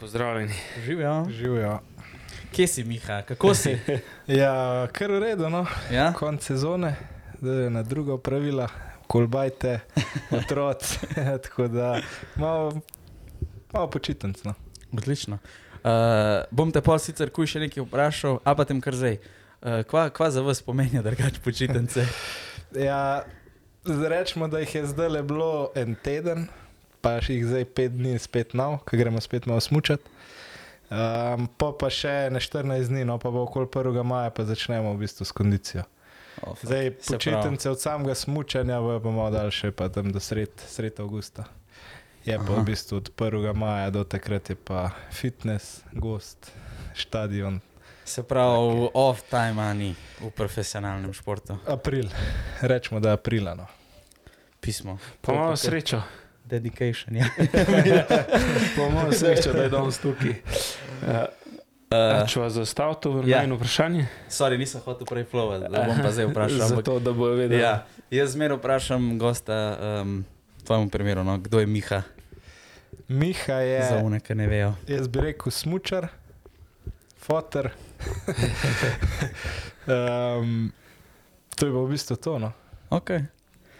Pozdravljeni. Živijo. Živijo. Kje si, Miha, kako si? Ja, kar v redu, no. Ja? konc sezone, zdaj je na druga pravila, kolbajte, otroci. tako da malo, malo počitnic. No. Odlično. Uh, bom te pa sicer kuj še nekaj vprašal, a pa tem kar zdaj. Uh, kva, kva za vas pomeni drugače počitnice? Ja, rečemo, da jih je zdaj le bilo en teden, pa še jih zdaj pet dni spet nov, ki gremo spet malo smučati. Um, pa pa še ne 14 dni, no pa bo okoli 1. maja, pa začnemo v bistvu s kondicijo. Oh, fuck. Zdaj Se počitnice od samega smučanja bojo pa malo daljše, pa tam do sred, sred avgusta. Je pa Aha. v bistvu od 1. maja do takrat je pa fitness, gost, stadion. Se pravi, off time a ni v profesionalnem športu. April, rečemo, da je aprila. No. Pismo. Pa imamo srečo. Dedication. Ja. Pa imamo srečo, da je danes tukaj. Uh, če vas zastav to ja. vrnjeno vprašanje? sorry, nisem hotel prej flowati, da bom pa zdaj vprašal. ampak- Zato, da bojo vedeli. Ja, jaz zmeraj vprašam gosta, um, v tvojem primeru, no, kdo je Miha, Miha je, za une, ki ne vejo. jaz bi rekel, smučar, fotor. um, to je pa v bistvu to, no. Okay.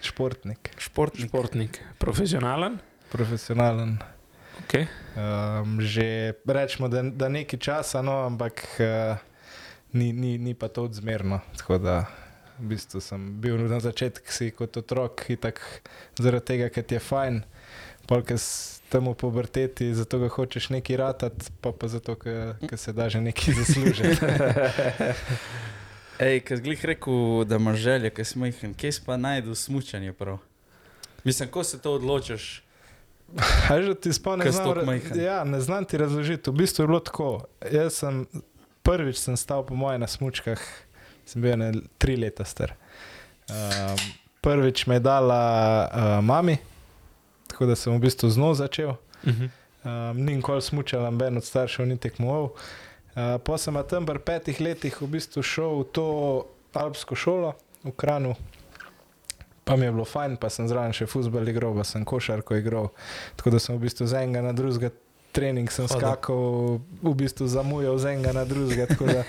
Športnik, Športnik. Športnik, profesionalen. profesionalen. Okay. Um, že rečemo, da, da nekaj časa, no, ampak uh, ni, ni, ni pa to odzmerno. Tako da v bistvu sem bil na začetku si kot otrok, itak zaradi tega, ker ti je fajn, polk s tem v puberteti, zato ga hočeš nekaj ratati, pa pa zato, ker ker se da že nekaj zaslužiti. Ej, ki si glih rekel, da imaš željo, ki si majhen, kje si pa najdu smučanje prav? Mislim, ko se to odločiš? A že ti spomnim, Ker si toliko majhen. ja, ne znam ti razložiti. V bistvu je bilo tako. Jaz sem prvič sem stal po moje na smučkah, sem bil ne tri leta star. Um, prvič me je dala uh, mami, tako da sem v bistvu z njo začel. Uh -huh. Um, ni nikoli smučal, noben od staršev ni tekmoval. Uh, po sem tam pri petih letih v bistvu šel v to alpsko šolo v Kranu. Pa mi je bilo fajn, pa sem zraven še futbol igral, pa sem košarko igral. Tako da sem v bistvu z enega na drugega trening sem Hodil. skakal, v bistvu zamujal z enega na drugega. tako Da,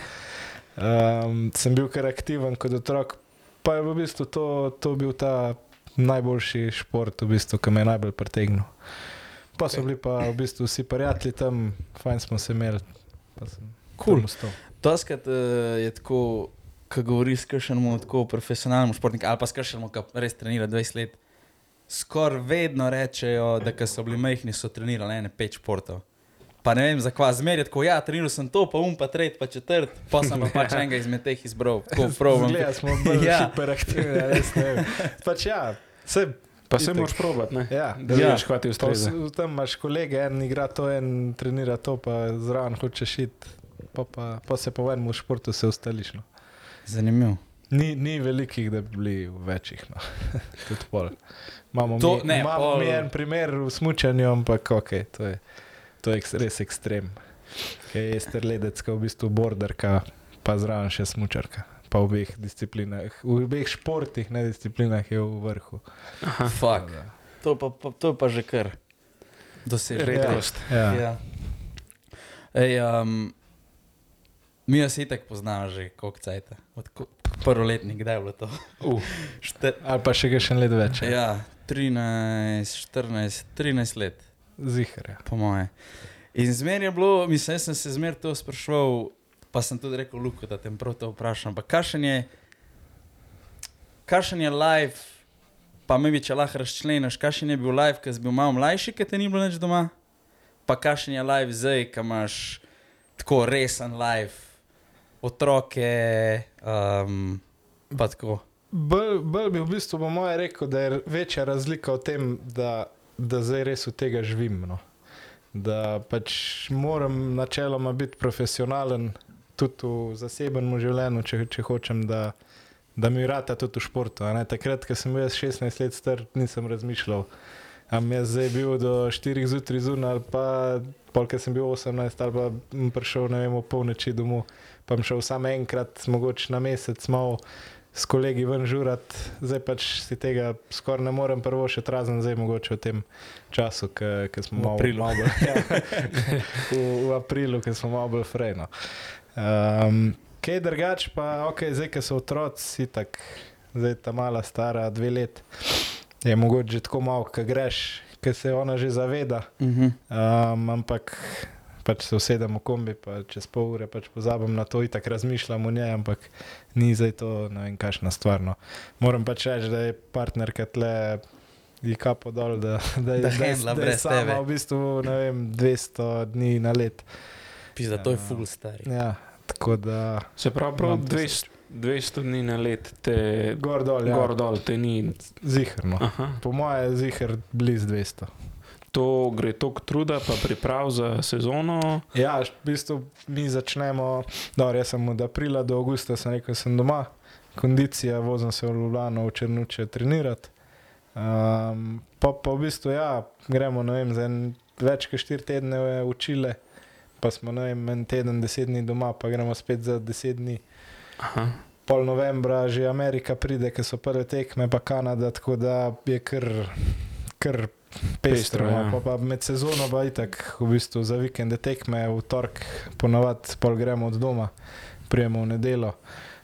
um, sem bil kar aktiven kot otrok. Pa je v bistvu to, to bil ta najboljši šport, v bistvu, ki me je najbolj pritegnil. Pa so bili pa v bistvu vsi prijatelji tam, fajn smo se imeli. Cool. ostal. Doskrat uh, je tako, ko govoriš s kršenom tako profesionalnim športnikom ali pa s kršenom, ki res trenira 20 let. Skoraj vedno rečejo, da ko so bili majhni, so trenirali ene pet športov. Pa ne vem, zakaj zmeraj tako, ja, treniral sem to, pa um, pa tretji, pa četrt, pa sem pa pač enega izmed teh izbral. Tako prav. Zgleda, smo bili Ja. ja. hiperaktivni, a res ne. Pač ja, se, Pa se moraš probati, ne? ja. da Ja. vidiš, kaj ti ustreza. tam imaš kolege, en igra to, en trenira to, pa zraven hočeš iti. Pa, pa, pa se po enem športu se ustališ. No. Zanimivo. Ni, ni velikih, da bi bili v večjih. No. Tudi pol. Imamo, To- mi, ne, imamo pol- mi en primer v smučanju, ampak ok, to je, to je eks, res ekstrem. Kaj je strledec, je v bistvu borderka, pa zraven še smučarka. Pa v obeh disciplinah, v obeh športih, ne disciplinah je v vrhu. Aha. Fak. Tako da, To pa, pa, to je pa že kar doseženo. Redkost. Ja. Ja. Ej, um, mi se itek poznamo že koliko cajt. Prvoletnik, kdaj je bilo to? Uh, Šte, Ali pa še kakšen let več. Ja. ja, 13, 14, 13 let, Zihar. Ja. po moje. In zmer je bilo, mislim, sem se zmer to spraševal, pa sem tudi rekel, Luko, da te prav to vprašam. Pa kakšen je, kakšen je live, pa me bi če lahko razčleniš, kakšen je bil live, ki si bil malo mlajši, ker te ni bilo več doma, pa kakšen je live zdaj, ki imaš tako resen live, otroke, um, pa tako. Bolj bolj bi v bistvu po moje rekel, da je večja razlika v tem, da, da zdaj res od tega živim. No. Da pač moram načeloma biti profesionalen, tudi v zasebnem življenju, če, če hočem, da, da mi rata tudi v športu. Takrat, ko sem bil jaz 16 let star, nisem razmišljal. Am jaz zdaj bil do 4 zjutraj zunaj, ali pa polk sem bil 18, ali pa prišel ne vem, polnoči domov, pa bom šel samo enkrat, mogoče na mesec malo s kolegi ven žurat, zdaj pač si tega skoraj ne morem prvo še razen zdaj mogoče v tem času, ki smo V malo aprilu. malo bolj- ja, v, v aprilu, ki smo malo bolj frejno. Um, kaj drugač pa, ok, zdaj, ki so otroci, tak, zdaj ta mala stara dve let, je mogoče že tako malo, ki greš, ki se ona že zaveda, Mhm. um, ampak pač se usedem v kombi, pa čez pol ure pač pozabim na to in tako razmišljam o njej, ampak ni zdaj to ne vem, kakšna stvar. No. Moram pač reči, da je partnerka tle. Je kapo dol, da, da, je- Da da, je- handla da je brez sama tebe. v bistvu ne vem, 200 dni na let. Pisa, to je Ja. full stari. Ja, tako da Se pravi, prav Imam to 200, 200 dni na let te gor dol, ja, gor dol, te ni. zihrno. Aha. Po mojem je zihr blizu 200. To gre toliko truda, pa priprav za sezono. Ja, v bistvu mi začnemo, dobro, jaz sem od aprila do avgusta, sem rekel, sem doma, kondicija, vozim se v Ljubljano, v Črnuče trenirati. Um, pa, pa v bistvu, ja, gremo ne vem, za en, več kot štiri tedne v Čile, pa smo ne vem, en teden, deset dni doma, pa gremo spet za deset dni. Aha. Pol novembra že Amerika pride, ker so prve tekme, pa Kanada, tako da je kar, kar Pestro, pestro. ja. Ja. Pa, pa med sezono pa itak, v bistvu za vikende tekme, v torek, ponavadi pol gremo od doma, prijemo v nedelo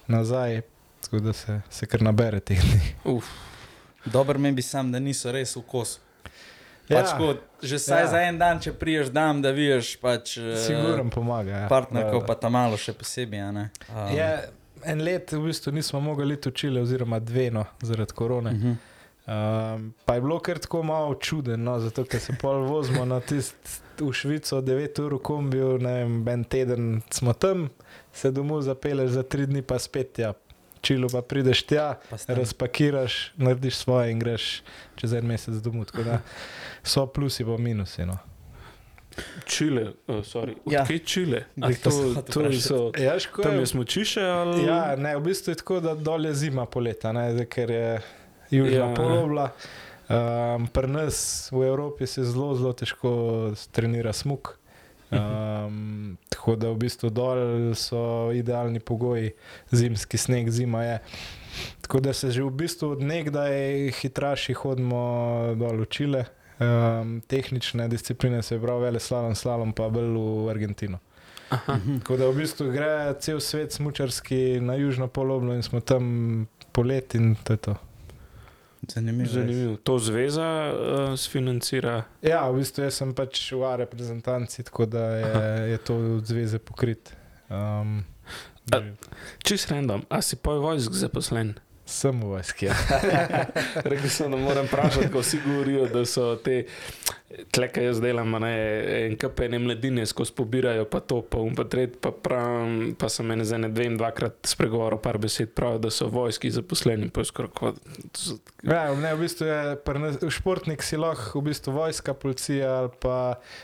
nazaj, tako da se, se kar nabere teh dni. Uf, Dobro mi bi sam, da niso res v kosu. Ja, Pač kot, že saj Ja. za en dan, če priješ dan, da vidiš pač, eh, Siguren pomaga. Ja. partnerko, Da, pa ta malo še posebej. Um, Je, en let v bistvu nismo mogli iti v Čile, oziroma dve, no, zaradi korone. mhm. Um, pa je bilo kar tako malo čudno, no, zato ker se pol vozimo na tist v Švico, 9 ur v kombiju, ne vem, en teden smo tam, se domov zapeleš za 3 dni, pa spet ja. Čilu pa prideš tja, Pa s tem- razpakiraš, narediš svoje in greš čez en mesec domov. Tako da so plusi pa minusi. No. Čile, uh, sorry. Ja. Odkje Čile? Ah, to To, so, Ja, ško tam je, smočiše ali? ja, ne, v bistvu je tako, da dol je zima poleta, ne, zdaj, ker je južna Ja. polobla. Um, Pri nas v Evropi se zelo, zelo težko trenira smuk. Um, tako da v bistvu dol so idealni pogoji, zimski sneg, zima je. Tako da se že v bistvu od nekdaj hitraši hodimo dol v Čile. Um, tehnične discipline se pravi, vele slalom, slalom pa bolj v Argentino. Aha. Mhm. Tako da v bistvu gre cel svet smučarski na južno poloblo in smo tam polet in to je to. Zanimivo. Zanimivo. To zveza uh, sfinancira. Ja, v bistvu jaz sem pač v A reprezentanci, tako da je, je to od zveze pokrit. Um, A- Čist random, a si poj vojsk zaposlen? Sem v vojski. Ja. Rekel sem, da moram vprašati, ko vsi govorijo, da so te, tle, kaj jaz delam, ne, en kapene mladine skozi pobirajo, pa to, pa um, pa tret, pa pravim, pa sem ene za ne dve in dvakrat spregovoril par besed, pravijo, da so vojski zaposleni, pa je skoraj kot. Ja, ne, v bistvu je nas- športnik si lahko v bistvu vojska, policija ali pa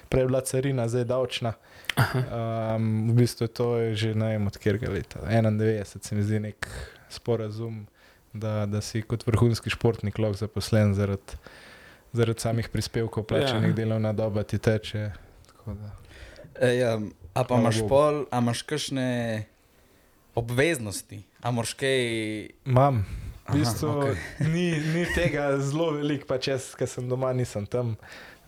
prej bila carina, zdaj davčna. Um, v bistvu je to že ne vem od kjerga leta. 91 se mi zdi nek sporazum, da, da si kot vrhunski športnik lahko zaposlen zaradi, zaradi samih prispevkov, plačanih Ja. delovna doba ti teče. tako da. E, ja, a pa imaš pol, a imaš kakšne obveznosti, a moraš kaj. Imam. Aha, V bistvu okej. okay. ni, ni tega zelo veliko, pa če sem doma, nisem tam,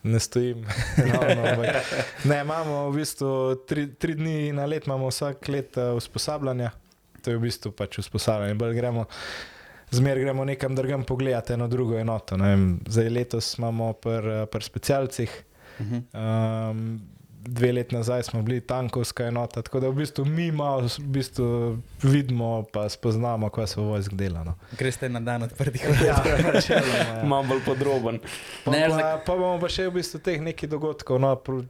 ne stojim. Ravno, ampak, ne, imamo v bistvu tri, tri dni na let, imamo vsak let uh, usposabljanja. To je v bistvu pač usposabljanje. Bolj gremo, zmer gremo nekam drugam pogledati eno drugo enoto. vem. Zdaj letos imamo pri pr specialcih. Mhm. Um, dve leti nazaj smo bili tankovska enota, tako da v bistvu mi malo v bistvu vidimo, pa spoznamo, kaj se v vojsk dela. No. Greš te na dan odprtih Ja, vrat. načeloma, ja. Malo bolj podroben. Pa, Ne, pa, pa bomo pa še v bistvu teh nekaj dogodkov, no, pr,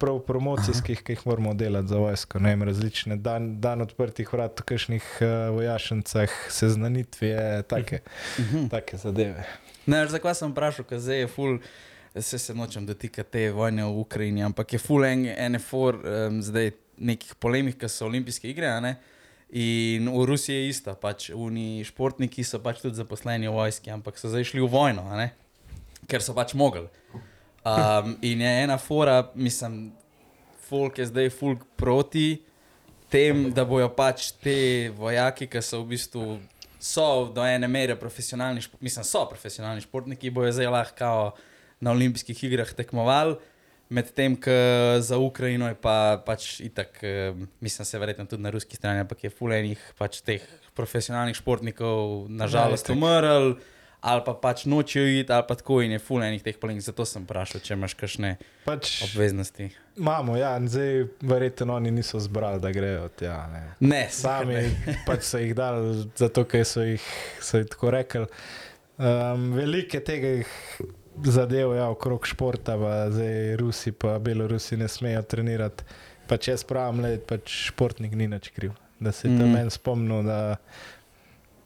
prav promocijskih, ki jih moramo delati za vojsko. Ne vem, različne dan, dan odprtih vrat, v kakšnih uh, vojašnicah, seznanitve, take, Mhm. take zadeve. Ne, zakaj sem vprašal, ker zdaj je full. Se se nočem dotikati te vojne v Ukrajini, ampak je full en, NFOR, um, zdaj nekih polemik, ki so olimpijske igre. a ne? In v Rusiji je isto, pač oni športniki so pač tudi zaposleni v vojski, ampak so zdaj šli v vojno, ker so pač mogli. Um, in je ena fora, mislim, folk je zdaj folk proti tem, da bojo pač te vojaki, ki so v bistvu so do ene mere profesionalni, špo- mislim, so profesionalni športniki, bojo zdaj lahko na olimpijskih igrah tekmovali. Medtem, ko za Ukrajino je pa, pač itak, eh, mislim, se verjetno tudi na ruski strani, ampak je fulejnih pač teh profesionalnih športnikov, nažalost, itak. umrl, ali pa pač nočejo iti, ali pa tako in je fulejnih teh polink. Zato sem vprašal, če imaš kakšne Pač obveznosti. imamo, ja, in zdaj verjetno oni niso zbrali, da grejo tja. Ne. Ne, Sami ne. pač so jih dali, zato ker so jih, so jih tako rekli. Um, velike tega zadev je ja, okrog športa, pa zdaj Rusi pa Belorusi ne smejo trenirati. Pa če jaz pravim, le, pač športnik ni nič kriv. Da se je tam Mhm. meni spomnil, da,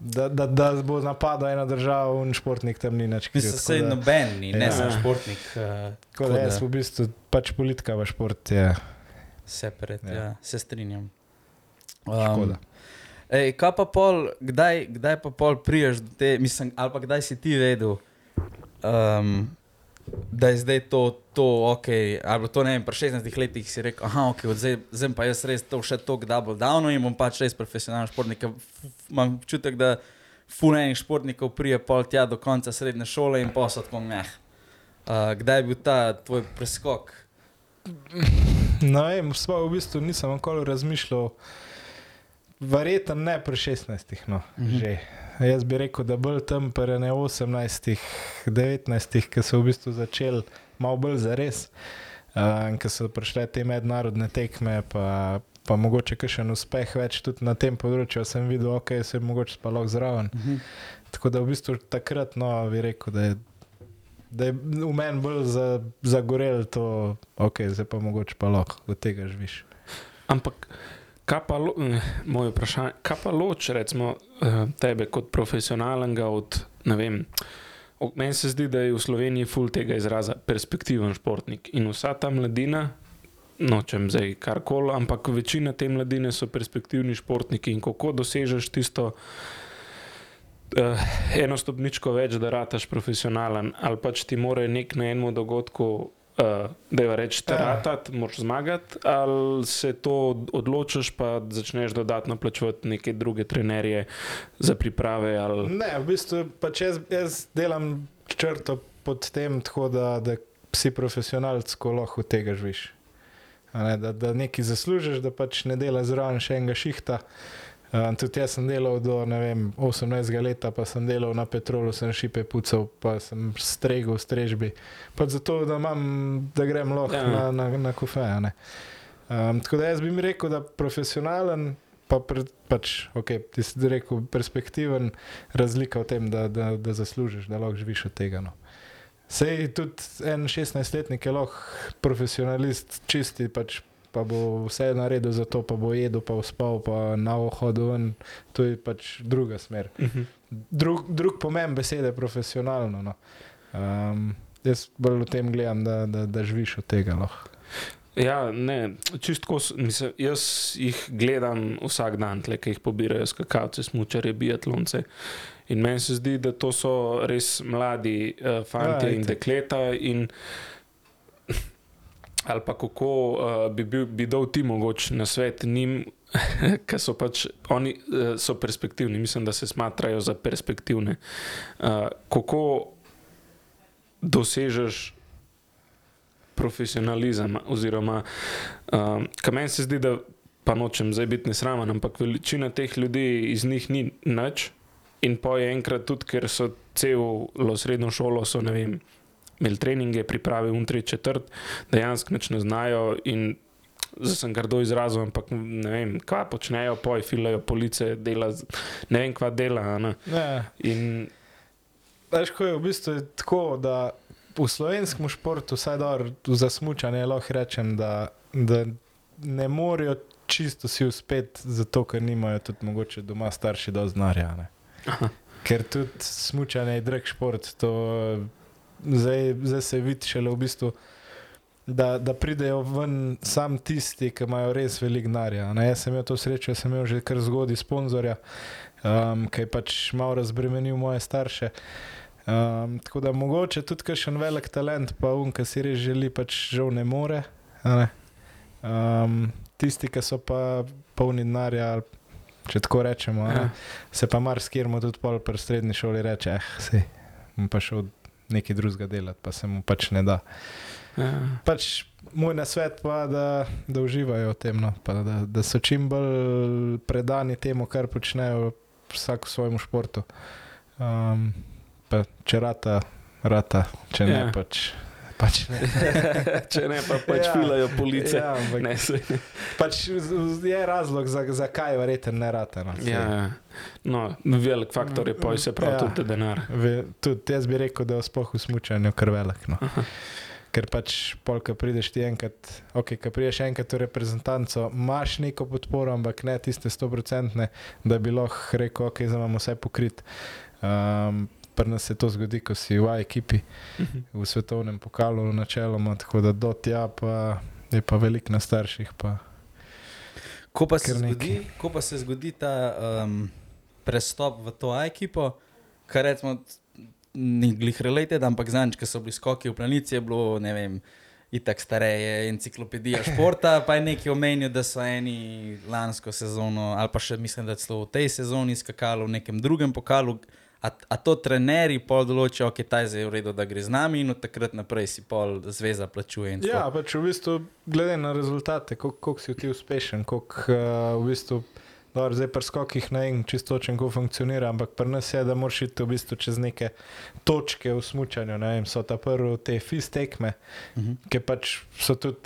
da, da, da bo napadal eno državo in športnik tam ni nič. Mislim, Tako da noben ni, ne Ja. samo športnik, uh, Tako da jaz v bistvu pač politika v šport je separat, ja. Ja. ja, se strinjam. škoda. ej, kaj pa pol, kdaj, kdaj pa pol priješ do te, mislim, ali pa kdaj si ti vedel, um, da je zdaj to, to ok, ali to ne vem, pri 16 letih si rekel, aha, ok, od zdaj, zdaj pa jaz res to še toliko double downo in bom pač res profesionalen športnik. Imam občutek, da fulejnih športnikov prije pol tja do konca srednje šole in posod tako meh. Uh, kdaj je bil ta tvoj preskok? Ne vem, sploh v bistvu nisem nikoli razmišljal, verjetno ne pri 16, no, Mhm. mhm. že. Jaz bi rekel, da bolj tam pri ne 18, 19, ki so v bistvu začeli malo bolj za res, uh, ki so prišle te mednarodne tekme, pa, pa mogoče še en uspeh več tudi na tem področju, sem videl, ok, se je mogoče pa lahko zraven. Mhm. Tako da v bistvu takrat, no, bi rekel, da je, da je v meni bolj za, zagorelo to, ok, zdaj pa mogoče pa lahko od tega živiš. Ampak, kaj pa, lo, eh, moje vprašanje, kaj pa loč, recimo, eh, tebe kot profesionalnega od, ne vem, meni se zdi, da je v Sloveniji ful tega izraza perspektiven športnik. In vsa ta mladina, nočem zdaj karkoli, ampak večina te mladine so perspektivni športniki. In kako dosežeš tisto. Uh, eno stopničko več, da rataš profesionalen, ali pač ti mora nek na enem dogodku, uh, da je reči, te Ja. moraš zmagati, ali se to odločiš, pa začneš dodatno plačevati neke druge trenerje za priprave. Ali... Ne, v bistvu pač jaz, jaz delam črto pod tem, tako da, da si profesionalc, ko lahko tega živiš. Ne, da, da nekaj zaslužiš, da pač ne delaš zraven še enega šihta. Uh, tudi jaz sem delal do vem, 18 let, pa sem delal na petrolu, sem šipe pucal, pa sem stregel v strežbi. Pač zato, da, imam, da grem lahko Ja. na, na, na kofe. a ne. Um, tako da jaz bi mi rekel, da profesionalen, pa pred, pač, ok, ti si rekel, perspektiven, razlika v tem, da, da, da zaslužiš, da lahko živiš od tega. No. Sej tudi en 16-letnik je lahko profesionalist, čisti, pač, pa bo vse naredil za to, pa bo jedel, pa spal, pa na ohodu ven. To je pač druga smer. Uh -huh. Drug, drug pomen besede je profesionalno. No. Um, jaz bolj v tem gledam, da, da, da živiš od tega. Lahko. Ja, ne, čistko, mislim, jaz jih gledam vsak dan, tle, ki jih pobirajo skakalce, smučare, biatlonce. In meni se zdi, da to so res mladi uh, fanti Ja, in dekleta. In, ali pa kako uh, bi, bil, bi dal ti mogoče na svet njim, ker so pač oni uh, so perspektivni, mislim, da se smatrajo za perspektivne. Uh, kako dosežeš profesionalizem, oziroma um, kar meni se zdi, da pa nočem zdaj biti nesramen, ampak večina teh ljudi iz njih ni nič. In pa je enkrat tudi, ker so celo srednjo šolo, so ne vem, imeli treninge, priprave v 3 četrt, dejansko nič ne znajo. In zdaj sem grdo izrazil, ampak ne vem, kaj počnejo, poj, filajo police, dela, ne vem, kva dela. In Veš, ko je v bistvu je tako, da v slovenskem športu, vsaj dobro, za smučanje lahko rečem, da, da ne morejo čisto si uspeti, zato ker nimajo tudi mogoče doma starši do znarja. Ker tudi smučanje je drag šport, to zdaj, zdaj se vidi šele v bistvu. Da, da pridejo ven sam tisti, ki imajo res veliko denarja. Jaz sem imel to srečo, da sem imel že kar zgodaj sponzorja, um, ki je pač malo razbremenil moje starše. Um, tako da mogoče tudi kakšen velik talent, pa um, ki si res želi, pač žal ne more. a Ne? Um, tisti, ki so pa polni denarja, če tako rečemo. Ja. Se pa marsikirmo tudi pol pri srednji šoli reče, eh, si, pa šel nekaj drugega delati, pa se mu pač ne da. Ja. Pač moj nasvet pa, da, da uživajo v tem, no, pa da, da so čim bolj predani temu, kar počnejo vsak v svojem športu. Um, če rata, rata, če ne, Ja. pač, pač ne. Če ne, pa pač Ja. filajo police. Ja, ampak Ne, se, pač je razlog, za- zakaj verjeten ne rata. No, ja, ja. no, velik faktor je pa se pravi Ja. tudi denar. Tudi jaz bi rekel, da je sploh v smučanju kar velik. No. Ker pač polka prideš ti enkrat, ok, ko prideš enkrat v reprezentanco, imaš neko podporo, ampak ne tiste 100-odstotne, da bi lahko rekel, ok, zdaj imamo vse pokrit. Um, Pri nas se to zgodi, ko si v A ekipi, v svetovnem pokalu, načeloma, tako da do tja pa je pa veliko na starših. Pa. Ko pa, zgodi, ko pa se zgodi ta um, prestop v to A ekipo, kar rečemo, ni glih related, ampak zanj, ki so bili skoki v planici, je bilo, ne vem, itak stareje, enciklopedija športa, pa je nekaj omenil, da so eni lansko sezono, ali pa še mislim, da celo v tej sezoni skakali v nekem drugem pokalu. A, a to trenerji pol določijo, ok, ta je zdaj v redu, da gre z nami, in od takrat naprej si pol zveza plačuje. Ja, pač v bistvu, glede na rezultate, koliko kolik si ti uspešen, koliko uh, v bistvu. Dobro, zdaj pri skokih ne vem čisto točno, kako funkcionira, ampak pri nas je, da moraš iti v bistvu čez neke točke v smutnju. So ta prvi te fis tekme, Mhm. ki pač so tudi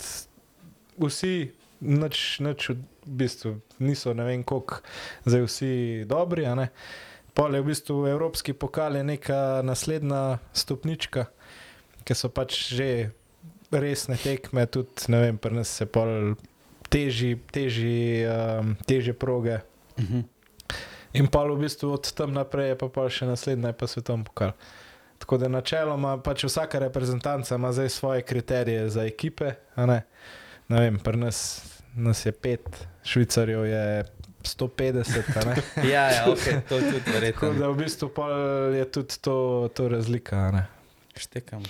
vsi, nič, nič v bistvu niso, ne vem koliko, zdaj vsi dobri. ne. Pol je v bistvu Evropski pokal je neka naslednja stopnička, ki so pač že resne tekme, tudi ne vem, pri nas se pol teži, teži, um, teže proge. Mhm. In pa v bistvu od tam naprej je pa pol še naslednja, pa svetovni pokal. Tako da načeloma pač vsaka reprezentanca ima zdaj svoje kriterije za ekipe. a Ne? ne vem, pri nas, nas je pet, švicarjev je 150. a ne. Ja, ja, ok, to je tudi Tako verjetno. da v bistvu je tudi to, to razlika. Štekam.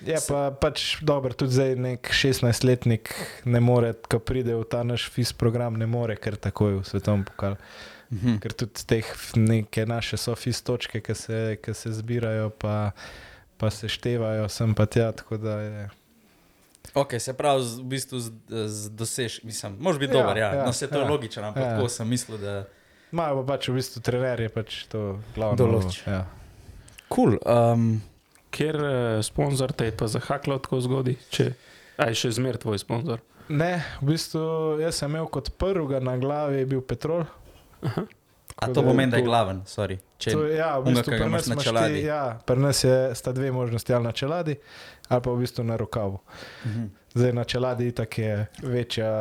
Je pa pač dobro, tudi zdaj nek 16-letnik ne more, ko pride v ta naš FIS program, ne more kar takoj v svetovni pokal. Mhm. Ker tudi teh neke naše so FIS točke, ki se, ki se zbirajo, pa, pa se števajo sem pa tja. tako da je- Ok, se pravi, z- v bistvu z, z dosež, mislim, može biti Ja, dober, ja. ja, ja, no, se to ja. ja. je logično, ampak Ja. tako sem mislil, da. Imajo pa pač v bistvu trenerje, pač to glavno. Določi. Ja. Cool. Um, Ker uh, sponzor te je pa zahaklo tako zgodi, če aj še zmer tvoj sponzor. Ne, v bistvu jaz sem imel kot prvega na glavi je bil Petrol. Aha. A to je pomeni, da je glaven, sorry. Če, To, ja, v bistvu ki ga pri imaš nas na čeladi. Ti, ja, pri nas je, sta dve možnosti, ali na čeladi, ali pa v bistvu na rokavu. Mhm. Zdaj na čeladi itak je večja,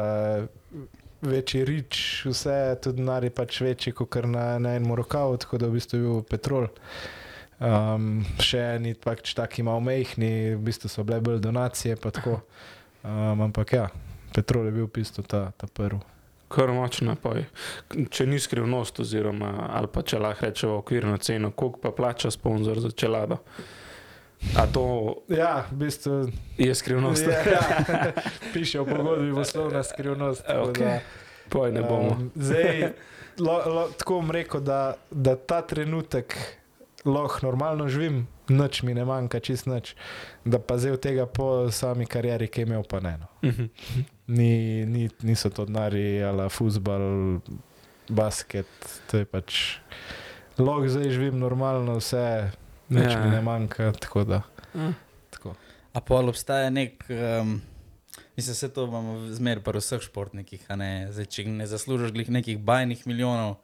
večji rič, vse tudi nari pač večji kot na, na enem rokavu, tako da v bistvu je bil petrol. Um, še eni pač taki malo mehni, v bistvu so bile bolj donacije, pa tako. Um, ampak ja, petrol je bil v bistvu ta, ta prvi. Kar močno pa je. Če ni skrivnost, oziroma ali pa če lahko rečemo okvirno ceno, koliko pa plača sponzor za čelado. A to Ja, v bistvu je skrivnost? Ja, ja. Piše v pogodbi, poslovna skrivnost. tako Ok. da, Poj ne bomo. Um, zdaj, lo, lo, tako bom rekel, da, da ta trenutek lahko normalno živim, nič mi ne manjka, čist nič. Da pa zdaj od tega po sami karieri, ki je imel, pa ne. No. Mhm. Ni, ni, niso to denari, ali futbal, basket, to je pač. Lahko zdaj živim normalno, vse, nič Ja. mi ne manjka. Tako da, Ja. tako. A pa obstaja nek, um, mislim, se to imamo zmer pri vseh športnikih, a ne, zdaj, če ne zaslužiš nekih bajnih milijonov,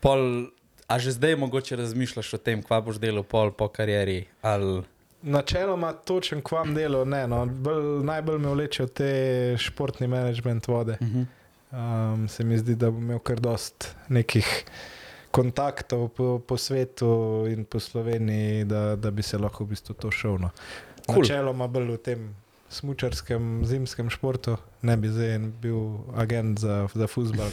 pol, a že zdaj mogoče razmišljaš o tem, kva boš delal pol po karieri, ali Načeloma točen kvam delo, ne. No. Bolj, najbolj me vleče v te športni management vode. uh -huh. Um, se mi zdi, da bom imel kar dost nekih kontaktov po, po svetu in po Sloveniji, da, da bi se lahko v bistvu to šel. No. Cool. Načeloma bolj v tem smučarskem zimskem športu, ne bi zdaj bil agent za, za futbal,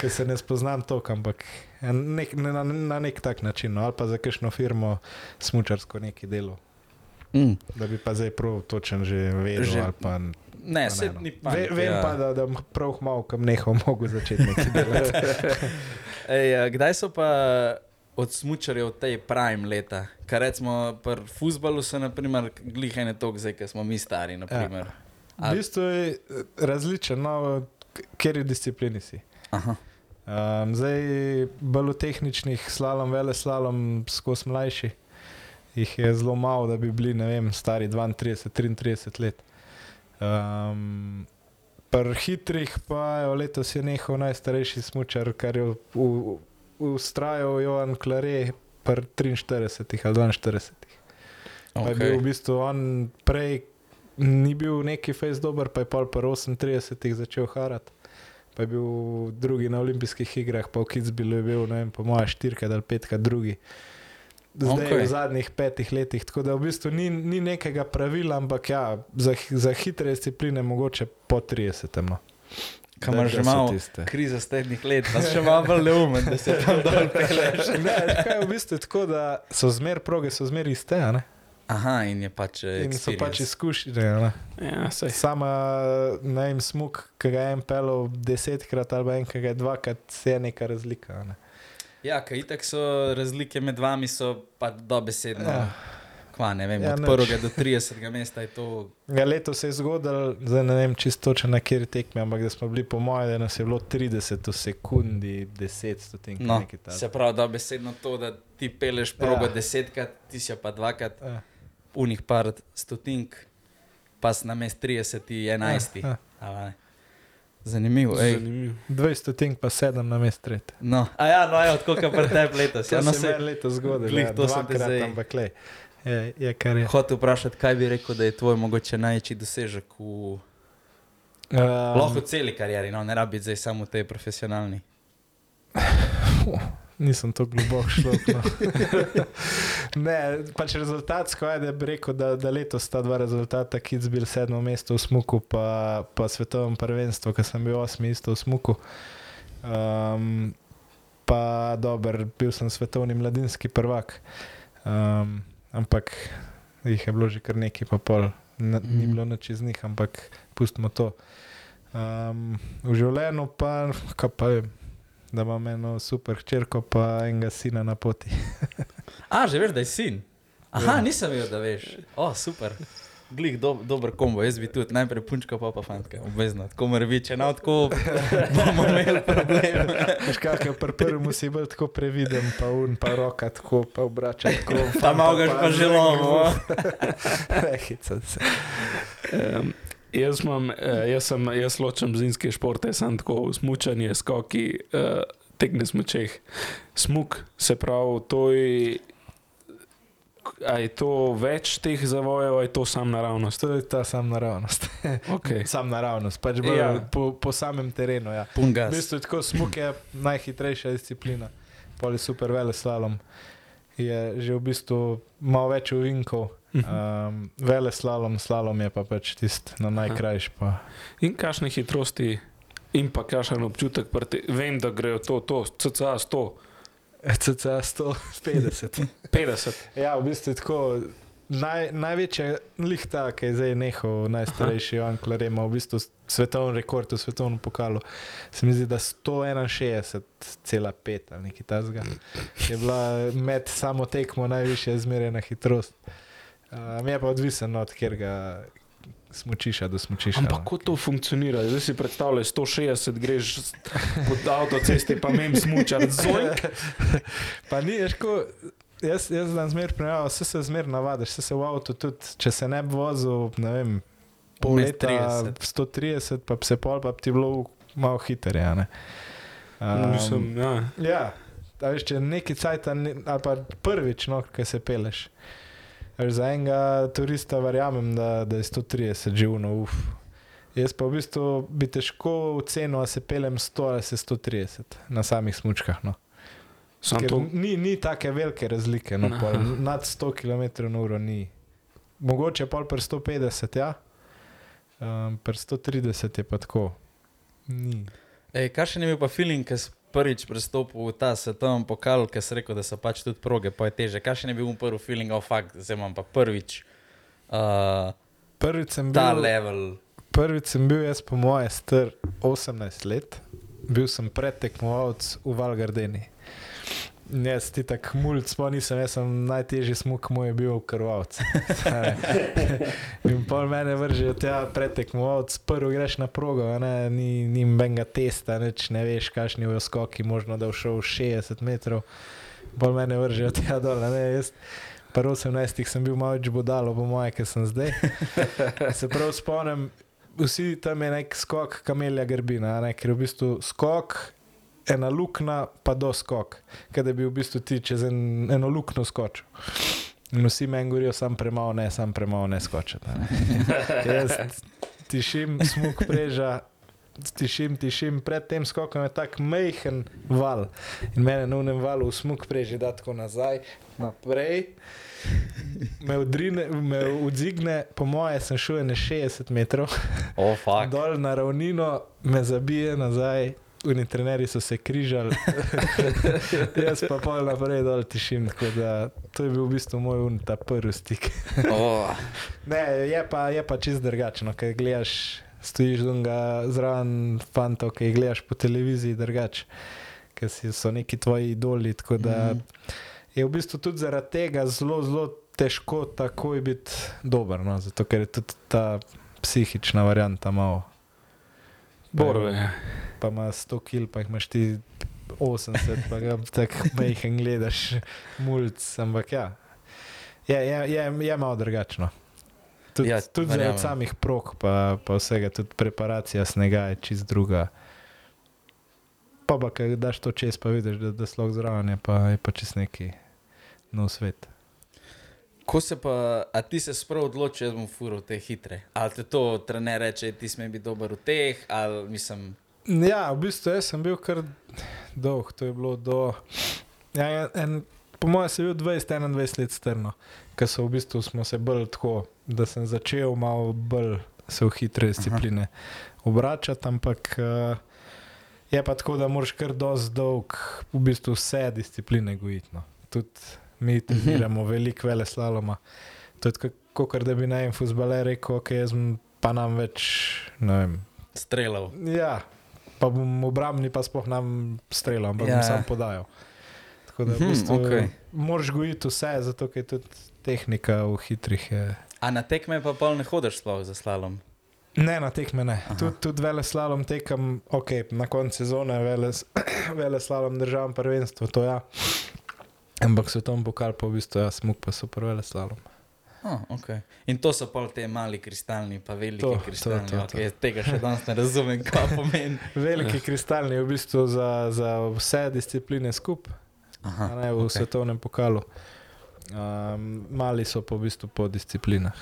ker se ne spoznam toliko, ampak nek, na, na nek tak način, no, ali pa za kakšno firmo smučarsko neki delo. Mm. da bi pa zdaj prav točen že vedel. Že- ali Pa, Ne, pa se no. ni Ve, vem ja. pa, da, da prav malo, kam nehal, mogo začeti nekaj delati. Ej, kdaj so pa od smučarjev te prime leta? Kar recimo pri futbalu so naprimer glihane tok, zdaj, ker smo mi stari. Naprimer. V bistvu je eh, različen, no, k- kateri disciplini si. Aha. Um, zdaj, bolj v tehničnih, slalom, vele slalom, skozi mlajši, jih je zelo malo, da bi bili, ne vem, stari 32, 33 let. Um, Pri hitrih pa je letos je nehal najstarejši smočar, kar je ustrajal Joan Klare, pri 43 ali 42. Okay. Pa je bil v bistvu on prej, ni bil neki fejs dober, pa je pol pa 38 začel harati. Pa je bil drugi na olimpijskih igrah, pa v Kitzbilu je bil, ne vem, po mojem, štirikrat ali petkrat drugi. Zdaj okay. V zadnjih petih letih. Tako da v bistvu ni, ni nekega pravila, ampak ja, za, za hitre discipline mogoče po 30. No. Kam Da- imaš že da malo tiste. kriza strednjih let, pa si še malo bolj neumen, da se tam dol peleš. Ne, kaj je v bistvu tako, da so zmer proge, so zmer iste, a ne? Aha, in je pač. eh, In so pač experience. izkušnje. a ne. Ja, sej. Sama, ne vem, smog, ki ga je en pelil desetkrat ali pa en, ki ga je dvakrat, se je neka razlika. a Ne? Ja, kaj itak so razlike med vami, so pa dobesedno. Ja. Kva, ne vem, Ja, od prvega do 30. mesta je to. Ja, leto se je zgodilo, zdaj ne vem čisto točno na kjer tekme, ampak da smo bili po mojem, da nas je bilo 30 v sekundi, 10 stotink. No, se pravi, dobesedno to, da ti peleš progo Ja. desetkrat, ti si pa dvakrat, Ja, unih par stotink, pa si na mest 30, 11. Ja, Ja. Zanimivo. Zanimivo. 20 stotink pa 7 na mest tretji. No. A ja, no, je od koliko pretep letos. To Ja, no, se je leto zgodilo, ja, to sem te zdaj- ampak. Je, je kar je. hotel vprašati, kaj bi rekel, da je tvoj mogoče največji dosežek v Um, lahko celi karieri, no, ne rabi zdaj samo v tej profesionalni. Nisem tako globoko šel. No. ne, pač rezultatsko je, da bi rekel, da, da letos sta dva rezultata, ki so bili sedmo mesto v Smuku, pa, pa svetovnem prvenstvu, ker sem bil osmi isto v Smuku. Um, pa dober, bil sem svetovni mladinski prvak. Um, ampak jih je bilo že kar nekaj, pa pol. N ni Mhm. bilo noč iz njih, ampak pustimo to. Um, v življenju pa, kaj pa vem, da imam eno super hčerko, pa enega sina na poti. A, že veš, da je sin. Aha, Ja. nisem vedel, da veš. O, super. Glih, do, dober kombo, jaz bi tudi najprej punčka, pa pa fantka, obvezno. Tako mora biti, če ne tako, bomo imeli problem. Veš, kakor pri prvem si bil tako previden, pa un, pa roka tako, pa obrača tako. Ta malo ga pa že lomo. Rehica se. Um, jaz, imam, uh, jaz, sem, jaz ločem zimske športe, sem tako smučanje, skoki, uh, tek na smučeh. Smuk, se pravi, to je. A je to več teh zavojev, ali je to sam naravnost? To je ta sam naravnost. Okay. Sam naravnost, pač bolj Ja. po, po samem terenu. Ja. Pun V bistvu je tako smuk je najhitrejša disciplina, poli super vele slalom. Je že v bistvu malo več uvinkov. Um, vele slalom, slalom je pa pač tisti na najkrajši. Pa. In kakšne hitrosti, in pa kakšen občutek, prti, vem, da grejo to, to, CCA 100, CCA 150. 50. ja, v bistvu je tako. Naj, največja lihta, ki je zdaj nehal, najstarejši Joan Klare, ima v bistvu svetovni rekord v svetovnem pokalu. Se mi zdi, da 161,5 ali nekaj tasga. Je bila med samo tekmo najvišja izmerjena hitrost. Uh, mi je pa odvisno od katerega smočiša do smočiša. Ampak no. kako to funkcionira? Zdaj si predstavljaj, 160 greš po avtocesti, pa mem smučar, zoj. Pa ni, veš, ko, jaz, jaz znam zmer primerjati, vse se zmer navadiš, vse se v avtu tudi, če se ne bi vozil, ne vem, pol leta 30. 130, pa se pol, pa ti bilo malo hitreje. Um, Mislim, ja. ja, a veš, če neki cajt ali pa prvič, no, ki se peleš. Za enega turista verjamem, da, da je 130 živno, uf. Jaz pa v bistvu bi težko ocenil, ali se pelem 100 ali se 130 na samih smučkah. No. To, ni, ni take velike razlike, no, pol, nad 100 km/h ni. Mogoče pol pri 150, ja, um, pri 130 je pa tako. Ni. Ej, kakšen je bil pa feeling, ko si prvič prestopil v ta svetovni pokal, ki si rekel, da so pač tudi proge, pa je teže. Kakšen je bil moj prvi feeling, oh, fakt, zdaj imam pa prvič uh, Prvič sem ta bil, level. prvič sem bil jaz, po moje, star 18 let. Bil sem predtekmovalec v Valgardeni. In Jaz ti tako mulj, sploh nisem, jaz sem najtežji smuk, moj je bil krvavc. In pol mene vržejo tja predtekmovalec, prvi greš na progo, ne, ni, ni benga testa, nič ne veš, kakšni bojo skoki, možno da bo šel 60 metrov. Pol mene vržejo tja dol, ne, jaz. Pa 18 sem bil malo več bodalo, po moje, ker sem zdaj. Se prav spomnim, vsi tam je nek skok kamelja grbina, ne, ker je v bistvu skok, ena luknja, pa do skok, kaj da bi v bistvu ti čez en, eno luknjo skočil. In vsi meni govorijo, sam premalo, ne, sam premalo ne skočiti. Jaz tišim, smuk preža, tišim, tišim, pred tem skokom je tak majhen val. In mene na unem valu v smuk preži da tako nazaj, naprej. Me, odrine, me odzigne, po moje sem šel ne 60 metrov, Oh, fuck. dol na ravnino, me zabije nazaj. Uni trenerji so se križali, jaz pa pol naprej dol tišim. tako Da, to je bil v bistvu moj un, ta prvi stik. Oh. Ne, je pa, je pa čist drugačno, ker gledaš, stojiš dunga zraven fantov, ki jih gledaš po televiziji drugače, ker so neki tvoji idoli. Tako da Mhm. je v bistvu tudi zaradi tega zelo, zelo težko takoj biti dober, no? zato ker je tudi ta psihična varianta malo. Borbe. Pa ima 100 kil, pa jih imaš ti 80, pa ga tako majhen gledaš, mulj, ampak ja. Je, je, je, je malo drugačno. Tudi, Ja, ja, tudi zaradi samih prog, pa, pa vsega, tudi preparacija snega je čist druga. Pa pa, ker daš to čez, pa vidiš, da, da slog zraven je pa, je pa čist neki nov svet. Ko se pa, a ti se sprav odloči, da bom furil te hitre? Ali te to trener reče, ti smej biti dober v teh, ali mislim. Ja, v bistvu jaz sem bil kar dolg, to je bilo do. Ja, en, po mojem, sem bil 20-21 let strno, ker so v bistvu smo se bolj tako, da sem začel malo bolj se v hitre discipline obračati, ampak uh, je pa tako, da moraš kar dosti dolg v bistvu vse discipline gojiti. No. Tudi mi treniramo veliko vele slaloma. To je tako, kot da bi naj en fuzbaler rekel, ok, jaz pa nam več, ne vem, Streljal. Ja, pa bom obrambni, pa sploh nam streljal, ampak Ja. bom sam podajal. Tako da v Mhm, bistvu, okej. moraš gojiti vse, zato ker je tudi tehnika v hitrih. Je. A na tekme pa pol ne hodiš sploh za slalom? Ne, na tekme ne. Tudi tud vele slalom tekam, ok, na koncu sezone vele, vele slalom državam prvenstvo, to ja. Ampak svetovni pokal pa v bistvu ja, smuk pa super vele slalom. Oh, okay. In to so pol te mali kristalni, pa veliki To, kristalni. to, To, to. Okay, tega še danes ne razumem, kaj pomeni. Veliki kristalni je v bistvu za, za vse discipline skupaj. Ne v okay. svetovnem pokalu. Um, mali so pa v bistvu po disciplinah.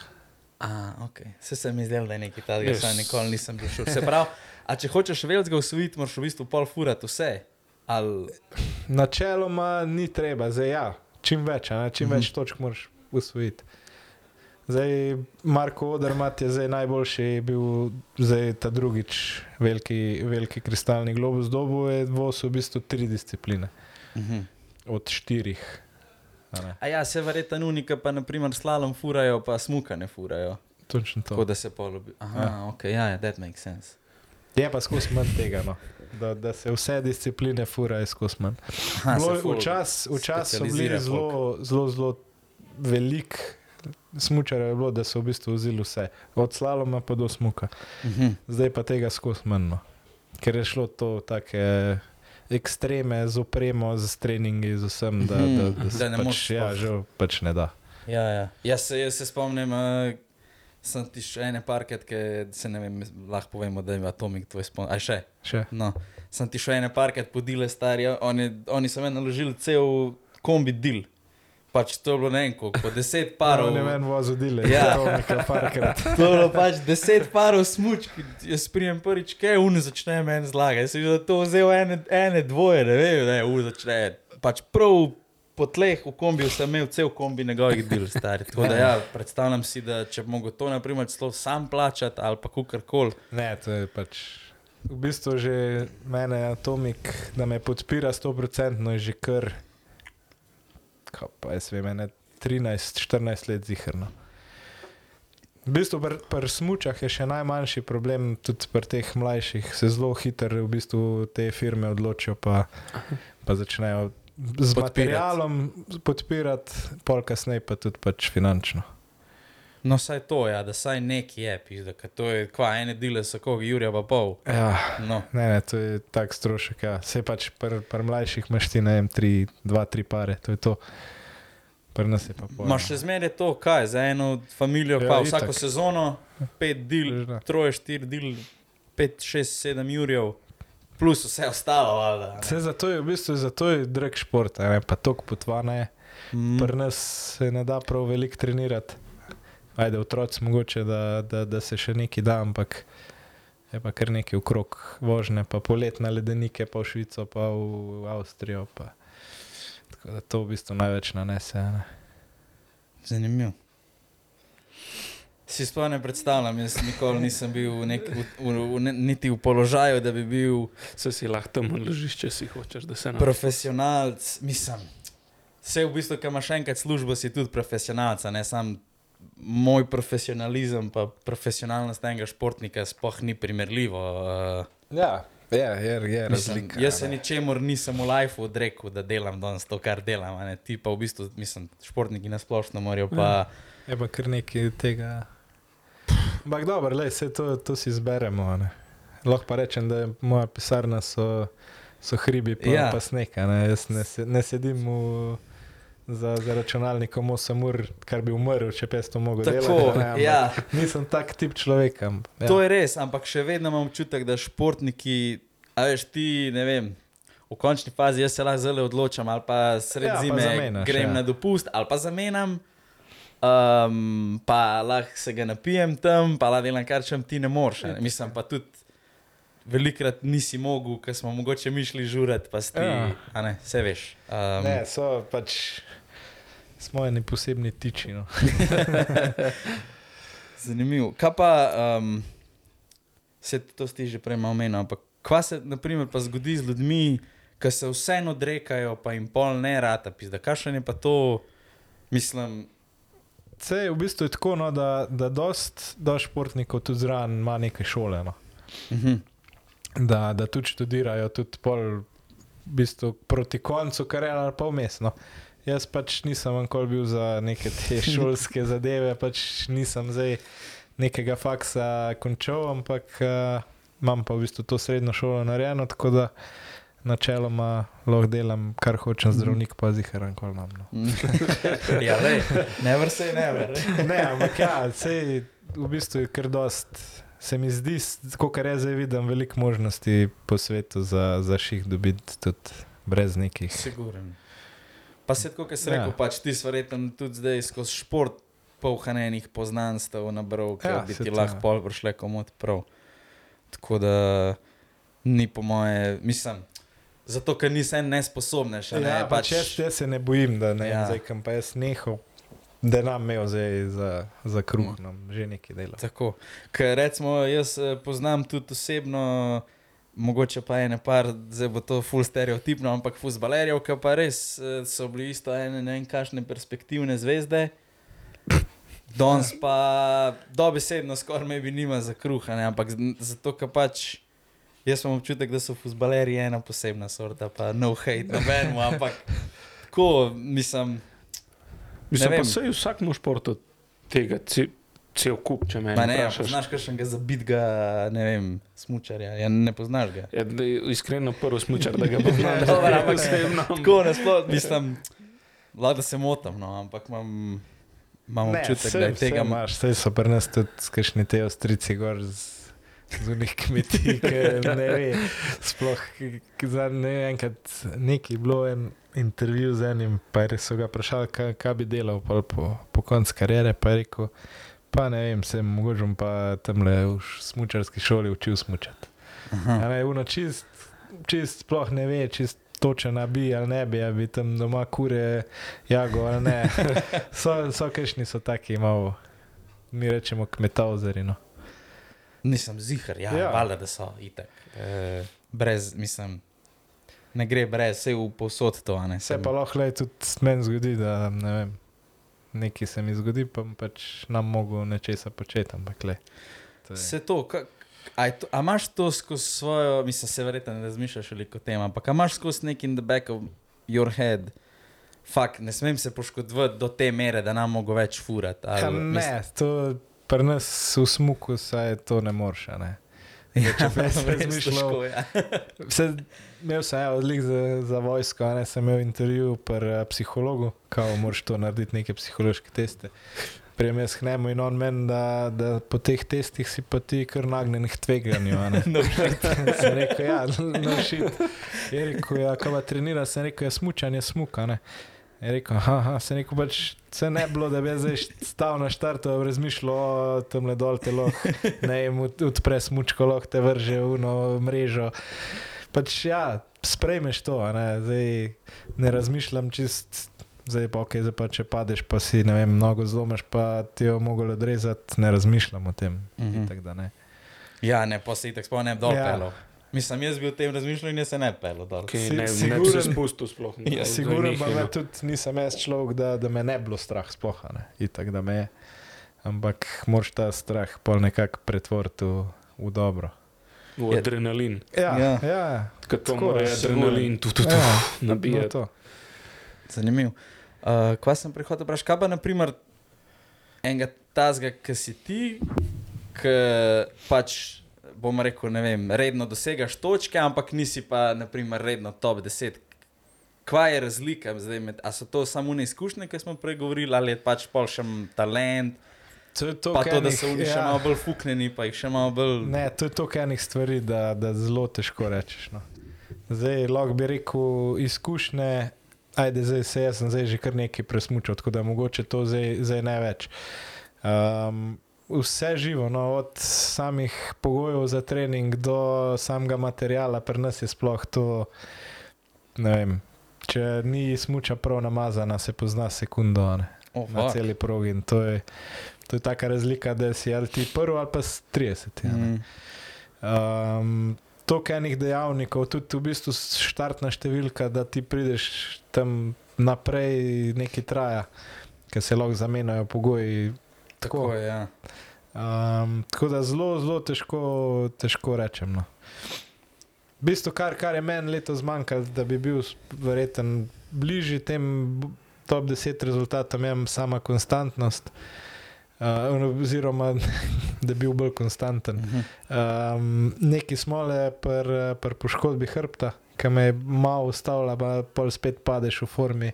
A, okay. Se se mi zdelo, da je nekaj takega, Yes. yes. nikoli nisem bil šel. Se pravi, a če hočeš velikega usvojiti, moraš v bistvu pol furati vse. Ali, Načeloma ni treba, zdaj ja, čim več, ne, čim Mhm. več točk moraš usvojiti. Zdaj, Marko Odermat je zdaj najboljši, je bil zdaj ta drugič veliki, veliki kristalni globus dobu, je vosil v bistvu tri discipline uh -huh. od štirih. a. A ja, se verjetno unika, pa naprimer slalom furajo, pa smuka ne furajo. Točno Tako to. da se polubi. Aha, Ja. ok, ja, ja, that makes sense. Je pa skozi manj tega, no. Da, da se vse discipline furajo skozi manj. Včasih včas so bili zelo, zelo, zelo velik. Smučarjev je bilo, da so v bistvu vzeli vse, od slaloma pa do smuka. Uh -huh. Zdaj pa tega skozi manj. no. Ker je šlo to take ekstreme z opremo, z treningi, z vsem, da, da, da, Da se ne pač, moreš ja, žal pač ne da. Ja, ja. Jaz, se, jaz se spomnim, uh, sem ti še ene parketke, se ne vem, lahko povemo, da ima Tomik tvoj spon. Aj še. Še. No, sem ti še ene parket podile stari, oni, oni so meni naložili cel kombi dil. Pač to je bilo ne vem, koliko, po deset parov. Ne vem, vozodile, Ja. ja. to nekaj parkrat. To je bilo pač deset parov smučk, jaz prijem prvič, kaj uni začne meni zlagati. Jaz sem že to vzel ene, ene dvoje, ne vem, ne, uni začne. Pač prav po tleh v kombiju sem imel cel kombi njegovih bil stari. Tako da ja, predstavljam si, da če bi mogel to naprimer celo sam plačati ali pa kukorkoli. Ne, to je pač. V bistvu že mene Atomik, da me podpira 100%, je že kar, kaj pa jaz vem, mene 13-14 let zihrno. V bistvu pri pr smučah je še najmanjši problem, tudi pri teh mlajših se zelo hitro v bistvu te firme odločijo, pa, pa začnejo z Podpirat. materialom podpirati, pol kasneje pa tudi pač finančno. No, saj to, ja, da saj neki je, pizda, to je kva, ene dele so koga, Jurija pa pol. Ja, No, ne, ne, to je tak strošek. Ja. Vse pač pri pr mlajših imaš ti, ne vem, tri, dva, tri pare, to je to. Pri nas je pa pol. Imaš še zmeraj to, kaj za eno familijo, Ja, pa itak. vsako sezono, pet Že. troje, štiri dil, pet, šest, sedem jurjev, plus vse ostalo, valjda. a ne. Vse zato je v bistvu zato je drag šport, ne, pa tok potvana je. Mm. Pri nas se ne da prav veliko trenirati. Ajde, otroci mogoče, da, da, da se še nekaj da, ampak je pa kar nekaj ukrog vožnje, pa poletne ledenike, pa v Švico, pa v Avstrijo. Pa. Tako da to v bistvu največ nanese. Ne. Zanimivo. Si sploh ne predstavljam, jaz nikoli nisem bil v nek, v, v, v, ne- niti v položaju, da bi bil Se si lahko tam ložiš, če si hočeš, da se nam. profesionalc. Mislim, vse v bistvu, ki imaš enkrat službo, si tudi profesionalc, a ne sam. Moj profesionalizem, pa profesionalnost enega športnika, sploh ni primerljivo. Uh, Ja, je, je, je Mislim, razlika. jaz se a ne. ničemur nisem v lifeu odrekel, da delam danes to, kar delam. a ne. Ti pa v bistvu, mislim, športniki na splošno morajo pa. Je pa kar nekaj tega. Ampak dobro, lej, vse to, to si izberemo. ne. Lahko pa rečem, da je moja pisarna so, so hribi pa, Ja. pa sneg. Ne? Jaz ne, ne sedim v, za, za računalnikom 8 ur, kar bi umrl, če pes to mogel Tako, delati. ne, ja. Nisem tak tip človeka. Ja. To je res, ampak še vedno imam občutek, da športniki, a veš ti, ne vem. V končni fazi jaz se lahko zelo odločam, ali pa sred Ja, pa zime zamenjaš, grem ja. na dopust, ali pa zamenjam, um, pa lahko se ga napijem tam, pa lahko delam kar čem ti ne moreš. ne. Mislim pa tudi, velikrat nisi mogel, ker smo mogoče mišli žurati, pa si ti, Ja. a ne, vse veš. Um, Ne, so pač. Smo eni posebni tiči. No. Zanimivo. Kaj pa, um, se to ti že prej omenil, ampak kaj se naprimer, pa zgodi z ljudmi, ki se vseeno odrekajo, pa jim pol ne rata, pizda. Kakšen je pa to, mislim, Vse je v bistvu je tako, no, da, da dost, dost športnikov tudi zraven ima neke šole. No. uh -huh. da, da tudi študirajo, tudi pol, v bistvu proti koncu kariere ali pa vmes. No. Jaz pač nisem nikoli bil za neke te šolske zadeve, pač nisem zdaj nekega faksa končal, ampak uh, imam pa v bistvu to srednjo šolo narejeno, tako da načeloma lahko delam, kar hočem, zdravnik pa zihar nikoli imam. No. ja, le, never say never. Ne, ampak ja, sej, v bistvu je kar dost. Se mi zdi, kot jaz zdaj vidim, veliko možnosti po svetu za, za ših dobiti tudi brez nekih. Siguren. Pa se tako, kot si Ja. rekel, pač ti si verjetno tudi zdaj skozi šport polhanenih poznanstev nabral, ker Ja, bi ti lahko ja. pol prišle komod prav. Tako da ni po moje, mislim, zato ker nisem nesposoben še. Ne, Ja, pač jaz, jaz se ne bojim, da ne Ja. zdaj, kam pa jaz nehal, da nam imel zdaj za, za kruh, no, že nekaj dela. Tako. Ker recimo, jaz eh, poznam tudi osebno, mogoče pa ene par, zdaj bo to full stereotipno, ampak fusbalerjev, ki pa res eh, so bili isto ene ne vem kakšne perspektivne zvezde. Danes pa dobesedno skoraj me bi nima za kruha, ne? ampak zato, ker pač jaz imam občutek, da so fusbalerji ena posebna sorta, pa no hate nobenemu, ampak tako mislim. Mislim, vem. pa sej v vsakem športu tega ce- cel kup, če me Ma ne, ja, vprašaš. poznaš kakšnega zabitga, ne vem, smučarja, ja, ne poznaš ga. Ja, da je iskreno prvi smučar, da ga poznam. Dobro, ampak osebno. Tako nasploh, mislim, lahko da se motim, no, ampak imam, imam občutek, da je tega imaš, saj so pri nas tudi skašni te ostrici gor z, z unih kmetij, ki ne ve, sploh, za ne vem, enkrat neki je bilo en intervju z enim, pa je so ga vprašali, kaj, kaj bi delal po, po koncu karijere, pa je rekel, pa ne vem, sem mogoče bom pa tamle v š- smučarski šoli učil smučati. Aha. A Ne, uno čist, čist sploh ne ve, čist točen bi ali ne bi, ali bi tam doma kure jago ali ne. So, so kajšni so taki malo, mi rečemo kmetavzeri. No. Nisem zihar, ja, ja. Valjda, da so itak. E, brez, mislim, ne gre brez, vse v posod to, ne. Se pa lahko le tudi meni zgodi, da ne vem. nekaj se mi zgodi, pa pač nam mogel nečesa početi. Ampak, le, to je- Se to, ka, a, to, a imaš to skozi svojo, mislim, se verjetno ne razmišljaš veliko o tem, ampak imaš skozi nek in the back of your head, fakt, ne smem se poškodovati do te mere, da nam mogo več furati. ali mislim- ne, to pri nas v smuku saj to ne moreš. Ja, če bi jaz razmišljal- ja. Vse, imel sem ja, odlik za, za vojsko, ne sem imel intervju pri uh, psihologu, kako moraš to narediti, neke psihološke teste. Prijem jaz hnemo in on meni, da, da po teh testih si pa ti kar nagnjen k tveganju. No, sem rekel, ja, no šit. Je rekel, ja, ko pa trenira, sem rekel, ja, smučanje smuka. Ne. Je rekel, aha, sem rekel, pač se ne bilo, da bi zdaj stal na štartu razmišljal o tem le dol telo, ne jim od- odpre smučko, lahko te vrže v eno mrežo. Pač ja, sprejmeš to, ne, zdaj ne razmišljam čist. Zdaj pa, okay, zdaj pa če padeš, pa si ne vem, nogo zlomiš, pa ti jo mogel odrezati, ne razmišljam o tem. Mhm. Itak da ne. Ja, ne, pa se itak spomnim dol Ja. ja. Mislim, jaz bi o tem razmišljal in jaz se ne pelo. Ki Si- ne, ne bi siguren- se spustil sploh. ne, Ja, Sigurno pa me tudi nisem jaz človek, da, da me ne bi bilo strah, sploh ne. Itak, da me je. Ampak moraš ta strah pol nekako pretvoriti v, v dobro. V Je- adrenalin. Ja, Ja. ja. ja. Kot to Tako, mora adrenalin tu, tu, tu, ja. nabijati. No, to. Zanimivo. Uh, kva sem prihodil vprašati, kaj pa naprimer enega tazga, ki si ti, ki pač bom rekel, ne vem, redno dosegaš točke, ampak nisi pa naprimer redno top 10. Kva je razlika zdaj med, a so to samo neizkušnje, ki smo prej govorili, ali je pač pol še talent, To je to, pa to, da so oni še ja. malo bolj fuknjeni, pa jih še malo bolj. Ne, to je toliko enih stvari, da, da zelo težko rečeš. No. Zdaj, lahko bi rekel, izkušnje, ajde, zdaj se jaz sem zdaj že kar nekaj presmučal, tako da mogoče to zdaj, zdaj ne več. Um, vse živo, no, od samih pogojev za trening do samega materijala, pri nas je sploh to, vem. Če ni smuča prav namazana, se pozna sekundo a ne, Oh, na celi progi. In to je, to je taka razlika, da si ali ti prvi ali pa s 30. a ne. Mm. Um, Toliko enih dejavnikov, tudi v bistvu štartna številka, da ti prideš tam naprej, nekaj traja, ker se lahko zamenjajo pogoji. Tako je. Ja. Um, tako da zelo, zelo težko, težko rečem. No. V bistvu, kar, kar je meni letos zmanjkalo, da bi bil verjeten bližje tem top 10 rezultatom, je sama konstantnost. Uh, oziroma, da bi bil bolj konstanten. Mhm. Um, neki smo le pri pr poškodbi hrbta, ki me je malo ustavila, pa pol spet padeš v formi,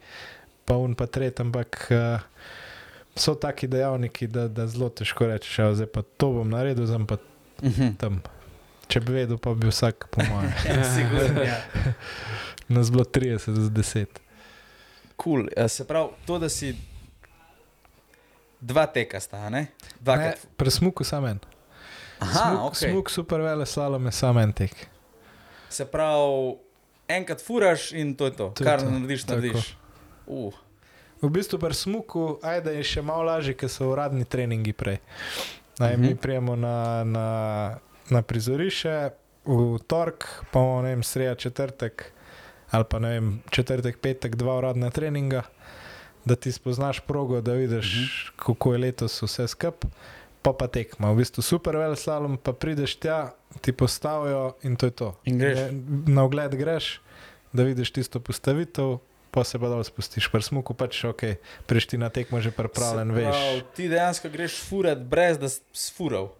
pa un pa tret, ampak uh, so taki dejavniki, da, da zelo težko rečeš, "Evo, zdaj pa to bom naredil, zdaj pa Mhm. tam. Če bi vedel, pa bi vsak, po mojem, Ja, sigurno, ja. nas bilo 30 z 10. Cool. Eh, Se pravi, to, da si dva teka sta, ne? Ne, Dvakrat. pri smuku samo en. Aha, smuk, okay. smuk super vele slalom je samo en tek. Se pravi, enkrat furaš in to je to. To Kar to, narediš, tako. narediš. Uh. V bistvu pri smuku, ajde je še malo lažje, ker so uradni treningi prej. Naj, mi Mhm. prijemo na, na, na prizorišče v torek, pa imamo ne vem, sreda četrtek ali pa ne vem, četrtek, petek, dva uradna treninga, da ti spoznaš progo, da vidiš, Mhm. kako je letos vse skup. Pa pa tekma, v bistvu super vel slalom, pa prideš tja, ti postavijo in to je to. In greš. Na ogled greš, da vidiš tisto postavitev, pa se pa dol spustiš, pri smuku pač ok, preš ti na tekmo že pripravljen, Se veš. pravi, Ti dejansko greš furat, brez da si sfural.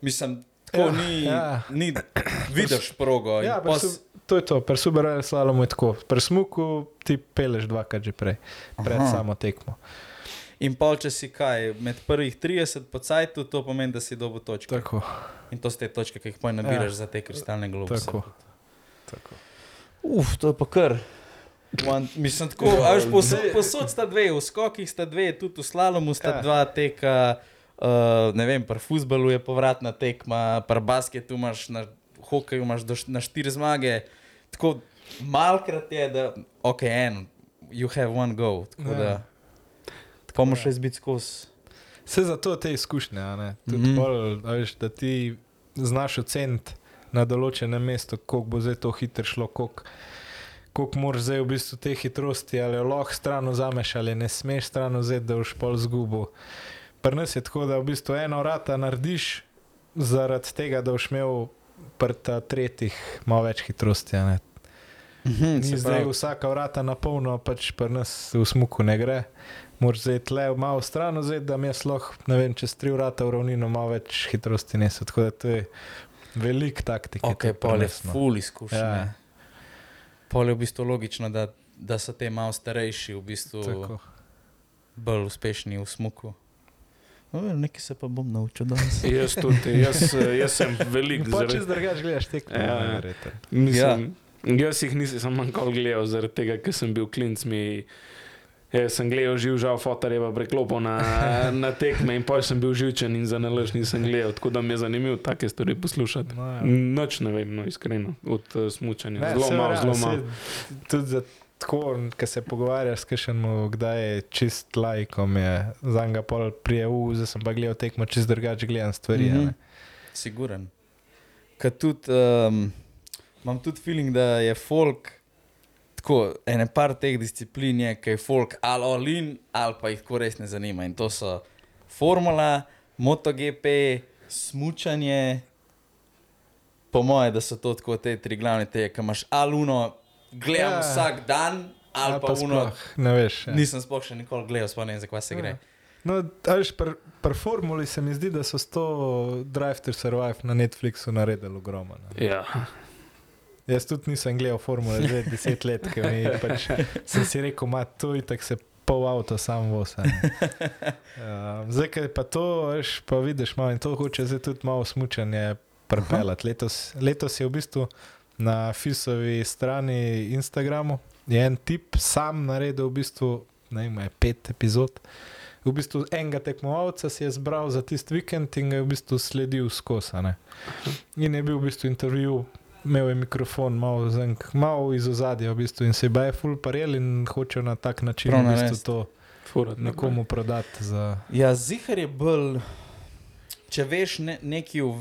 Mislim, tako Ja, ni, ja. ni, vidiš progo. Ja, pos-. To je to, pri super vel slalomu je tako, pri smuku ti peleš dvakrat že prej, pred Aha. samo tekmo. In pol, če si kaj, med prvih 30 po cajtu, to pomeni, da si dobil točke. Tako, In to so te točke, ki jih poj nabiraš ja. za te kristalne globuse. tako. tako. Uf, to je pa kar. Man, mislim, tako, Ja, až posod, posod sta dve, v skokih sta dve, tudi v slalomu sta Ja. dva teka. Uh, ne vem, pri futbalu je povratna tekma, pri basketu imaš, na hokeju imaš do, na štiri zmage. Tako malkrat je, da ok, en, you have one go. Tako Ja. da, tako moraš ja. še izbiti skozi. Vse zato te izkušnje? Tudi mm -hmm. pol, a veš, da ti znaš oceniti na določenem mestu, koliko bo zdaj to hitro šlo, koliko, koliko moraš zdaj v bistvu te hitrosti, ali lahko stran vzameš, ali ne smeš stran vzeti, da boš pol zgubo. Pri nas je tako, da v bistvu eno rata narediš zaradi tega, da boš imel pri ta tretjih malo več hitrosti. ne. Mhm, Ni zdaj pravi, vsaka vrata na polno, pač pri nas v smuku ne gre. Moraš zdaj tle malo stran vzeti, da mi je lahko, ne vem, čez tri vrata v ravnino malo več hitrosti nesel. Tako da to je velik taktik. ok, pol je ful izkušnja. Ja. Ja. Pol je v bistvu logično, da, da so te malo starejši v bistvu Tako. bolj uspešni v smuku. No, nekaj se pa bom naučil danes. Jaz tudi, jaz, jaz sem velik. Pa če zdrgaš, gledaš tekmo. Ja, ja. Mislim, ja. Jaz jih nisem manjkal gledal, zaradi tega, ker sem bil klinc. Mi, jaz sem gledal živ, žal, fotorjeva preklopo na, na tekme in pa sem bil živčen in za nalož nisem gledal. Tako da mi je zanimivo take stvari poslušati. No, ja. Noč ne vem, no, iskreno, od uh, smučanja. Ne, Zelo malo, verjamem, zelo malo. Tudi za tako, ko se pogovarjaš s kakšnim, kdaj je čist lajkom, je za njega pol prijevu, zdaj sem pa gledal tekmo, čist drugače gledam stvari. Mm -hmm. Siguren. Ker tudi um, imam tudi feeling, da je folk, tako ene par teh disciplin je, ki je folk ali olin, ali pa jih tako res ne zanima. In to so formula, MotoGP, smučanje. Po moje, da so to tako te tri glavne teje, ki imaš aluno, gledam Ja. ja. vsak dan, ali pa, pa uno. sploh, ne veš. Ja. Nisem sploh še nikoli gledal, sploh ne vem, za kaj se gre. Ja. No, veš, pri pr formuli se mi zdi, da so s to Drive to Survive na Netflixu naredili ogromno. ne. Ja. Jaz tudi nisem gledal formule že deset let, ker pač, sem si rekel, ma to in tako se pol avto sam vosa. Uh, zdaj, ker pa to, veš, pa vidiš malo in to hoče zdaj tudi malo smučanje prepeljati. Letos, letos je v bistvu na Fisovi strani Instagramu je en tip sam naredil v bistvu, ne vem, pet epizod. V bistvu enega tekmovalca si je zbral za tisti vikend in ga je v bistvu sledil skozi. In je bil v bistvu intervju, imel je mikrofon, malo, zenk, malo iz ozadja v bistvu in se je baje full parel in hoče na tak način Prav v bistvu to Furat, ne, nekomu prodati. Za... Ja, zihar je bolj. Če veš, ne,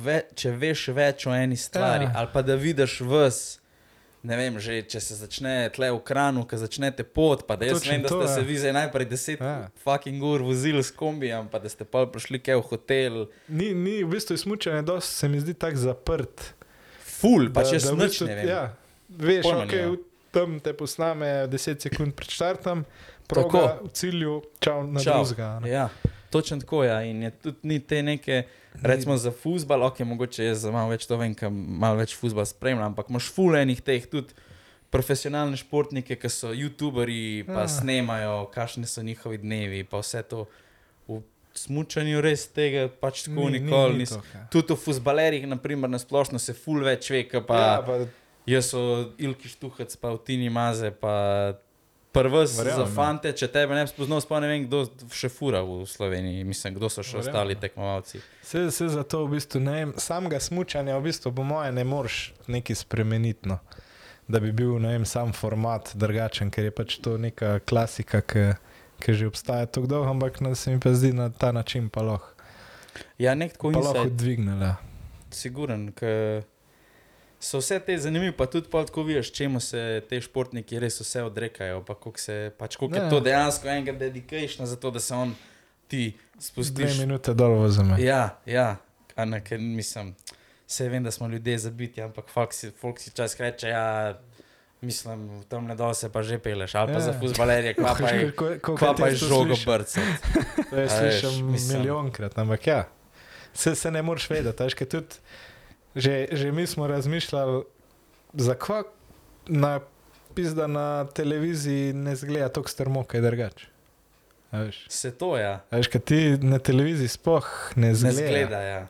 ve, če veš več o eni stvari, Ja. ja. ali pa da vidiš vse, ne vem, že če se začne tle v kranu, ko začnete pot, pa da jaz Točno vem, da to, ste ja. se vi zdaj najprej deset Ja. ja. fucking ur vozili s kombijem, pa da ste pa prišli kaj v hotel. Ni, ni v bistvu smučanje, dosti se mi zdi tako zaprt. Ful, da sem v nič bistvu- ne vem. Ja, veš, Pojma okay, nimam. tam te posname 10 sekund pred štartom, proga Tako. v cilju, čau na Čau. drugega. ne. Ja, točno tako. Ja. In je tudi ni te neke, recimo za futbal, ok, mogoče jaz za malo več to vem, ker malo več futbal spremljam, ampak imaš fulejnih teh tudi profesionalne športnike, ki so YouTuberi, pa Ja. ja. snemajo, kakšne so njihovi dnevi, pa vse to. Smučanju res tega pač tako Ni- ni- nikoli ni nisem. toliko, ja. Tudi v futbalerjih, naprimer, na splošno se ful več ve, pa. Ja, pa Jaz so Ilki Štuhec, pa Tini Maze, pa prvi za Verjamem, ja. fante, če tebe ne bi spoznal, sploh ne vem, kdo še fura v Sloveniji, mislim, kdo so še Verjamem, ostali ja. tekmovalci. Se, se zato v bistvu ne samega smučanja, v bistvu, po mojem, ne moreš nekaj spremeniti. No. Da bi bil vem, sam format drugačen, ker je pač to neka klasika, ki, ki že obstaja tako dolgo, ampak se mi pa zdi na ta način pa lahko, Ja, nek tako pa lahko dvignila. siguren, ker so vse te zanimive, pa tudi pa tako vidiš, čemu se te športniki res vse odrekajo, pa koliko, se, pač, Ja. je to dejansko enega dedication za to, da se on ti Dve spustiš. minute dol vzame. Ja, ja, a ne, ker mislim, vse vem, da smo ljudje zabiti, ampak folk si, folk si čas reče, ja, mislim, tam ne dol se pa že peleš, ali pa Ja. ja. za futbalerje, kva pa je, Ko- ko- kva pa je žogo brcati. To je mislim- milijonkrat, ampak ja, se, se ne moreš vedeti. veš, Tudi, že, že mi smo razmišljali, zakaj na, pizda na televiziji ne zgleda tako strmo, kaj drugače. Se to, ja, Veš, kaj ti na televiziji sploh ne ne zgleda. zgleda, ja.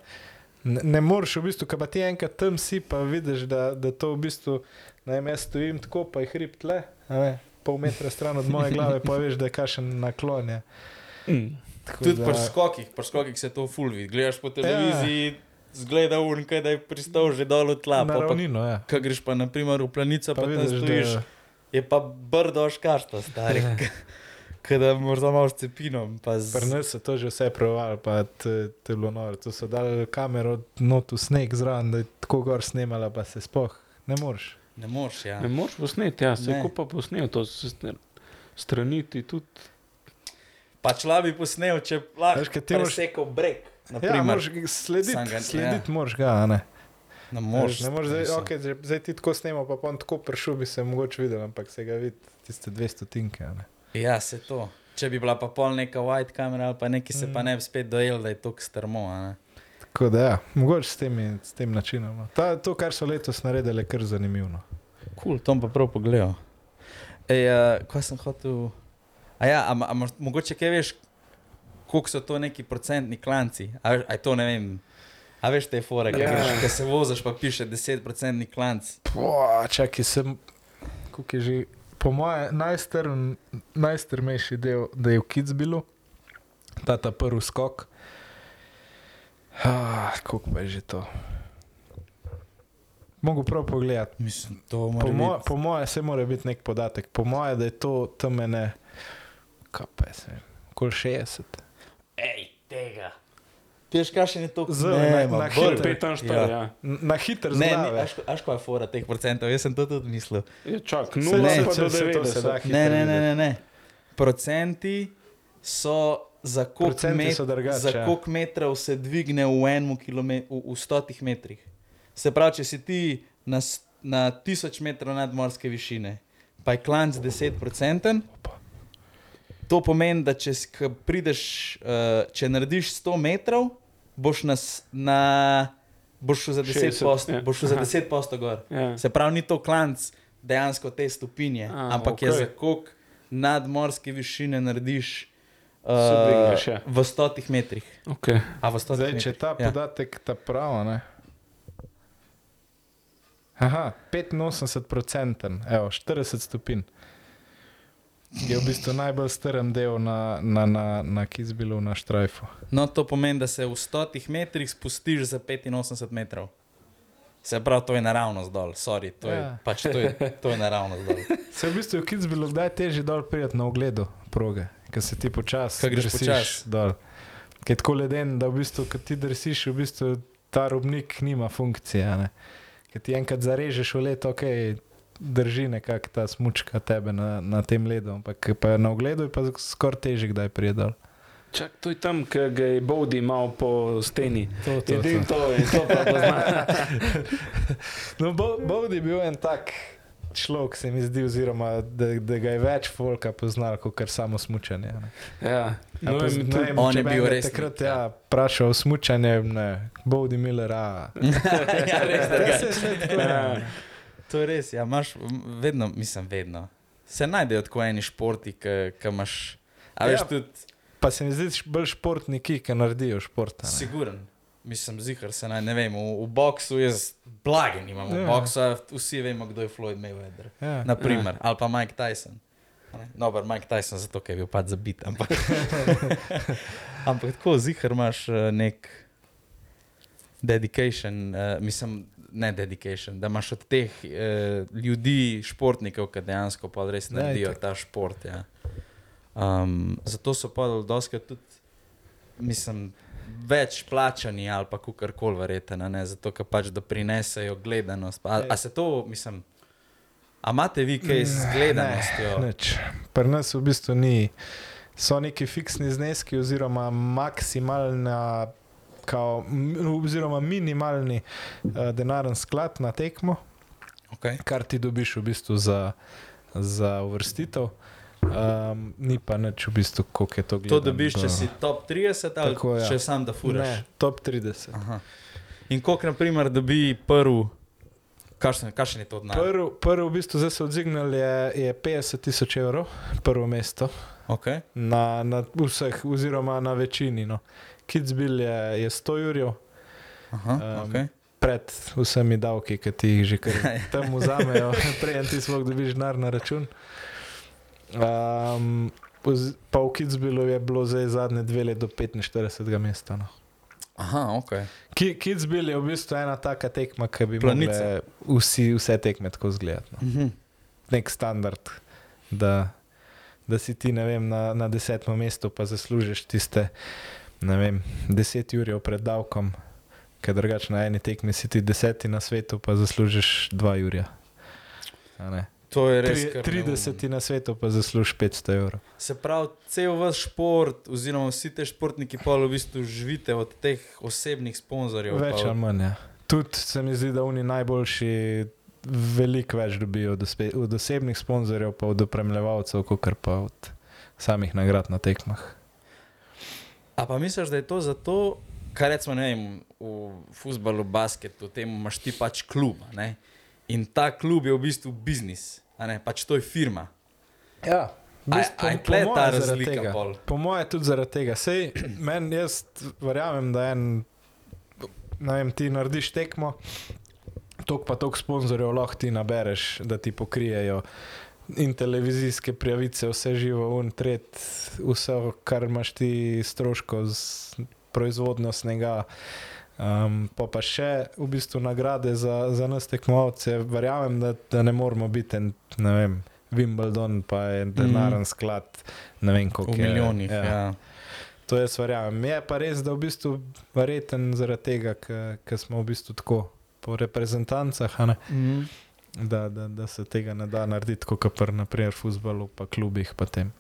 Ne, ne moreš v bistvu, kaj pa ti enkrat tam si, pa vidiš, da, da to v bistvu, vem, jaz stojim tako, pa je hrib tle, a ne, pol metra stran od moje glave, pa veš, da je kašen naklon. Je. Mm. Tako Tudi da- pri skokih, pri skokih se to ful vidi. Gledaš po televiziji, ja. zgleda un, kaj da je pristal že dol od tla. Na Pa, pa, ravnino, ja. ko greš pa naprimer v planico, pa, Pa pa tam vidiš, stojiš, da je pa brdo škarta, stari. Kada morda malo s cepinom. pa z- Pri nas so to že vse provali, pa to to je bilo noro. Tu so dali kamero not v sneg zraven, da je tako gor snemala, pa se spoh ne moreš. Ne moreš, ja. Ne moreš posneti, ja, se Ne. ko pa posnel, to se sne- straniti tudi. Pač lahko bi posnel, če lahko Veš, kaj ti moraš- presekal breg. Ja, moraš slediti, ga- slediti ja. moraš ga, a ne. Ne moreš. ne moreš zdaj, okay, zdaj, zdaj ti tako snemo, pa on tako prišel, bi se mogoče videl, ampak se ga vidi, tiste 200 tinke. a Ne. Ja, se to. Če bi bila pa pol neka white kamera ali pa neki, se pa Mm. ne bi spet dojel, da je to strmo. Tako da, ja, mogoče s, temi, s tem načinom. no. Ta, to, kar so letos naredili, je kar zanimivo. no. Cool, to bom pa prav pogledal. Ej, uh, kaj sem hotel? A ja, a, a, mogoče kaj veš, koliko so to neki procentni klanci? A, a to ne vem. A veš te fore, Ja. yeah. ki se voziš, pa piše 10% klanc. Čakaj, sem, kako je že, po mojem, najstrm, najstrmejši del, da je v Kitzbilu, ta ta prvi skok. Ah, Kako pa je že to? Mogu prav pogledati. Mislim, Po, mo biti. po mojem, se mora biti nek podatek. Po mojem, da je to tam ene, kaj pa je, kol 60. Ej, tega. Ti veš, kaj še je to? Z- Ne, na- ma, na hitro. 45, Ja. ja. Na hiter Ne, ni, až, až kaj je fora teh procentov, jaz sem to tudi mislil. ja. Čak, Se- 0 se- pa se- do se to se da 90. hitro Ne, ne, ne, ne, ne. Procenti so za koliko met, ja. koliko metrov se dvigne v enem kilometru, v, v stotih metrih. Se pravi, če si ti na, na tisoč metrov nadmorske višine, pa je klanc 10%, to pomeni, da če prideš, uh, če narediš 100 metrov, boš, nas, na, boš za 10 60, posto, ja. boš za Aha. 10 posto gor. Ja. Se pravi, ni to klanc dejansko te stopinje, A, ampak okay. je za koliko nadmorske višine narediš uh, ja. v stotih metrih. Okay. A v stotih Zdaj, če metrih. je ta ja. podatek ta prav, ne? Aha, 85%, evo, 40 stopinj. Je v bistvu najbolj strm del na, na, na, na Kizbilu, na Štrajfu. No, to pomeni, da se v stotih metrih spustiš za 85 metrov. Se pravi, to je naravnost dol, sorry, to, ja. je, Ja. pač to, je, to je naravnost dol. Se je v bistvu v Kizbilu kdaj težje dol prijeti na ogledu proge, ker se ti počasi Ko greš počasi. dol. Ker je tako leden, da v bistvu, ko ti drsiš, v bistvu ta robnik nima funkcije. a ne. Ker ti enkrat zarežeš v let, ok, drži nekako ta smučka tebe na, na tem ledu, ampak pa na ogledu, je pa skoraj težje, kdaj prije dol. Čak, to je tam, ki ga je Bodi imel po steni. To, Edino to je, to pa pozna. No, Bo- Bovdi je bil en tak človek, se mi zdi, oziroma da, da ga je več folka poznal, kot samo smučanje. ne. Ja. No, pa, ne vem, On je bi bil res Takrat nek, ja. ja, vprašal o smučanju, ne, Bovdi Miller. Ja, res, da ga- ja. To je res, ja, imaš vedno, mislim, vedno. Se najdejo tako eni športi, ki imaš. A veš, Ja. tudi Pa se mi zdi bolj športniki, ki naredijo šport. ne. Siguren. Mislim, zihar se naj ne vem. V, v boksu jaz blage nimam. V Ja. boksu vsi vemo, kdo je Floyd Mayweather. Ja. Naprimer, ali pa Mike Tyson. Dober, Mike Tyson zato, ker je bil pač zabit. Ampak, ampak tako zihar imaš eh, nek dedication, uh, mislim, ne dedication, da imaš od teh uh, ljudi, športnikov, ki dejansko pa res naredijo ta šport. Ja. Um, zato so pa dosti tudi, mislim, več plačani ali pa kar koli verjetno, ne? zato ker pač doprinesejo gledanost. Pa, a, a se to, mislim, a imate vi kaj z gledanostjo? Nič. Pri nas v bistvu ni. So neki fiksni zneski, oziroma maksimalna, kao, oziroma minimalni uh, denarni sklad na tekmo, Okay. kar ti dobiš v bistvu za, za uvrstitev. Um, ni pa nič, v bistvu, koliko je to To gledano. dobiš, če si top 30 ali Tako, ja. če sam da furaš. Ne, top 30. Aha. In koliko, na primer, dobi prvi, kakšen, kakšen je to denar? Prvi, prv, v bistvu, zdaj so odzignili, je, je 50 tisoč evrov, prvo mesto Okay. na, na vseh, oziroma na večini. No. Kidsbill je, je 100 jurjev, Aha, Um, okay. pred vsemi davki, ki ti jih že kar tam vzamejo, prej ti sploh dobiš denar na račun. Um, pa v Kidsbillu je bilo zdaj zadnje dve leti do 45. mesta. No. Aha, okay. Ki, Kidsbill je v bistvu ena taka tekma, ki bi mogle vsi, vse tekme tako izgledati. No. Mhm. Nek standard, da, da si ti vem, na, na desetem mestu, pa zaslužiš tiste vem, deset jurjev pred davkom, ker drugače na eni tekmi si ti deseti na svetu, pa zaslužiš dva jurja. To je res. Tri, kar 30 na svetu pa zaslužiš 500 evrov. Se pravi, cel vaš šport, oziroma vsi te športniki, pa v bistvu živite od teh osebnih sponzorjev. Več ali manj. Ja. Tudi se mi zdi, da oni najboljši veliko več dobijo od, ospe, od osebnih sponzorjev, pa od opremljevalcev, kot pa od samih nagrad na tekmah. A pa misliš, da je to zato, kar recimo vem, v futbalu, basketu, temu imaš ti pač klub. a Ne? In ta klub je v bistvu biznis, pač to je firma. Ja, A je- tle ta razlika? Po mojem, tudi zaradi tega. Sej, men, jaz verjamem, da en, ne vem, ti narediš tekmo, tok pa tok sponzorjev lahko ti nabereš, da ti pokrijejo in televizijske prijavice, vse živo, un, tret, vse, kar imaš ti stroško z proizvodnjo snega. Um, pa pa še v bistvu nagrade za, za nas tekmovalce. Verjamem, da, da ne moramo biti en, ne vem, Wimbledon, pa je denaren mm. sklad, ne vem koliko. V je, milijonih. Ja. Ja. To jaz verjamem. Je pa res, da v bistvu verjeten zaradi tega, ker smo v bistvu tako po reprezentancah, Mm. da, da, da se tega ne da narediti, kot pa naprimer v futbalu, pa klubih. Pa tem.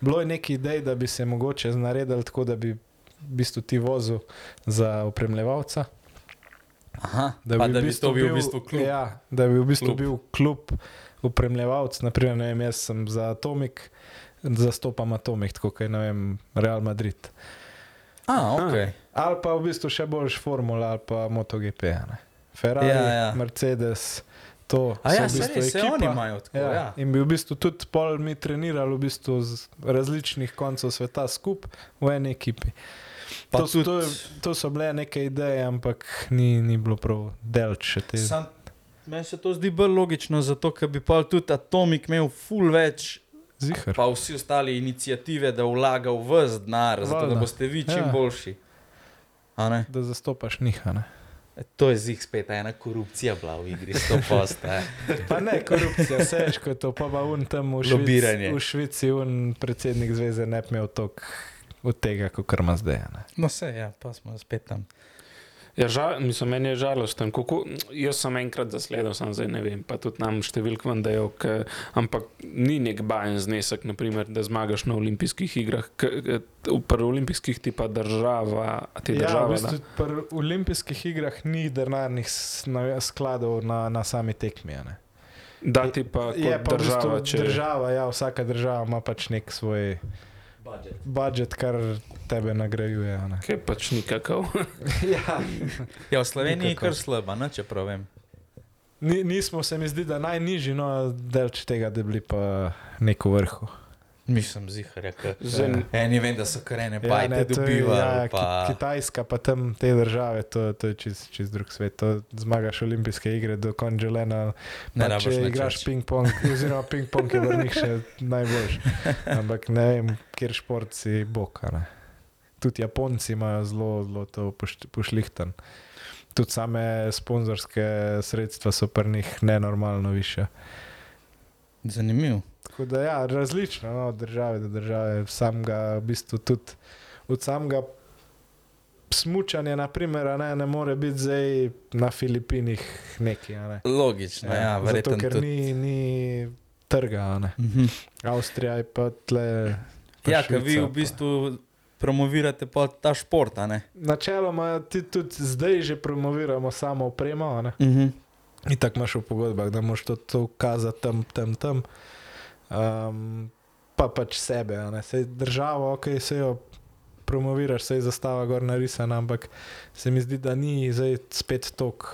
Bilo je nekaj idej, da bi se mogoče naredili tako, da bi v bistvu ti vozil za opremljevalca. Aha, da bi, da bi to bil v bistvu klub. Ja, da bi v bistvu Klub. bil klub upremljevalc. Naprimer, ne vem, jaz sem za Atomik, zastopam Atomik, tako kot je vem, Real Madrid. A, ok. Ali pa v bistvu še boljš Formula ali pa MotoGP. ne. Ferrari, Ja, ja. Mercedes. To A ja, v se bistvu se ekipa. oni imajo tako. Ja, Ja. In bi v bistvu tudi pol mi trenirali v bistvu z različnih koncev sveta skupaj v eni ekipi. Pa To, tudi... to, to so bile neke ideje, ampak ni, ni bilo prav delč še te. Sam, meni se to zdi bolj logično, zato ker bi pa tudi Atomik imel ful več, Zihar. pa vsi ostali inicijative, da vlaga v vas denar, zato da boste vi čim Ja. boljši. A ne? Da zastopaš njih. a ne. E, To je zig spet ena korupcija bila v igri, sto posta. Pa ne korupcija, vse je to, pa pa un tam v Lobiranje. Švici, v Švici un predsednik zveze ne bi imel toliko od tega, kot ima zdaj. ne. No, vse, ja, pa smo spet tam. Ja, žal, mislim, meni je žalosten. Kako, jaz sem enkrat zasledil, sem zdaj ne vem, pa tudi nam številk vendajo, ampak ni nek bajen znesek, naprimer, da zmagaš na olimpijskih igrah. K, k, pri olimpijskih ti pa država, ti Ja, v država. bistvu pri olimpijskih igrah ni denarnih skladov na, na sami tekmi. a ne. da, da ti pa kot Je pa država, v bistvu če država, ja, vsaka država ima pač nek svoj Budget. budžet, kar tebe nagrajuje. ne. Kaj pač nikakav. ja. Ja, v Sloveniji je kar slaba, ne, če pravim. Ni, nismo se mi zdi, da najnižji, no, delč tega, da bi bili pa neko vrhu. Mislim, ziharja, ker Zdaj, eni vem, da so karene Ja, bajte ne, to je- ja, pa... Ki- Kitajska, pa tam te države, to, to je čist, čist drug svet. To zmagaš olimpijske igre do konželena. Ne rabiš če nič igraš ping-pong, oziroma ping-pong je vrnih še najboljši. Ampak ne vem, kjer šport si boka. Ne. Tudi Japonci imajo zelo, zelo to pošlihtan. Tudi same sponzorske sredstva so pri njih nenormalno više. Zanimivo. Tako da ja, različno no, od države do države, samega v bistvu tudi od samega smučanja, naprimer, ne, ne more biti zdaj na Filipinih neki. ne. Logično, ja, ja zato verjetno ker tudi. ni, ni trga. ne. Mhm. Avstrija je pa tle. pa Ja, ker vi v pa- bistvu promovirate pa ta šport? Načeloma ti tudi zdaj že promoviramo samo opremo. ne. Mhm. In tako imaš v pogodbah, da moš to, to ukazati tam, tam, tam. Um, pa pač sebe. Sej državo, ok, se jo promoviraš, se je zastava gor narisana, ampak se mi zdi, da ni zdaj spet tok,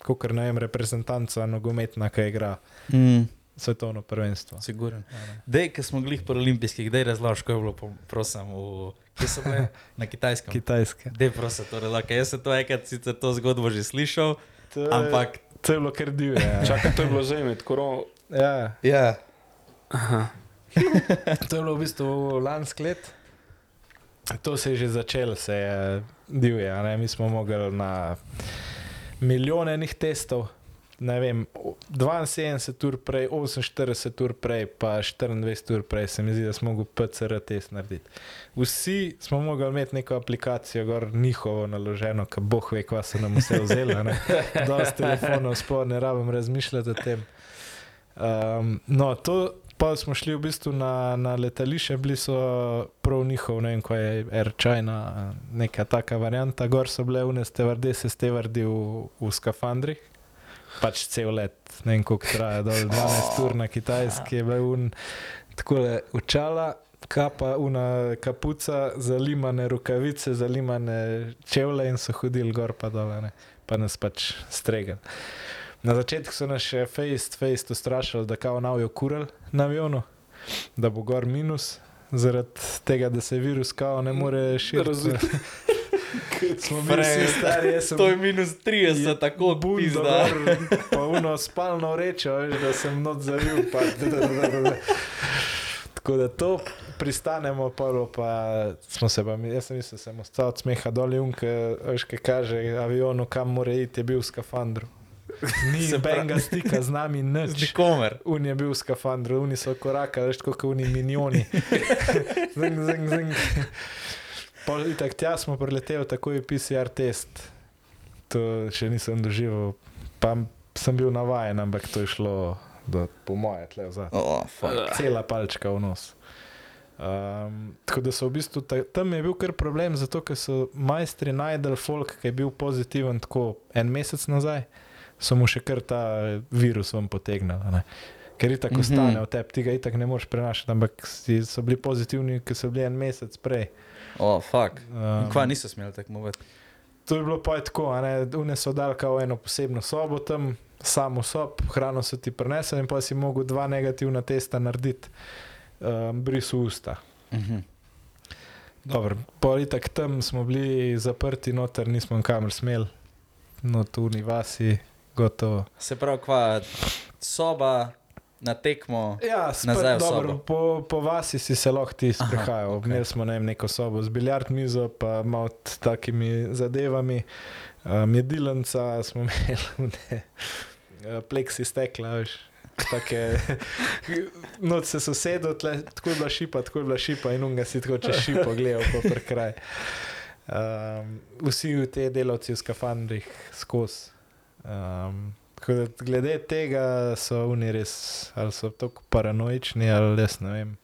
kot ne vem, reprezentanca nogometna, ki igra Mm, svetovno prvenstvo. Siguren. Dej, ki smo glih po olimpijskih, dej razloži, ko je bilo, po- prosim, v... kje so bile? Na kitajskem. Kitajske. Dej, prosim, to relaka. Jaz sem to enkrat sicer to zgodbo že slišal, To je- ampak... To je bilo kar divje. čakaj, to je bilo zdaj med korono. Ja, Ja. Aha. to je bilo v bistvu lansko let. To se je že začelo, se je divje. a ne. Mi smo mogli na milijone enih testov. Ne vem, 72 ur prej, 48 ur prej, pa 24 ur prej, se mi zdi, da smo mogli PCR test narediti. Vsi smo mogli imeti neko aplikacijo, gor njihovo naloženo, ki boh ve, kva so nam vse vzeli. a ne. Dosti telefonov, sploh ne rabim razmišljati o tem. Um, no, to pa smo šli v bistvu na, na letališče, bili so prav njihov, ne vem, ko je Air China, neka taka varianta, gor so bile une stevardese, stevardi v, v skafandrih. Pač cel let, ne vem, koliko traja, dol 12 ur na kitajski, je bil un, tako le učala, kapa, una kapuca, zalimane rokavice, zalimane čevlje in so hodili gor pa dol, ne, pa nas pač stregali. Na začetku so nas še face, face ustrašili, da kao navijo kurel na avionu, da bo gor minus, zaradi tega, da se virus kao ne more širiti. Smo bili stari, sem To je minus 30, tako bundo pizda. gor, pa uno spalno rečo, veš, da sem not zavil. Pa, da, da, da, da. Tako da to pristanemo, prvo pa smo se pa, jaz sem mislil, sem ostal od smeha dol, veš, kaj kaže avionu, kam mora iti, je bil v skafandru. Ni Se benga stika z nami, Z nič. nikomer. Un je bil v skafandru, oni so korakali, veš, kot oni minioni. zing, zing, zing. Pol itak tja smo preleteli, tako je PCR test. To še nisem doživel, pa sem bil navajen, ampak to je šlo, do, po moje, tle za Oh, fuck. cela palčka v nos. Um, tako da so v bistvu ta, tam je bil kar problem, zato ker so majstri najdel folk, ki je bil pozitiven tako en mesec nazaj, so mu še kar ta virus vam ne. Ker je tako Mhm. stane v tebi, ti ga itak ne moreš prenašati, ampak so bili pozitivni, ki so bili en mesec prej. Oh, fuck. Um, In Kva niso smeli tekmovati. To je bilo pa je tako, une so dal kao eno posebno sobo tam, samo sob, hrano so ti prinesli in pa si mogel dva negativna testa narediti, um, brisu usta. Mhm. Dobro, po itak tam smo bili zaprti noter, nismo kamor smeli, no tu ni vasi, gotovo. Se pravi, kva soba na tekmo. Ja, Nazaj v dobro, sobo. po, po vasi si se lahko ti sprehajal. Okay. Imeli smo ne neko sobo z biljard mizo, pa malo takimi zadevami. Um, jedilnica smo imeli, ne, eh, pleksi stekla, veš. Take, noč se sosedov, tle, tako je bila šipa, tako je bila šipa in unga si tako čez šipo gledal po prekraj. Um, vsi ti delavci v skafandrih skozi. Um, glede tega so oni res, ali so tako paranoični, ali jaz ne vem.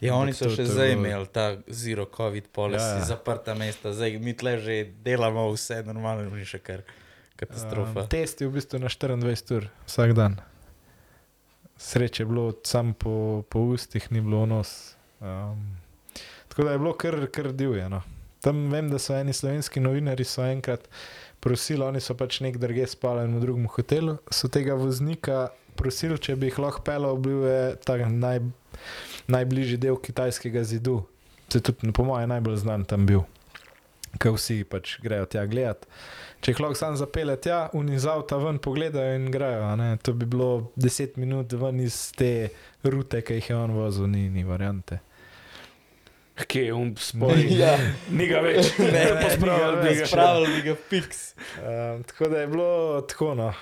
Ja, oni so še zdaj imeli ta zero COVID policy, Ja, ja, zaprta mesta, zdaj mi tle že delamo vse normalno, ni še kar katastrofa. Um, test je v bistvu na 24 ur vsak dan. Sreče je bilo sam po, po ustih, ni bilo nos. Um, tako da je bilo kar, kar divje. No. Tam vem, da so eni slovenski novinari so enkrat prosili, oni so pač nek druge spali v drugem hotelu, so tega voznika prosili, če bi jih lahko pelal, bil je ta naj, najbližji del kitajskega zidu. Se je tudi, po mojem, najbolj znan tam bil, ker vsi pač grejo tja gledat. Če jih lahko sam zapelje tja, oni z avta ven pogledajo in grejo. To bi bilo 10 minut ven iz te rute, ki jih je on vozil, ni, ni variante. Kje je um spoj? Ja. Ni ga več. Ne, ne, pospravili ni ga bi ga še. Spravili bi ga fiks. Um, tako da je bilo tako. No.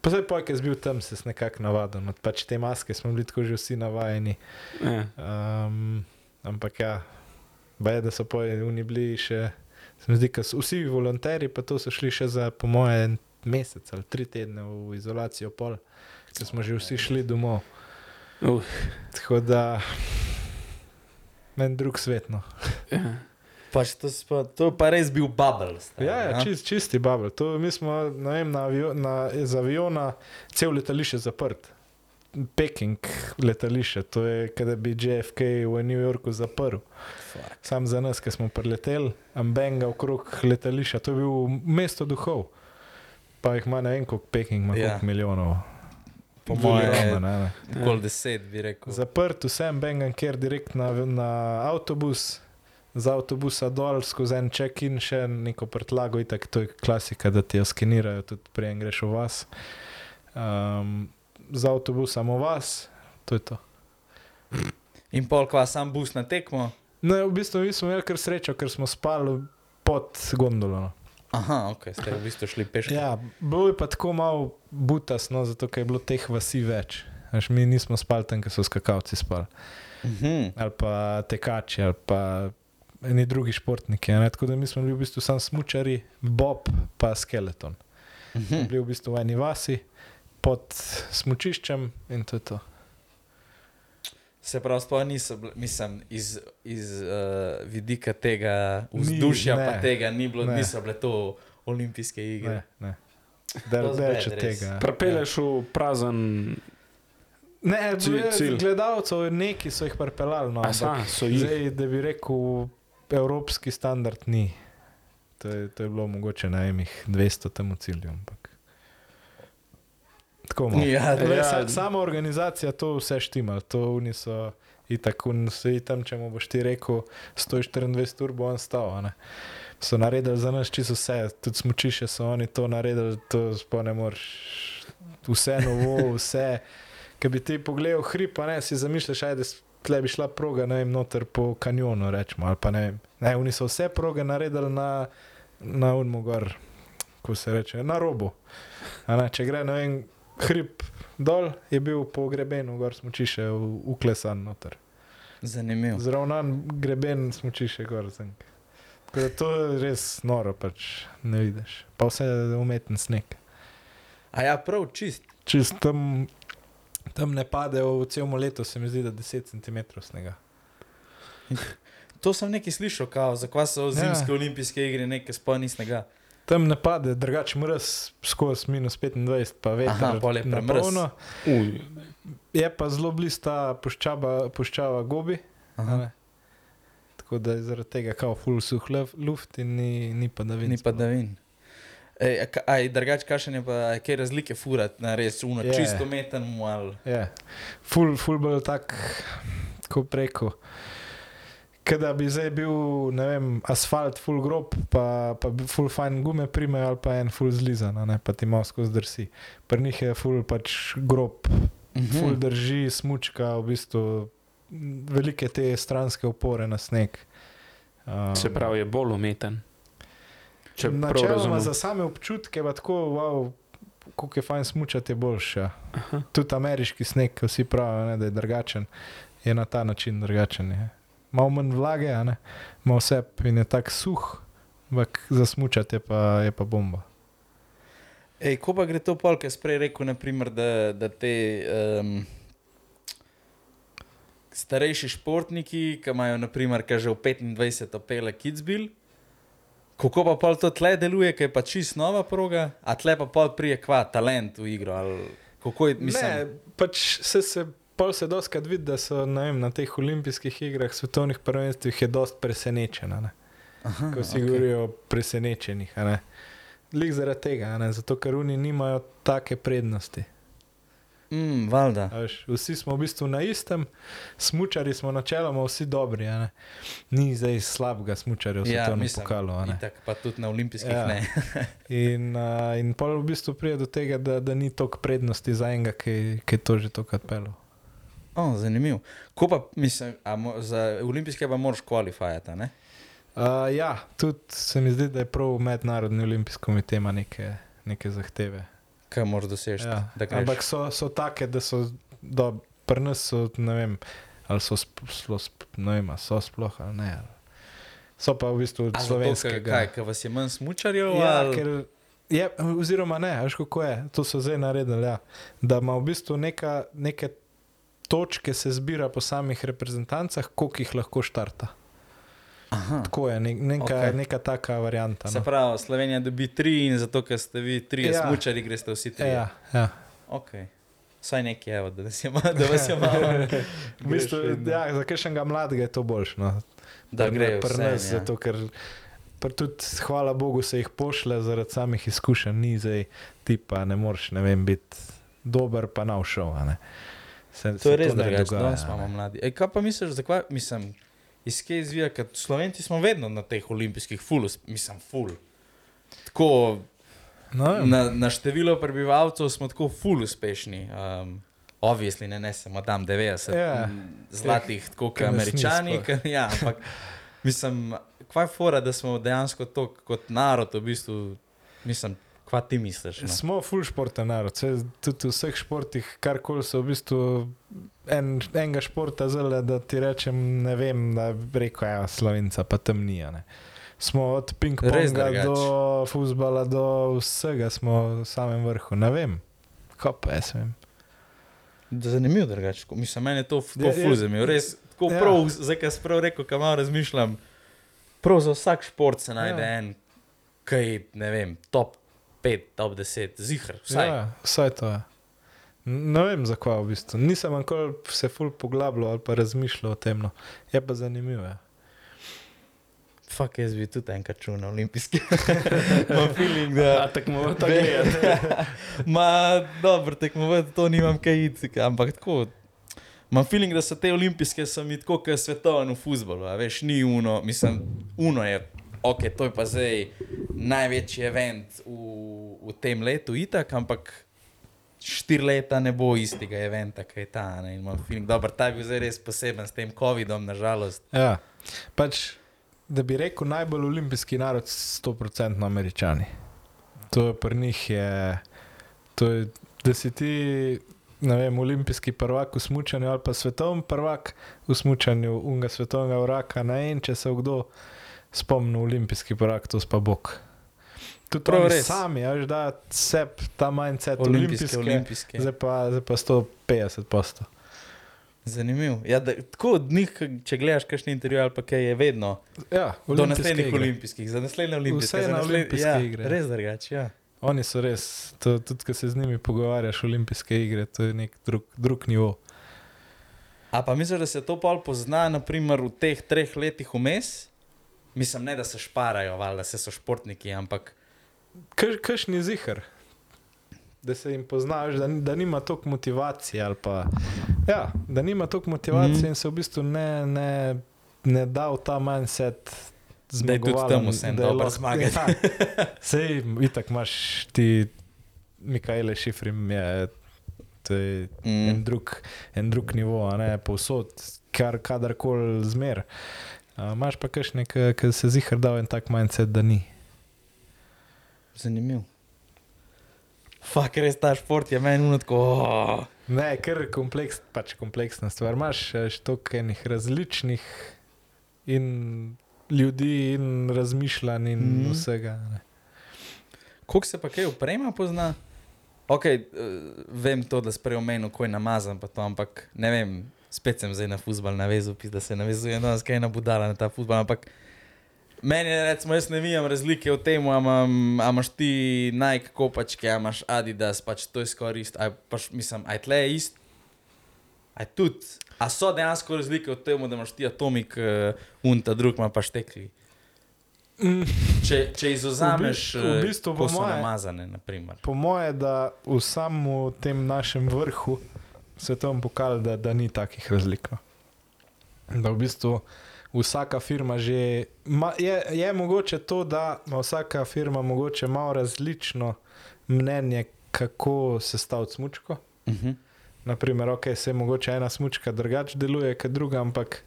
Pa zdaj, pojk je bil tam, se nekako navadil. No. Pač te maske smo bili tako že vsi navajeni. Ja. Um, ampak ja, baje, da so pojeni bili še. Se mi zdi, da so vsi volonteri, pa to so šli še za, po moje, en mesec ali tri tedne v izolacijo pol, ker smo že vsi šli domov. Uh, Tako da, meni drug svet. No. ja. Pač to, si pa, to pa res bil bubble. Stari, Ja, ja čist, čisti babel. To, mi smo ne vem, na avio, na, z aviona cel letališče zaprt. Peking letališče, to je, kada bi JFK v New Yorku zaprl. Fuck. Sam za nas, ki smo preleteli, ambenga okrog letališča, to je bil mesto duhov. Pa jih ima ne vem, koliko Peking ima, Ja. koliko milijonov. Po moje Ogromno, ne, ne. Okoli deset bi rekel. Zaprt vsem Bengal, ker direkt na, na avtobus, z avtobusa dol, skozi en check-in, še neko prtlago, itak to je klasika, da ti jo skenirajo, tudi prej greš v vas. Um, z avtobusom v vas, to je to. In pol, kva sam bus na tekmo. No, v bistvu mi smo imeli kar srečo, ker smo spali pod gondolo. Aha, ok, ste v bistvu šli peške. Ja, bilo je pa tako malo butasno, zato je bilo teh vasi več. Až mi nismo spali tam, ker so skakalci spali. Mhm. ali pa tekači, ali pa eni drugi športniki. Ne? Tako da mi smo bili v bistvu samo smočari, Bob pa skeleton. Mhm. Bili v bistvu v eni vasi pod smočiščem in to je to. Se pravi, sploh niso, bile- mislim, iz, iz uh, vidika tega Ni, vzdušja, ne, pa tega ni bilo, ne. niso bile to olimpijske igre. Ne, ne. Da, več od tega. Prepeleš v prazen, Ne, Cilj- gledalcev neki so jih pripeljali, no, ampak zdaj, da bi rekel, evropski standard ni. To je, to je bilo mogoče na enih 200 temu cilju. Ampak. Tako malo. Ja, Ja. sa, sama organizacija to vse štima, to oni so itak, un so i tam, če mu boš ti rekel, 124 ur bo on stal. a ne. So naredili za nas čisto vse, tudi smočiše so oni to naredili, to sploh ne moreš. Vse novo, vse. Ker bi ti pogledal hrib, pa ne si zamišljaš, ajde, tle bi šla proga, ne vem, noter po kanjonu, rečemo, ali pa ne vem. Ne, oni so vse proge naredili na, na unmu gor, ko se reče, na robu. A Ne, če gre, ne vem, hrib dol, je bil po grebenu, gor smočiše, uklesan noter. Zanimivo. Zravnan greben smočiše gor. zank. Tako da to je res noro, pač ne vidiš. Pa vse je umeten sneg. A ja, prav, čist. Čist tam, tam ne pade v celom letu, se mi zdi, da 10 cm snega. To sem nekaj slišal, kao, zakaj so Ja. zimske olimpijske igre nekaj spolnistnega. Tam ne pade, drugače mrz, skozi minus 25, pa veter. Aha, pol je na premrz. polno. Uj, Je pa zelo blizu ta puščava, puščava gobi. Tako da je zaradi tega kao full suh luf- luft in ni, ni pa da vidim. Ni pa da. Ej, Aj, drugače, kakšen je pa, kaj razlike furat na res uno, Je. čisto meten mu ali. Je, full, full bolj tak, tako preko. Kada bi zdaj bil, ne vem, asfalt, full grob, pa, pa full fajn gume prime ali pa en full zlizan, a ne pa ti malo skozi drsi. Pri njih je full pač grob, Mhm. full drži, smučka, v bistvu velike te stranske opore na sneg. Um, se pravi, je bolj umeten. Načeloma za same občutke, pa tako, wow, kako je fajn smučati, je boljše. ja. Aha. Tudi ameriški sneg, vsi pravijo, ne, da je drugačen, je na ta način drugačen. Je. Malo manj vlage, a ne, malo vse in je tako suh, ampak za smučati je pa, je pa bomba. Ej, ko pa gre to pol, ker si prej rekel, naprimer, da, da te um, starejši športniki, ki imajo, naprimer, ki že v 25 opele Kidsbill, kako pa pol to tle deluje, ker je pa čist nova proga, a tle pa pol prije kva talent v igro, ali kako je, mislim, Ne, pač se, se pol se doskrat vidi, da so vem, na teh olimpijskih igrah, svetovnih prvenstvih je dost presenečena. Ne? Aha, Ko si okay. govorijo o presenečenih. Lik zaradi tega, ne, zato ker oni nimajo take prednosti. Mm, valjda. A Veš, vsi smo v bistvu na istem, smučari smo načeloma vsi dobri. Ni zdaj slabega smučarja v Ja, svetovnem mislim, pokalu. Itak, pa tudi na olimpijskih Ja. ne. In, uh, in pol v bistvu pride do tega, da, da ni toliko prednosti za enega, ki, ki je to že tokrat pelil. Oh, zanimivo. Ko pa, mislim, a mo, za olimpijske pa moraš kvalifikati, ne? Uh, ja, tudi se mi zdi, da je prav mednarodni olimpijski komitej ima neke, neke zahteve. Kaj moraš doseči? Ja. Ampak so, so take, da so do, pri nas so, ne vem, ali so, sp, slo, sp, ne vem, so sploh ali ne. Ali. So pa v bistvu ker- Kaj, ker vas je manj smučarjev? Ja, ali- ker je, oziroma ne, veš kako je, to so zdaj naredili. Ja. Da ima v bistvu neka, neke točke se zbira po samih reprezentancah, koliko jih lahko štarta. Aha. Tako je, ne, neka, okay. neka taka varianta. Se No. pravi, Slovenija dobi tri in zato, ker ste vi tri ja. Smučari, greste vsi tri. Ja, ja. Okay. Saj nekaj, evo, da, vas je malo, da vas je malo. V bistvu, ja, za kakšnega mladega je to boljš. No. da Pri- grejo pri vse. nas, Ja. Zato, ker tudi, hvala Bogu, se jih pošle zaradi samih izkušenj, ni zdaj ti pa ne moreš, ne vem, biti dober, pa na všel. Se, To je res drugače, dogaja, danes a imamo ne. mladi. Ej, kaj pa misliš, zakaj, mislim, iz kje izvija, ker Slovenci smo vedno na teh olimpijskih ful, mislim, ful. Tako, No, vem. na, na število prebivalcev smo tako ful uspešni. Um, Obvisli ne, ne samo tam 90 Ja. m, zlatih, tako kot američani. Ke, ja, ampak mislim, kva je fora, da smo dejansko to kot narod, v bistvu, mislim, kva ti misliš? No? Smo full športen narod, Saj tudi v vseh športih, karkoli so v bistvu en, enega športa zelo, da ti rečem, ne vem, da bi rekel, ja, slovenca pa tam ni. a ne. Smo od ping-ponga drugače. do futbola, do vsega smo v samem vrhu. Ne vem, kaj pa jaz vem. Zanimivo drugače. ko- Mislim, meni je to Je- je- fuzem. Res, tako Ja. prav, zdaj, ko sem prav rekel, kam malo razmišljam, prav za vsak šport se najde Ja. en, kaj, ne vem, top 5, top 10, zihr, vsaj. Ja, vsaj to je. Ne vem, zakaj v bistvu. Nisem nikoli se ful poglabljal ali pa razmišljal o tem. No. Je pa zanimivo. Ja. Fak, jaz bi tudi enkrat čul na olimpijski. Imam feeling, da. Tekmo tako gledati. Ma, dobro, tekmovati to nimam kaj iti, ampak tako. Imam feeling, da so te olimpijske, so mi tako, kot svetovno v futbolu. a Veš, ni uno, mislim, uno je, ok, to je pa zdaj največji event v, v tem letu, itak, ampak štiri leta ne bo istega eventa, kaj je ta. Ne? In Imam feeling, da ta je bil zdaj res poseben s tem COVID-om, nažalost. Ja. Pač, da bi rekel, najbolj olimpijski narod, 100% američani. To je pri njih, je, to je, da si ti, vem, olimpijski prvak v smutku ali pa svetovni prvak v smutku, unga svetovnega uraka. Ne vem, če se kdo spomni, olimpijski prvak, to spa Bog. Tudi Prav res. sami, až da se ta mindset olimpijske, olimpijske. zdaj pa, zdaj pa 150 posto. Zanimivo. Ja, da, tako od njih, če gledaš kakšen intervju ali pa kaj je vedno. Ja, Do naslednjih igre. olimpijskih, za naslednje olimpijske. Vse za na nasled- olimpijske ja, igre. Res drugače, ja. Oni so res, to, tudi ko se z njimi pogovarjaš, olimpijske igre, to je nek drug, drug nivo. A pa misliš, da se to pol pozna, naprimer, v teh treh letih vmes? Mislim, ne da se šparajo, valjda se so športniki, ampak Kaš ni zihar, da se jim poznaš, da, da nima toliko motivacije. ali Pa, ja, da nima toliko motivacije mm. in se v bistvu ne, ne, ne da v ta mindset. Da je tudi tam vseeno da je dobro zmagati. Ja, sej, itak imaš ti, Mikaele Šifrim je. To je mm. en, drug, en drug nivo, a ne povsod, kar kadarkoli zmer. Imaš pa kakšne, ki se zihar da v en tak mindset, da ni. zanimiv. Fak, res ta šport je meni unotko. Oh. Ne, ker je kompleks, pač kompleksna stvar. Imaš toliko enih različnih in ljudi, in razmišljanj, in mm. vsega. Ne. Koliko se pa kaj uprema pozna? Ok, uh, vem to, da sprej omenil, ko je namazan, pa to, ampak ne vem, spet sem zdaj na futbol navezal, pis, da se navezuje na nas, kaj je nabudala na ta futbol, ampak meni recimo, jaz ne vidim razlike v tem, a imam- a imaš ti Nike kopačke, a imaš Adidas, pač to je skoraj isto, aj pač mislim, aj tle je isto. Aj tudi, a so dejansko razlike v tem, da imaš ti atomik, uh, unta, drug ima pa štekli. Mm. Če, če izuzameš, v eh, bistvu ko po so moje- namazane, naprimer. Po moje, da v samem tem našem vrhu svetovnem pokalu, da, da ni takih razlik. No. Da v bistvu vsaka firma že. Ma, je, je mogoče to, da ima vsaka firma mogoče malo različno mnenje, kako sestaviti smočko. Uh -huh. Naprimer, ok, se mogoče ena smočka drugače deluje kot druga, ampak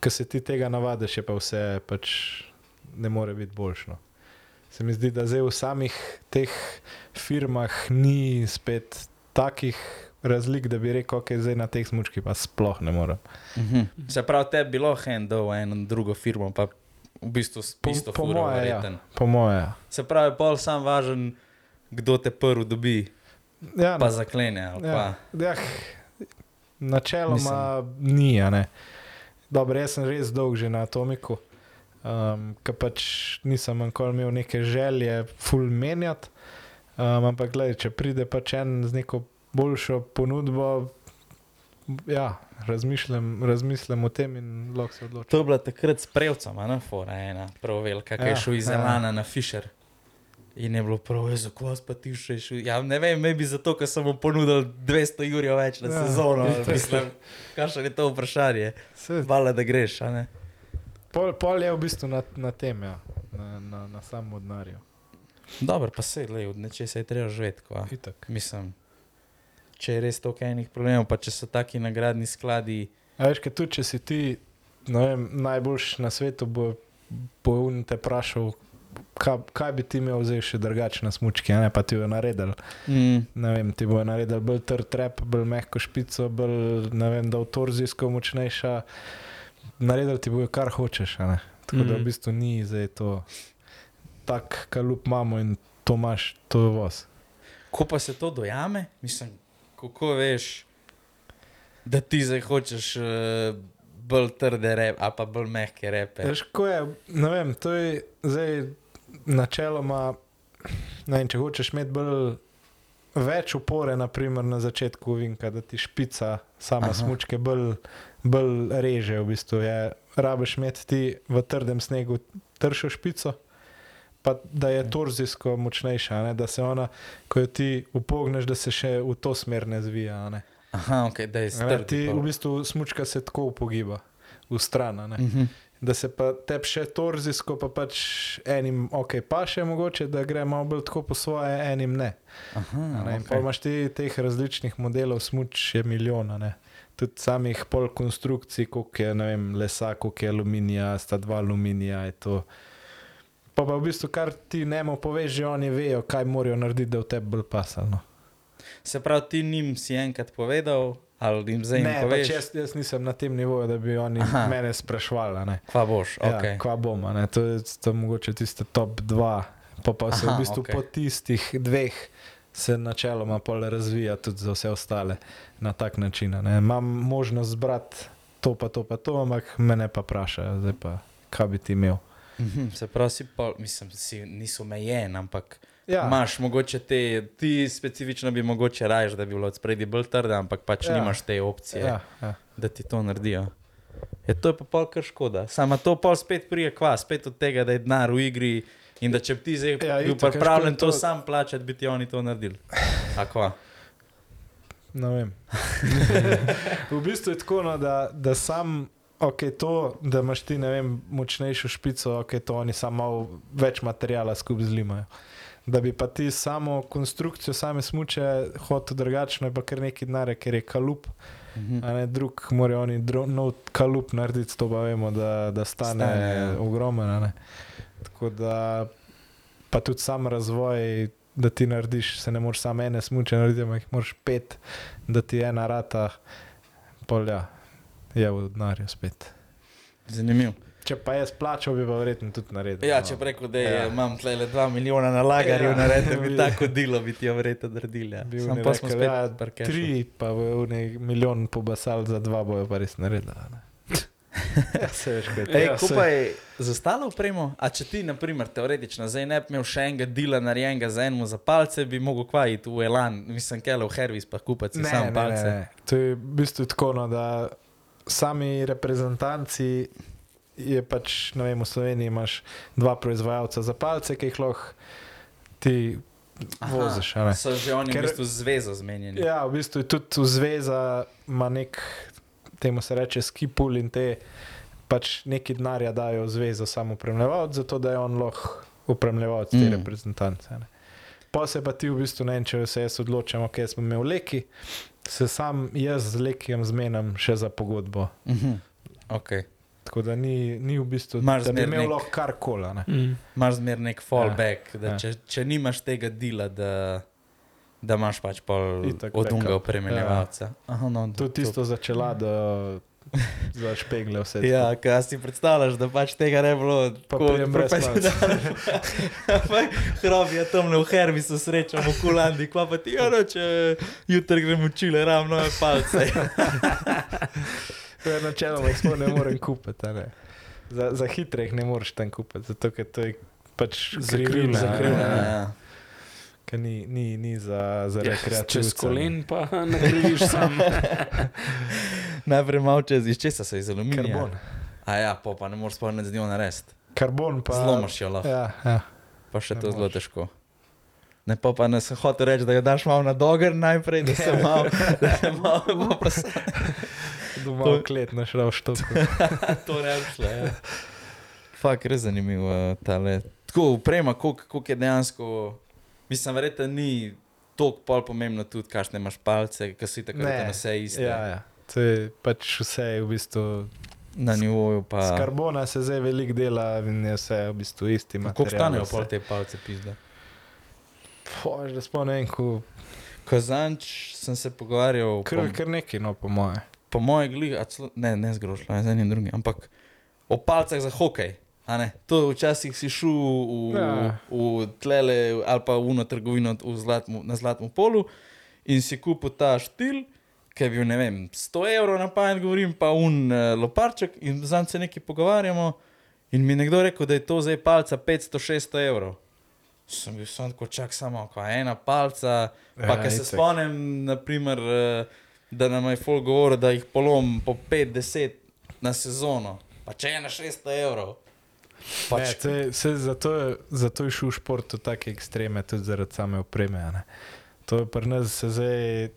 ko se ti tega navadiš, je pa vse pač ne more biti boljšno. Se mi zdi, da zdaj v samih teh firmah ni spet takih razlik, da bi rekel, ok, zdaj na teh smočkih pa sploh ne morem. Uh -huh. Se pravi, tebi bilo handel eno drugo firmo, pa v bistvu s- Po- isto po furo, moje, ja. verjeten. Po moje. ja. Se pravi, pol sam važen, kdo te prvi dobi, Ja, pa zaklene. ali Ja, pa. ja, načeloma Mislim. ni. a ne. Dobro, jaz sem res dolg že na Atomiku, um, ker pač nisem nikoli imel neke želje, full menjati. Um, ampak, gledaj, če pride pač en z neko boljšo ponudbo, ja, razmišljam, razmislim o tem in lahko se odločim. To je bila takrat s prevcem, a ne fora ena, prav velika, ki je Ja, šel iz ja. Elana na Fisher. In je bilo prav, za kos pa ti še šel. Ja, ne vem, maybe zato, ker sem mu ponudil 200 jurjev več na Ja. sezono. Mislim, kakšno je to vprašanje? Hvala, da greš, a ne? pol, pol je v bistvu na, na tem, ja, na, na, na samem odnarju. Dobro, pa se, le, od nečesa je treba živeti. Mislim, če je res toliko enih problemov, pa če so taki nagradni skladi. A veš, kaj tudi, če si ti vem, najboljši na svetu, bo, bo on te vprašal, kaj, kaj bi ti imel zdaj še drugače na smočki, ne pa ti jo naredil. Mm. Ne vem, ti bo naredil bolj trd trep, bolj mehko špico, bolj, vem, da v torzijsko močnejša. Naredil ti bojo kar hočeš. Tako mm. da v Mhm. bistvu ni zdaj to tak kalup imamo in to imaš, to je vas. Ko pa se to dojame, mislim, kako veš, da ti zdaj hočeš uh, bolj trde repe, ali pa bolj mehke repe. Veš, ko je, ne vem, to je zdaj načeloma, ne vem, če hočeš imeti bolj. Več upore, naprimer na začetku vinka, da ti špica, sama Aha. smočke bolj, bolj reže. V bistvu je, rabiš imeti ti v trdem snegu tršo špico, pa da je torzijsko močnejša, ne? da se ona, ko jo ti upogneš, da se še v to smer ne zvija. a Ne? Aha, ok, da je pol. v bistvu smočka se tako upogiba v stran. a ne. Mhm. Da se pa tebi še torzijsko, pa pač enim, ok, pa še mogoče, da gre malo bolj tako po svoje, enim ne. Aha, ne. In ok. Pa imaš ti teh različnih modelov, smuč je milijona. Ne. Tudi samih pol konstrukcij, koliko je vem, lesa, koliko je aluminija, sta dva aluminija. je to. Pa pa v bistvu, kar ti nemo poveš, že oni vejo, kaj morajo narediti, da v tebi bolj pasalo. Se pravi, ti njim si enkrat povedal, ali jim zdaj Ne, poveš, pač jaz, jaz nisem na tem nivoju, da bi oni Aha. Mene sprašvali. kva boš. Ja, Okay. kva bomo, ne? to je to mogoče tiste top 2, pa, pa se Aha, v bistvu okay. po tistih dveh se načeloma pol razvija tudi za vse ostale na tak način. ne. Imam možnost zbrati to, pa to, pa to, ampak me ne pa vprašajo, zdaj pa kaj bi ti imel. Mhm, se pravi, si pol, mislim, si niso omejen, ampak Ja, imaš mogoče te, ti specifično bi mogoče rajš, da bi bilo od spredi bolj trda, ampak pač Ja. nimaš te opcije, ja, ja. da ti to naredijo. Je to je pa pol kar škoda. Sama to pol spet prije kva, spet od tega, da je denar v igri in da če bi ti zdaj Ja, ja, bil itak, pripravljen to to- sam plačati, bi ti oni to naredili. A kva? Ne vem. v bistvu je tako, no, da, da sam. Ok, to, da imaš ti ne vem, močnejšo špico, ok, to oni samo več materijala skupaj zlimajo. Da bi pa ti samo konstrukcijo same smuče hotel drugačno, je pa kar neki denarja, ker je kalup, Mhm. a ne drug, morajo oni dro, nov kalup narediti, to pa vemo, da, da stane, Stane, ja. ogromno. Tako da pa tudi sam razvoj, da ti narediš, se ne moreš samo ene smuče narediti, ampak jih moraš pet, da ti ena rata, polja, je v denarju spet. Zanimivo. Če pa jaz plačal, bi pa verjetno tudi naredil. Ja, no. če preko da Ja. imam tle le 2 milijona na lagarju, Ja. naredite mi tako delo, bi ti jo verjetno naredili. Ja. Bi Sam pa smo spet ja. Tri, pa v nek milijon pobasal za dva, bojo pa res naredili. a ne. ja, se veš, kaj je. Ja, je za ostalo opremo, a če ti, na primer, teoretično zdaj ne bi imel še enega dela narejenega za enemu za palce, bi mogel kvajiti v Elan, mislim, kele v Hervis, pa kupiti sam ne, palce. ne, ne. To je v bistvu tako, no, da sami reprezentanci, je pač, ne vem, v Sloveniji imaš dva proizvajalca za palce, ki jih lahko ti Aha, voziš. So že oni Ker- v bistvu zvezo zmenjeni. Ja, v bistvu je tudi zveza ima nek, temu se reče, skipul in te pač neki denarja dajo v zvezo samo upremljevalc, zato da je on lahko upremljevalc te Mm. reprezentance. ne. Pa se pa ti v bistvu ne, če se jaz odločam, ok, jaz bom imel leki, se sam jaz z lekijem zmenim še za pogodbo. Mhm. Okay. Tako da ni, ni v bistvu, Imaš da bi imel lahko karkoli. a ne. Mm. Imaš zmer nek fallback, ja, da ja. če, če nimaš tega dela, da, da imaš pač pol Itak od unga opremljevalca. Aha, no, To je tisto za čelado, za špegle, vse. Ja, kaj si predstavljaš, da pač tega ne bi bilo Pa tako prijem brez profesionalno. Hrob je tam v Herbisu srečamo v Kulandi, kva pa ti, ono, če jutri gremo čile, ravno je palce. To je načeloma, jih sploh ne morem kupiti. ne. Za, za hitre jih ne moreš tam kupiti, zato ker to je pač zakrivljeno. Ja. ja. Ker ni, ni, ni za, za Ja, rekreacijo. čez kolen pa ne kriviš sam. Najprej malo čez, iz česa se iz aluminija. Karbon. A ja, po, pa ne moreš spomniti z njo narediti. Karbon pa. Zlomaš jo lahko, Ja, ja. pa še ne to zelo težko. Ne, pa, pa ne sem hotel reči, da jo daš malo na doger najprej, da se malo, da se malo poprasa. Doma To- v klet našel štoku. to ne bi šlo. Ja. Fak, res zanimivo uh, tale. Tako, uprema, koliko koliko je dejansko. Mislim, verjetno ni toliko pol pomembno tudi, kakšne imaš palce, ki so tako na vse iste. Ja, ja. To je pač vse v bistvu. Na nivoju Z pa. karbona se zdaj veliko dela in je vse v bistvu isti. Material, stanejo pol te palce, pizda? Poj, da spomnim, ko Kazanč sem se pogovarjal, kar, po, kar neki, no, po moje. po moje glih, celo, ne, ne zgrošlo, z enim drugim, ampak o palcah za hokej. To včasih si šel v, Ja. v tlele ali pa v uno trgovino v zlatmu, na Zlatmu polu in si kupil ta štil, ki je bil, ne vem, 100 evrov na pamet, govorim pa un uh, loparček in zanj se nekaj pogovarjamo. In mi je nekdo rekel, da je to zdaj palca 500-600 evrov. Sem bil samo tako, čak samo, ko je ena palca. Pa Ja, ja, se itak. spomnim, naprimer, eh, da nam je folk govoril, da jih polom po 5-10 na sezono. Pa če je na 600 evrov. Pač, ne, se, se zato, je- zato je šel šport v take ekstreme, tudi zaradi same opreme. ne. To je pri nas se zdaj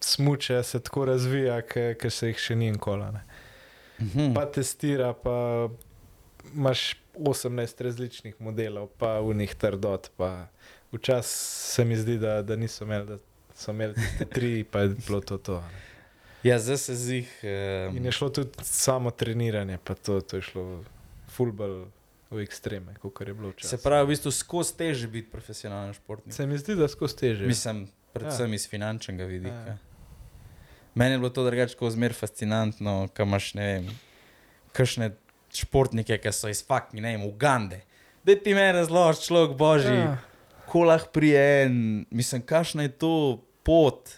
smuče, se tako razvija, ker se jih še ni nikoli. mhm. Pa testira, pa imaš 18 različnih modelov, pa v njih trdot. Včasih se mi zdi, da, da niso imeli, da so imeli tri, pa je bilo to. to ne. ja, zdaj se zih. Eh, In je šlo tudi samo treniranje, pa to, to je šlo fulbal v ekstreme, kot je bilo včasih. se pravi, v bistvu skozi teže biti profesionalen športnik. Se mi zdi, da skozi teže. Mislim, predvsem ja. iz finančnega vidika. Ja. Meni je bilo to drugače kot zmer fascinantno, ko imaš ne vem, kakšne športnike, ki so iz fakmi, ne vem, Ugande. Da ti meni razložiš, človek božji, ja. Ja. ko lahko prije en, mislim, kakšna je to pot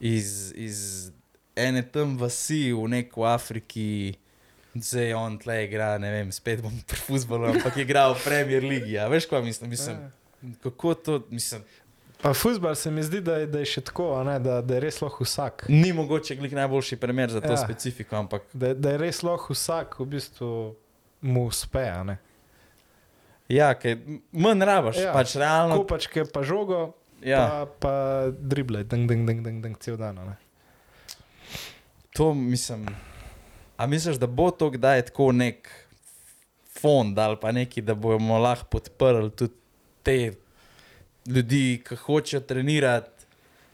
iz, iz ene tam vasi v neko Afriki. Zdaj on tle igra, ne vem, spet bom pri futbolu, ampak je igral v Premier League. Ja. Veš, kaj mislim? mislim kako to, mislim, Pa futbol se mi zdi, da je, da je še tako, ne, da, da je res lahko vsak. Ni mogoče glik najboljši primer za to ja. Specifiko, ampak Da, da je res lahko vsak, v bistvu mu uspe. ja, kaj, manj rabaš, ja. Pač realno. Kopačke pa žogo, Ja, pa, pa drible, ding, ding, ding, ding, ding, cel dan. ne. to mislim. A misliš, da bo to kdaj tako nek fond ali pa neki, da bomo lahko podprli tudi te ljudi, ki hočejo trenirati.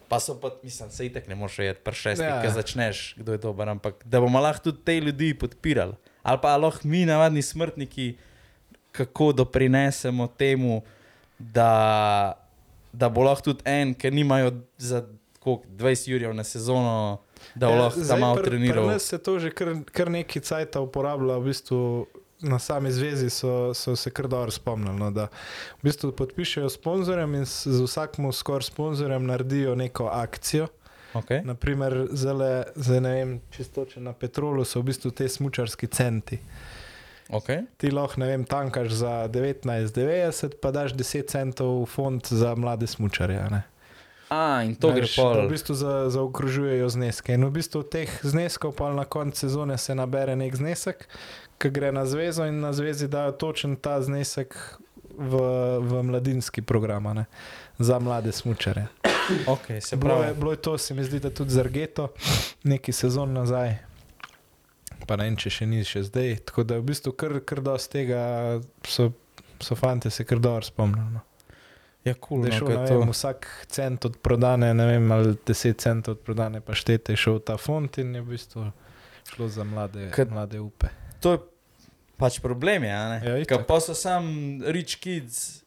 Pa so pa, mislim, se itek ne moreš jeti, pri šestih, Ja. ja. ki začneš, kdo je dober, ampak da bomo lahko tudi te ljudi podpirali. Ali pa lahko mi, navadni smrtniki, kako doprinesemo temu, da, da bo lahko tudi en, ker nimajo za koliko, 20 jurjev na sezono, da Ja, lahko tam malo treniral. Pri nas se to že kar, kar nekaj cajta uporablja, v bistvu na sami zvezi so, so se kar dobro spomnili. No, da v bistvu podpišejo sponzorjem in z vsakim skoraj sponzorjem naredijo neko akcijo. Okay. Naprimer, zele, zdaj ne vem, čistoče na petrolu so v bistvu te smučarski centi. Okay. Ti lahko, ne vem, tankaš za 19,90, pa daš 10 centov v fond za mlade smučarje. ne. A, in to gre Veš, da pol. V bistvu za, zaokrožujejo zneske. In v bistvu teh zneskov pa na koncu sezone se nabere nek znesek, ki gre na zvezo in na zvezi dajo točen ta znesek v, v mladinski program ne, za mlade smučare. Okay, Bilo je, bilo je to, se mi zdi, da tudi za Argeto, neki sezon nazaj. Pa ne vem, če še ni še zdaj. Tako da v bistvu kar, kar dosti tega so, so fanti se kar dobro spomnili. No. Ja, cool, Da je no, šel, ker ne to- vem, vsak cent od prodane, ne vem, ali 10 centov od prodane paštete je šel ta fond in je v bistvu šlo za mlade, Kad- mlade upe. To je pač problem, je? Ja. Ker pa so sam rich kids,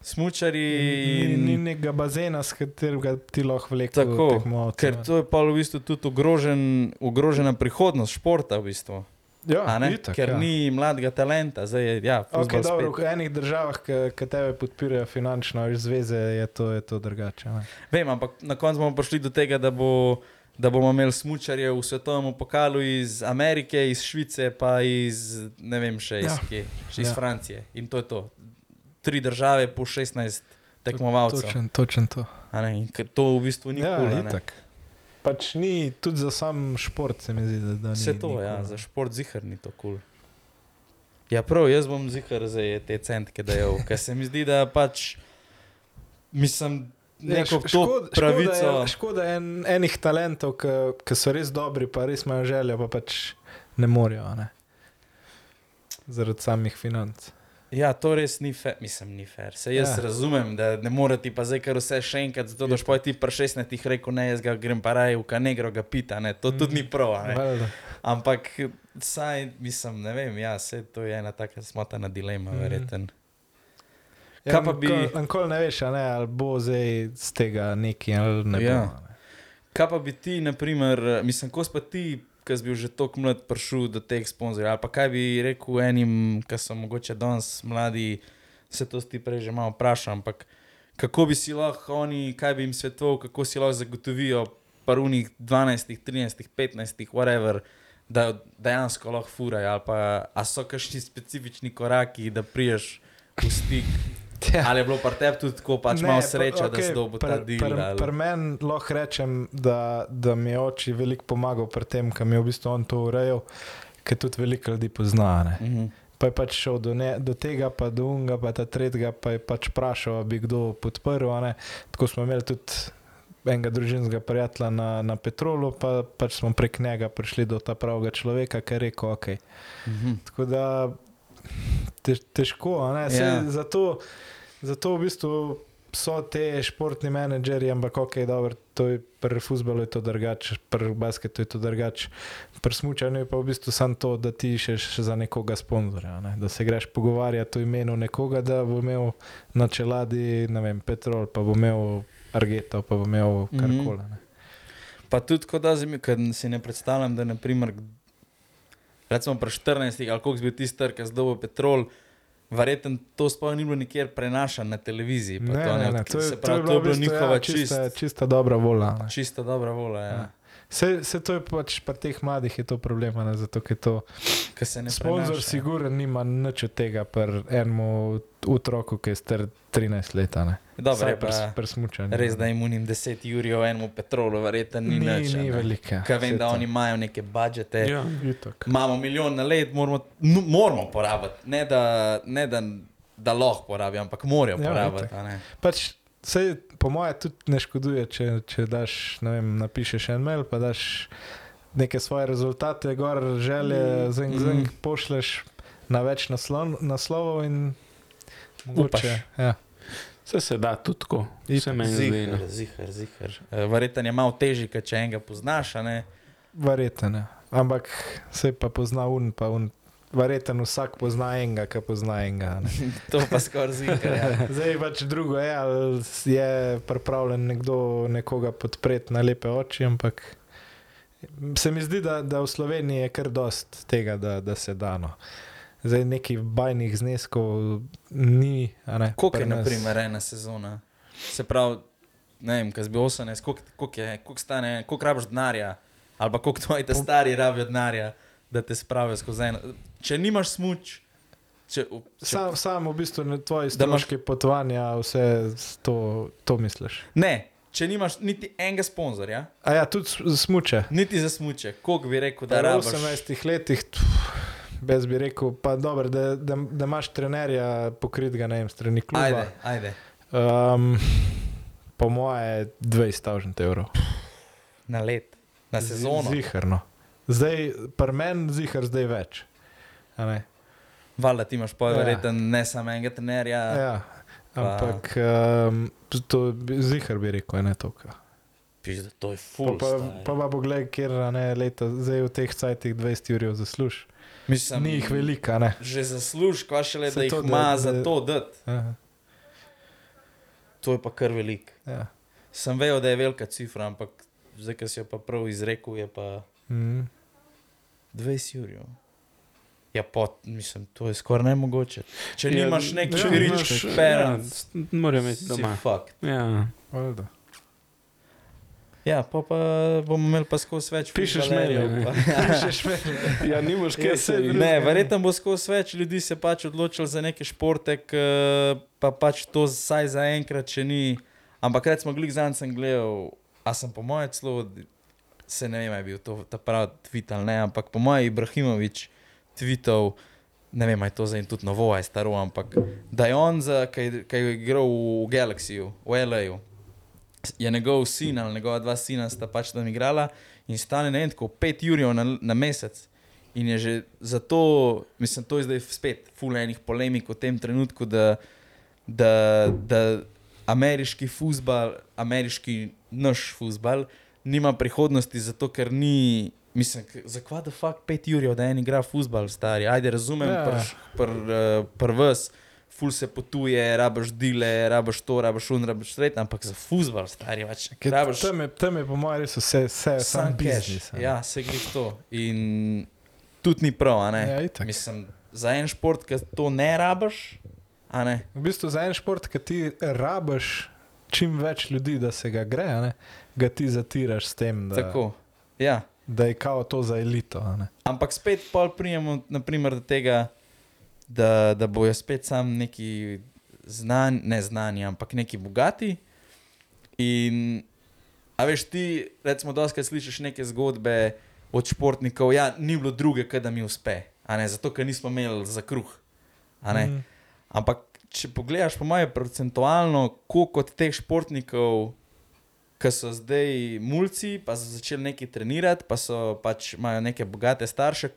smučari Ni, in ni nekega bazena, s katerega ti lahko vlečeš. Tako, Ker to je pa v bistvu tudi ogrožen, ogrožena prihodnost športa, v bistvu. Ja, ne? itak, Ker ja. ni mladega talenta, zdaj je ja, Okay, dobro, v enih državah, ki tebe podpirajo finančno, iz zveze, je to, je to drugače. ne. Vem, ampak na koncu bomo prišli do tega, da, bo, da bomo imeli smučarje v svetovnem pokalu iz Amerike, iz Švice, pa iz ne vem še iz, Ja. kje, iz Ja. Francije. In to je to. Tri države po 16 tekmovalcev. Točen, točen to. Ne, in to v bistvu ni ja, kul. ne. itak. Pač ni tudi za sam šport, se mi zdi, da, da ni. Vse to, ni ja, za šport zihar ni to kul. Cool. Ja, prav, jaz bom zihar za te centke dajal, ker se mi zdi, da pač mislim, Ja, neko šk- to škoda- pravico. Škoda, je, škoda je en, enih talentov, ki so res dobri, pa res imajo željo, pa pač ne morejo. Ne? Zaradi samih financ. Ja, to res ni fair, mislim, ni fair. Se jaz Ja. ja. razumem, da ne more ti pa zdaj kar vse še enkrat, zato da špoj ti pri 16 rekel, ne, jaz ga grem pa raje v kanegro ga pita, ne, to tudi ni prav. ne. Valjda. Ampak saj, mislim, ne vem, ja, se to je ena taka smotana dilema, mm. verjeten. Ja, Kaj pa bi- nikoli- ne veš, ne, ali bo zdaj z tega neki ali ne. Ja. Bo, a ne. Kaj pa bi ti, naprimer, mislim, ko pa ti ki si bil že tako mlad, prišel do teh sponzorjev? Ali pa kaj bi rekel enim, ki so mogoče danes mladi, se to ti prej že malo vprašam, ampak kako bi si lahko oni, kaj bi jim svetoval, kako si lahko zagotovijo parunih 12, 13, 15, whatever. Da dejansko lahko furajo, ali pa so kakšni specifični koraki, da priješ v stik. Ali je bilo pri tebi tudi tako, pač Ne, malo pa- sreče, okay, da si dobil ta del? pri- ali- Pri meni lahko rečem, da, da mi je oči veliko pomagal pri tem, kam je v bistvu on to urejal, ker tudi veliko ljudi pozna. Ne. Mhm. Pa je pač šel do, ne, do tega, pa do unga, pa ta tretjega, pa je pač vprašal, ali bi kdo podprl. a ne. Tako smo imeli tudi enega družinskega prijatelja na, na Petrolu, pa pač smo prek njega prišli do ta pravega človeka, ki je rekel, ok. Mhm. Tako da tež, težko. Sej, Ja. zato, zato v bistvu so te športni menedžerji, ampak ok, dobro, to je pri futbalu je to drugače, pri basketu je to drugače, pri smučanju je pa v bistvu samo to, da ti iščeš za nekoga sponzorja, ne? da se greš pogovarjati o imenu nekoga, da bo imel na čeladi, ne vem, petrol, pa bo imel argeto, pa bo imel Mhm. karkoli. ne. Pa tudi, ko da zimi, ker si ne predstavljam, da naprimer, recimo pri 14 ali koliko bi ki je zdaj petrol. Verjetno to sploh ni bilo nikjer prenašano na televiziji. Ne, to, ne, ne, to je, pravi, to je v bila bistvu, njihova ja, čista, čist, čista dobra volja. ne. čista dobra volja. Ja. Ja. Se, se to je pač pri teh mladih je to problem, ne, zato ker to. Ki se ne Sponzor sigurno nima nič od tega pri enemu otroku, ki je star 13 let. Dobro, je pri, pa pri smučanju. res, da jim unim 10 jurjev enemu petrolu, verjetno ni, ni, nič. ni velika. Ker vem, da oni imajo neke budžete. Ja. Itak. Imamo milijon na let, moramo, no, moramo porabiti. Ne da, ne da, da lahko porabijo, ampak morajo Ja, porabiti. Pač, sej, po mojem, tudi ne škoduje, če, če daš, ne vem, napišeš en mail, pa daš neke svoje rezultate, gor želje, Mm, zeng, mm. zeng, pošleš na več naslon, naslovov in mogoče. Ja. Vse se da tudi tako. Vse meni zdi. Zihar, no. zihar. Eh, Verjetno je malo težje, kot če enega poznaš. a ne. Verjetno ne. Ampak se pa pozna un, pa un. Verjetno vsak pozna enega, ki pozna enega. ne. To pa skoraj zihar. Ja. Zdaj pač drugo je, ali je pripravljen nekdo nekoga podpreti na lepe oči, ampak se mi zdi, da, da v Sloveniji je kar dost tega, da, da se da. No. Zdaj nekih bajnih zneskov ni. Koliko je, na primer, ena sezona? Se pravi, ne vem, kaj bi 18, koliko, koliko, je, koliko stane, koliko rabiš denarja, ali pa koliko tvoji ta stari rabijo denarja, da te spravijo skozi eno. Če nimaš smuč, če, če, Sam, sam v bistvu ne tvoji Da imaš- potovanja, vse to, to misliš. ne, če nimaš niti enega sponzorja, A ja, tudi s- smuče. niti za smuče, koliko bi rekel, da Da, v rabiš? 18 letih, brez bi rekel, pa dobro, da, da, da imaš trenerja pokritega, ne vem, strani kluba. Ajde, ajde. Um, po moje 20 evrov. Na let, na sezono. Ziharno. Zdaj, pri meni zihar zdaj več. A ne? Valjda ti imaš pa Ja. ne samo enega trenerja. Ja, Pa- ampak um, to bi- zihar bi rekel, ne toliko. Piš, da to je Pa, full. pa, pa, pa poglej, kjer a ne, leta, zdaj v teh cajtih 20 ur zasluž. Mislim, Ni jih veliko, a ne. Že zasluž, kva še le, da jih to, da- ima za to dati. Aha, To je pa kar velik. Ja. Sem vedel, da je velika cifra, ampak zdaj, ki si jo pa prav izrekel, je pa Mm. 20 jurjev. Ja, pa, mislim, to je skoraj nemogoče. Če Ja, nimaš neki ja, parents, ja, Morajo imeti si doma. fuck. Ja. valjda. Ja, pa, pa bomo imeli pa skozi več Pišeš fuzbalerjev, maile, ne? pa- Pišeš meni. ja, nimaš Ja, kaj se. Ne, verjetno bo skozi več ljudi se pač odločilo za neke športe, pa pač to vsaj za enkrat, če ni. Ampak recimo, glik za sem gledal, a sem po mojem celo, se ne vem, je bil to ta pravi tweet ali ne, ampak po mojem Ibrahimovič tweetov, ne vem, je to zdaj tudi novo, je staro, ampak da je on, za, kaj, kaj je igral v Galaxyju, v LA-ju, je njegov sin ali njegova dva sina sta pač tam igrala in stane ne vem, tako 5 jurjev na, na mesec. In je že zato, mislim, to je zdaj spet fulejnih polemik v tem trenutku, da, da, da ameriški futbal, ameriški naš futbal, nima prihodnosti, zato ker ni. Mislim, k- za kva da fakt 5 ur, da en igra futbal, stari. Ajde, razumem, Ja. ja. pr, pr, uh, pr vas, ful se potuje, rabaš dile, rabaš to, rabaš un, rabaš tret, ampak za futbol, stari več. Ker Rabaš Tam je, tam je po mojem res vse, vse sam biznis. Ja, se gre to. In tudi ni prav, a ne. Ja, itak. Mislim, za en šport, ki to ne rabaš, a ne. V bistvu za en šport, ki ti rabaš čim več ljudi, da se ga gre, a ne, ga ti zatiraš s tem, da, Tako. Ja. da je kao to za elito. Ampak spet pol prijemo naprimer, do tega, da, da bojo spet sam neki znani, ne znani, ampak neki bogati. In, a veš, ti, recimo, doskrat slišiš neke zgodbe od športnikov, ja, ni bilo druge, da mi uspe, ne, zato ker nismo imeli za kruh. Mm. Ampak, če pogledaš, po mojem, procentualno, koliko od teh športnikov, ki so zdaj mulci, pa so začeli nekaj trenirati, pa so pač imajo neke bogate starše,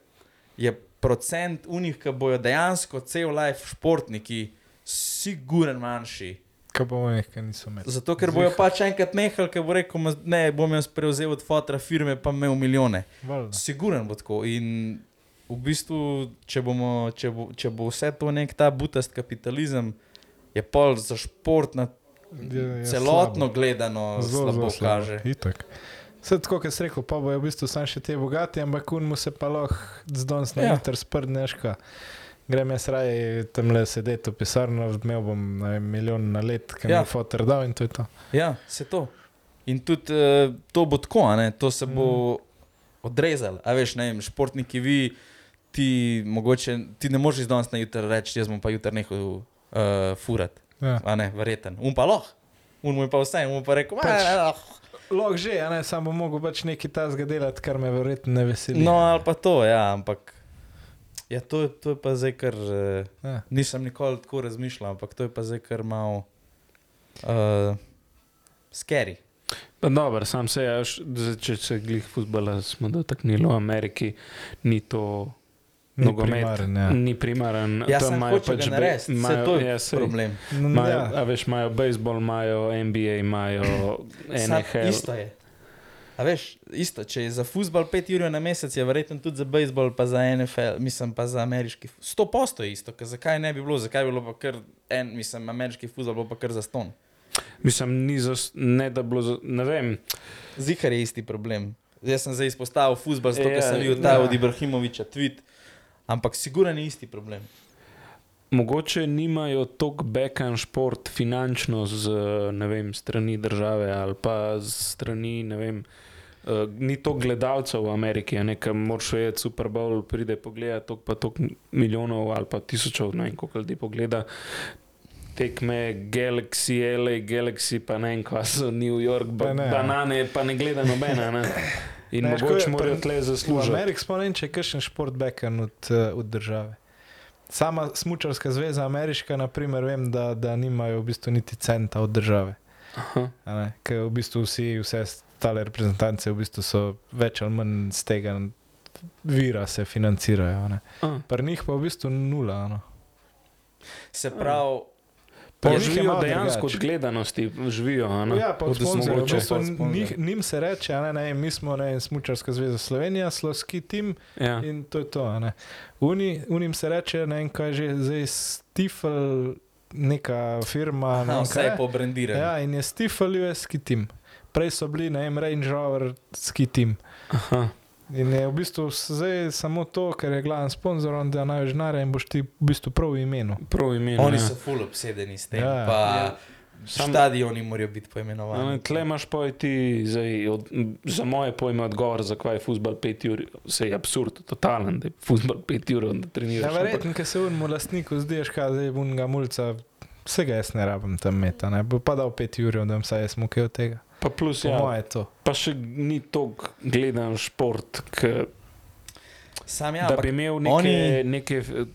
je procent unih, ki bojo dejansko cel life športniki, siguren manjši. Kaj bomo nekaj niso imeli. Zato, ker bojo pač enkrat nehali, ker bo rekel, "Ma ne, bom jaz prevzel od fotra firme, pa imel milijone. Valjda. Siguren bo tako. In v bistvu, če, bomo, če, bo, če bo vse to nek ta butast kapitalizem, je pol za šport na Je- je celotno slabo. gledano Zelo, slabo zelo kaže. Itak. Vse tako, kot si rekel, pa bojo v bistvu samo še te bogati, ampak un mu se pa lahko zdons na Ja. meter sprdneška. Grem jaz raje tam le sedeti v pisarno, imel bom vem, milijon na let, ki mi Ja. je fotor dal in to je to. Ja, se to. In tudi uh, to bo tako, to se bo mm. odrezalo. A veš, ne vem, športniki vi, ti, mogoče, ti ne moreš danes na jutro reči, jaz bom pa jutro nehal uh, furati. Ja. A ne, verjeten. Um pa lahko. Un mu je pa vse, un mu pa rekel, Pač- pač, Lahko že, a ne, sam bom mogel pač nekaj tasga delati, kar me verjetno ne veseli. No, ali pa to, ja, ampak. Ja, to, to je pa zdaj, uh, Ja. nisem nikoli tako razmišljal, ampak to je pa zdaj, kar malo uh, scary. Pa dobro, sam se, ja, če se glih futbola smo dotaknili v Ameriki, ni to Ni nogomet. primaren, ja. Ni primaren. Ja, tam imajo pač vse imajo- to je ja, sej. problem. Imajo, Ja. a veš, imajo bejzbol, imajo NBA, imajo Sad, NHL. isto je. A veš, isto, če je za futbol 5 ur na mesec, je verjetno tudi za bejzbol, pa za NFL, mislim pa za ameriški. 100 posto je isto, ker zakaj ne bi bilo, zakaj bi bilo pa kar en, mislim, ameriški futbol, bo pa kar za ston. Mislim, ni za, ne da bilo, za, ne vem. Zihar je isti problem. Jaz sem zdaj izpostavil futbol, zato ker Ja, sem videl ja. ta od Ibrahimoviča tweet, ampak siguren je isti problem. Mogoče nimajo toliko bekan šport finančno z ne vem, strani države ali pa z strani, ne vem, uh, ni to gledalcev v Ameriki, a nekam moraš vedeti, Super Bowl pride pogledati, toliko pa toliko milijonov ali pa tisočev, ne vem, koliko ljudi pogleda. Tekme Galaxy, LA, Galaxy, pa ne vem, kaj so New York, ba, Pa ne, banane, pa ne gleda nobena. Ne? In Ne, mogoče morajo tle V zaslužiti. Ameriki smo ne vem, če je kakšen šport bekan od, eh, od države. Sama smučarska zveza ameriška, naprimer, vem, da, da nimajo v bistvu niti centa od države. Aha. a ne, Ker v bistvu vsi, vse stale reprezentance v bistvu so več ali manj z tega vira se financirajo. a ne. A. Pri njih pa v bistvu nula. a No. Se pravi, Pa je živijo dejansko od gledanosti, živijo. a ne? Ja, pa od sponzorjev. Njim se reče, a ne, ne, mi smo ne, Smučarska zveza Slovenija, Sloski tim Ja. in to je to. a ne. Uni, unim se reče, ne vem, kaj že zdaj Stifel, neka firma. ne aha, vse je pobrendirano. Ja, in je Stifel US ski tim. Prej so bili, ne vem, Range Rover ski tim. Aha. In je v bistvu zdaj samo to, ker je glavni sponzor, on da največ denarja in boš ti v bistvu prav imenu. Prav ime. Oni ja. so full obsedeni s tem. Ja. Ja. Pa Ja. ja. Sam- stadioni morajo biti poimenovani. Tle imaš pa ti, zdaj, od, za moje pojme, odgovor, zakaj je futbol 5 ur. Vse je absurd, totalen, da je futbol 5 ur, da Ja, treniraš. ampak- verjetno, ker se unmu lastniku zdiš, kaj zdaj unga mulca, vsega jaz ne rabim tam meta, ne bo pa dal 5 ur, da bom saj jaz mukel od tega. Pa plus, ja, moje je to. pa še ni toliko gledan šport, k, Sam ja, da bi imel neke, oni- neke eh,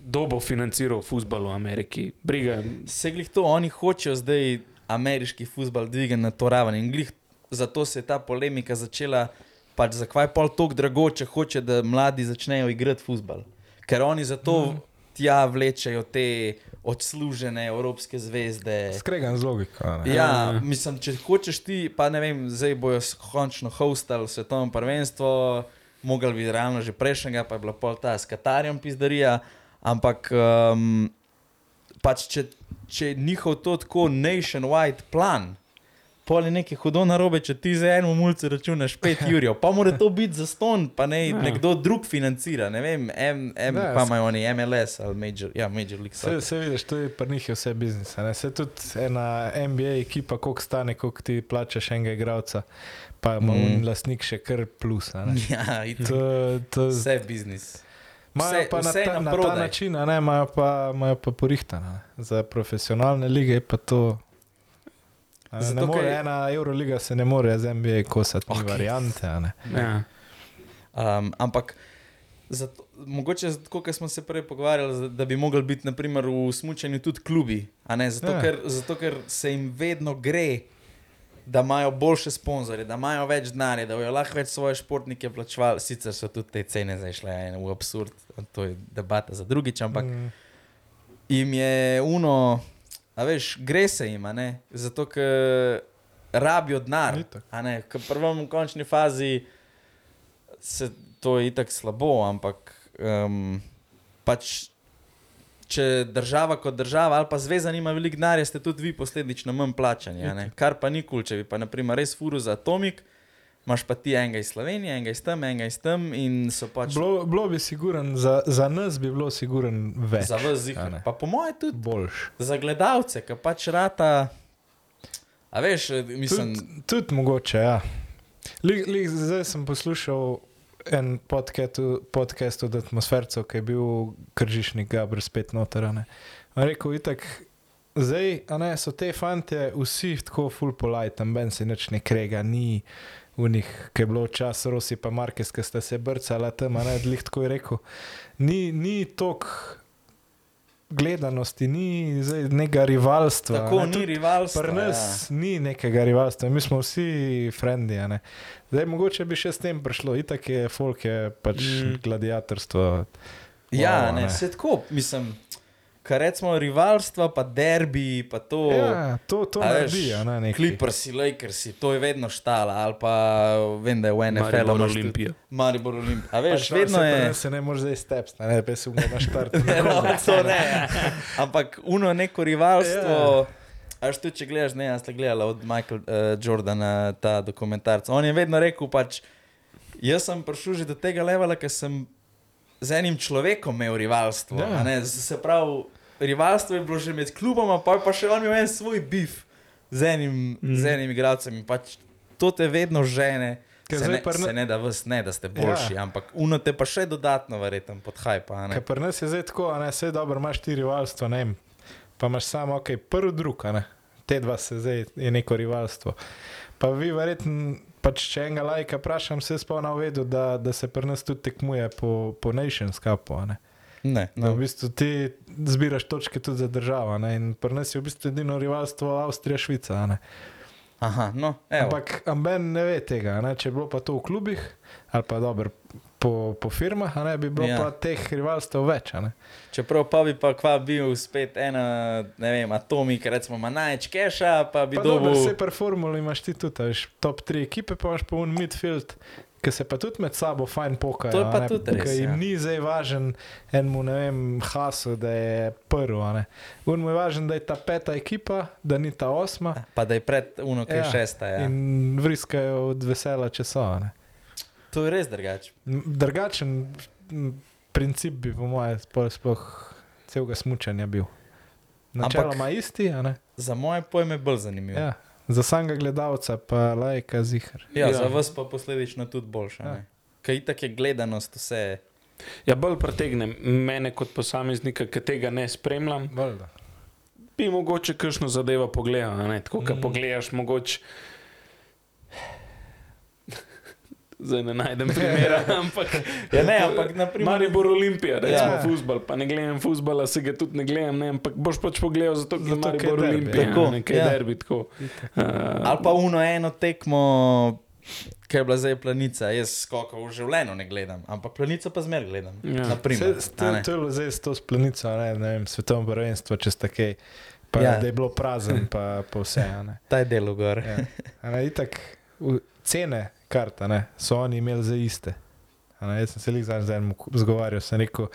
dobo financiral futbol v Ameriki. Briga. se glih to, oni hočejo zdaj ameriški futbol dvigati na to raven. In glih zato se je ta polemika začela, pač zakaj je pol tako drago, če hoče, da mladi začnejo igrati futbol. Ker oni zato mm. tja vlečejo te odslužene evropske zvezde. Skregan z logiko. ne. Ja, Ja. mislim, če hočeš ti, pa ne vem, zdaj bojo končno hostali svetovno prvenstvo, mogli bi realno že prejšnjega, pa je bila pol ta s Katarjem pizdarija, ampak um, pač če, če njihov to tako nationwide plan, pol je nekaj hudo narobe, če ti za eno mulce računaš 5 jurjev, pa mora to biti za ston, pa ne Ja. nekdo drug financira, ne vem, M, M, Ja, pa imajo oni MLS ali Major, ja, Major League Se, Soccer. se vidiš, to je pri njih je vse biznis. ne. Se tudi ena NBA ekipa, koliko stane, koliko ti plačaš enega igralca, pa ima Mm. lastnik še kar plus. Ja. To, to, vse biznis. Imajo Vse- pa na vse ta, na ta naprodaj. način, a ne, imajo pa, imajo pa porihtano. ne. Za profesionalne lige je pa to. Zato, ne more, ker- ena Euroliga se ne more z NBA kosati, okay. variante. a ne. Ja. Um, ampak zato, mogoče, zato, kot smo se prej pogovarjali, da bi mogli biti naprimer, v smutku tudi klubi. a ne, Zato, Ja. ker, zato, ker se jim vedno gre, da imajo boljše sponzorje, da imajo več denarja, da bodo lahko več svoje športnike plačevali. Sicer so tudi te cene zdaj šle v absurd, to je debata za drugič, ampak. Mm. jim je uno, a veš, gre se jim, zato ker rabijo denar. Itak. A ne, k prvem v končni fazi se to je itak slabo, ampak um, pač. Če država kot država ali pa zveza nima veliko denarja, ste tudi vi posledično manj plačani. Kar pa ni kul, če bi pa naprimer res furu za Atomik, imaš pa ti enega iz Slovenije, enega iz tam, enega iz tam in so pač Bilo, bilo bi siguren, za, za nas bi bilo siguren več. za vas zihar. Pa po mojem tudi Boljš. za gledalce, ki pač rata. A veš, mislim, Tudi tud mogoče, ja. Lik, lik, zdaj sem poslušal en podcast, podcast od atmosfercev, ki je bil kržišnik Gabr spet noterane. Rekel, itak, zdaj, a ne, so te fante vsi tako full polite, tam ben se nič ne krega, ni v njih, ki je bilo čas Rosi pa Markes, ki sta se brcala tam, a ne, lih tako je rekel. Ni, ni tok gledanosti, ni zdaj nekega rivalstva. tako ne, ni rivalstva. Pri nas ja. ni nekega rivalstva, mi smo vsi frendi. a ne. Zdaj, mogoče bi še s tem prišlo, itak je folk, je pač mm. gladiatorstvo. Ja, Wow, ne, ne. se tako, mislim, kar recimo rivalstva, pa derbi, pa to. Ja, to, to naredi, a ne nekaj. Clippersi, Lakersi, to je vedno štala, ali pa vem, da je v NFL-u Maribor Olimpija. Maribor Olimpija. A veš, Pač, no, vedno se je. Se ne moreš zdaj steps, ne, ne, pa se umre na štart. No, to ne. ja. Ampak uno neko rivalstvo. Ja. A še tudi, če gledaš, ne, jaz sem gledal od Michaela uh, Jordana ta dokumentarc. On je vedno rekel, pač, jaz sem prišel že do tega levela, ker sem z enim človekom imel rivalstvo. Ja. a ne, z- Se pravi, rivalstvo je bilo že med kluboma, pa pa še on imel en svoj bif z enim, mm. z enim igralcem. Pač, to te vedno žene. Se ne, pa ne- se ne da vas, ne da ste boljši, ja. ampak uno te pa še dodatno verjetno podhajpa. pri nas je zdaj tako, ne, vse dobro, imaš ti rivalstvo, ne vem, pa imaš samo, ok, prvi drug, ne, te dva se zdaj je neko rivalstvo. Pa vi verjetno, pač če enega lajka vprašam, se spomnim vedu, da, da se pri nas tudi tekmuje po, po Nations Cupu, a ne. Ne, Da v bistvu ti zbiraš točke tudi za državo, ne, in pri nas je v bistvu edino rivalstvo Avstrija-Švica, ne. Aha, no, evo. Ampak amben ne ve tega, ne, če je bilo pa to v klubih ali pa dobro. Po, po firmah, ne bi bilo Ja. pa teh rivalstev več. Čeprav pa bi pa kva bil spet ena, ne vem, atomik, recimo ima največ keša, pa bi Pa dobro, dobil. vse per formuli imaš ti tudi, veš, top 3 ekipe, pa imaš pa un midfield, ki se pa tudi med sabo fajn pokajo. To je pa ne, tudi res, jim ja. ni zdaj važen enemu, ne vem, hasu, da je prvi. a ne. Un mu je važen, da je ta peta ekipa, da ni ta osma. Pa da je pred uno, ki je Ja, šesta. Ja. In vriskajo od vesela, če so. a ne. To je res drugače. Drugačen princip bi, po mojem, sploh celega smučanja bil. Načeloma isti, a ne? Za moje pojme je bolj zanimivo. Ja. Za samega gledalca pa lajka zihar. Ja, Ja. za vas pa posledično tudi boljša. Ja. Kaj itak je gledanost vse. Ja, bolj pritegne mene kot posameznika, ki tega ne spremljam. Valjda. Bi mogoče kakšno zadevo pogledal, a ne? tako kot Mm. pogledaš, mogoče. Zdaj ne najdem primera, ampak. Ja, ne, ampak naprimer. Maribor Olimpija, recimo Ja. ja. futbol, pa ne gledam futbola, se ga tudi ne gledam, ne, ampak boš pač pogledal zato, ker Zato, Maribor Olimpija, Tako, nekaj ja. derbi. Tako. Uh, Ali pa uno eno tekmo, ki je bila zdaj planica. Jaz skokov v življenju ne gledam, ampak planico pa zmer gledam. Ja. Naprimer, Se- ne. To je bilo zdaj s to splanico, a ne, ne vem, svetovno prvenstvo, če ste kaj. Pa, Ja. Da je bilo prazen, pa, pa vse. a ne. Ta je delo gor. Ja. A Ne, itak, v, cene karta ne, so oni imeli za iste. A Ne, jaz sem se jih z enim zgovarjal, sem rekel,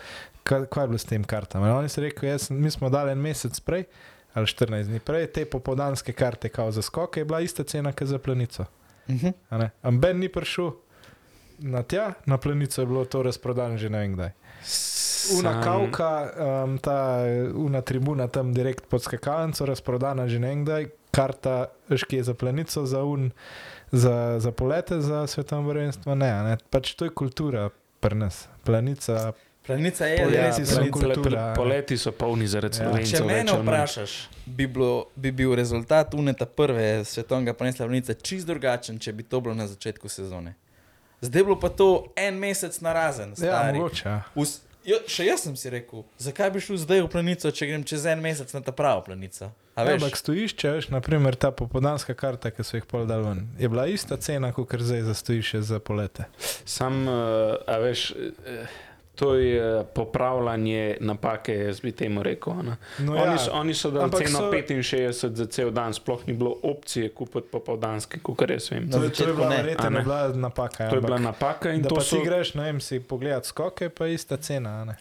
kaj, kaj je bilo s tem kartami. Oni so rekli, jaz, mi smo dali en mesec prej, ali 14 dni prej, te popodanske karte, kao za skoke, je bila ista cena, kot za planico. Mhm. a ne. Amben ni prišel na tja, na planico je bilo to razprodano že ne vem kdaj. Una kavka, um, ta una tribuna tam direkt pod skakalnico, razprodana že ne vem kdaj, karta, veš, ki je za planico, za un, za, za polete, za svetovno prvenstvo, ne, a ne. Pač to je kultura pri nas. Planica, Planica je res so planica. kultura, poleti so polni zaradi Ja. slovencev. Če mene vprašaš, bi, bilo, bi bil rezultat uneta prve svetovnega prvenstva Vlnice čist drugačen, če bi to bilo na začetku sezone. Zdaj je bilo pa to en mesec narazen. ja, stari. mogoče. Ja. Jo, še jaz sem si rekel, zakaj bi šel zdaj v planico, če grem čez en mesec na ta pravo planico. A Ja? Ampak stojišče, veš, naprimer ta popodanska karta, ki so jih pol dal ven, je bila ista cena, kot zdaj za stojišče za polete. Sam, uh, a veš, eh, to je eh, popravljanje napake, jaz bi temu rekel. a ne. No, Oni, so, oni so dali Ampak ceno so- 65 za cel dan, sploh ni bilo opcije kupiti popoldanske, kot jaz vem. To, je- to je bila ne. verjetno bila napaka. ja, To je bila napaka in Da to pa so, ti greš, ne vem, si pogledat skoke, pa je ista cena, a ne.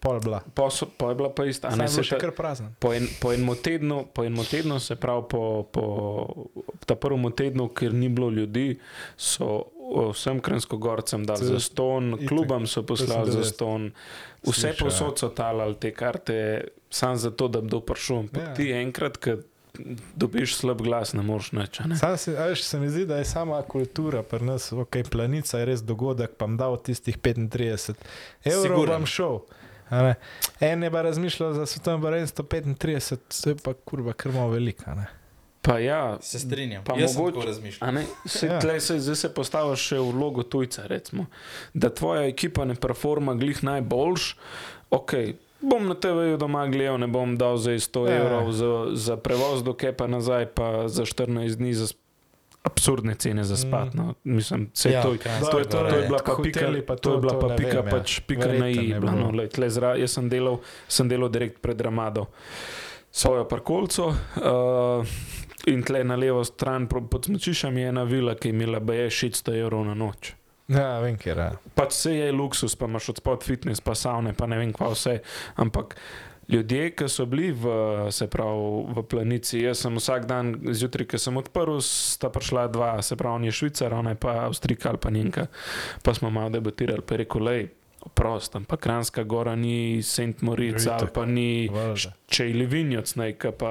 Pol bila. pa, so, pa je bila pa ista. Ne, se še kar prazen. po, en, po, enem tednu, po enem tednu, se pravi po, po prvem tednu, ker ni bilo ljudi, so vsem kranskogorcem dali za ston, itak. klubam so poslali za ston, vse slišal, posod so talali te karte, samo zato, da bi kdo prišel. Ampak Ja. ti enkrat, ko dobiš slab glas, ne moreš. Sam se, veš, se mi zdi, da je sama kultura pri nas, ok, planica je res dogodek, pa vam dal tistih 35 evrov, Siguren. vam šel. En je pa razmišljal za svetovno prvenstvo 35, to je pa kurva krmo velika. Ne. Pa ja, Se strinjam. Pa Jaz sem mogoče- ne, se, Ja. se, zdaj se postaviš še v vlogo tujca, recimo. da tvoja ekipa ne performa glih najboljš. Ok, bom na TV-ju doma gledal, ne bom dal za 100 Ja. evrov za, za prevoz do Kepa nazaj, pa za 14 dni za absurdne cene za spat. Mm. No. Mislim, Ja, to je. Kranjska To je, to, to je bila pa pika, pa to, to- je bila pa pika, vem, ja. pač pika na i. bila. No, lej, tle zra, jaz sem delal, sem delal direkt pred Ramado svojo parkolco. Uh, In tle na levo stran pod smočišem je ena vila, ki je imela BE 600 evrov na noč. Ja, vem, kjer je. Pač vse je luksus, pa imaš od spod fitness, pa savne, pa ne vem kva vse. Ampak ljudje, ki so bili v, se pravi, v planici, jaz sem vsak dan zjutraj, ki sem odprl, sta prišla dva, se pravi, on je švicar, ona je pa avstrika ali pa njenka. Pa smo malo debatirali, pa je rekel, lej. Prost, ampak Kranska gora ni St. Itak. pa ni Valjda. če je Livinjoc, ne, ki pa,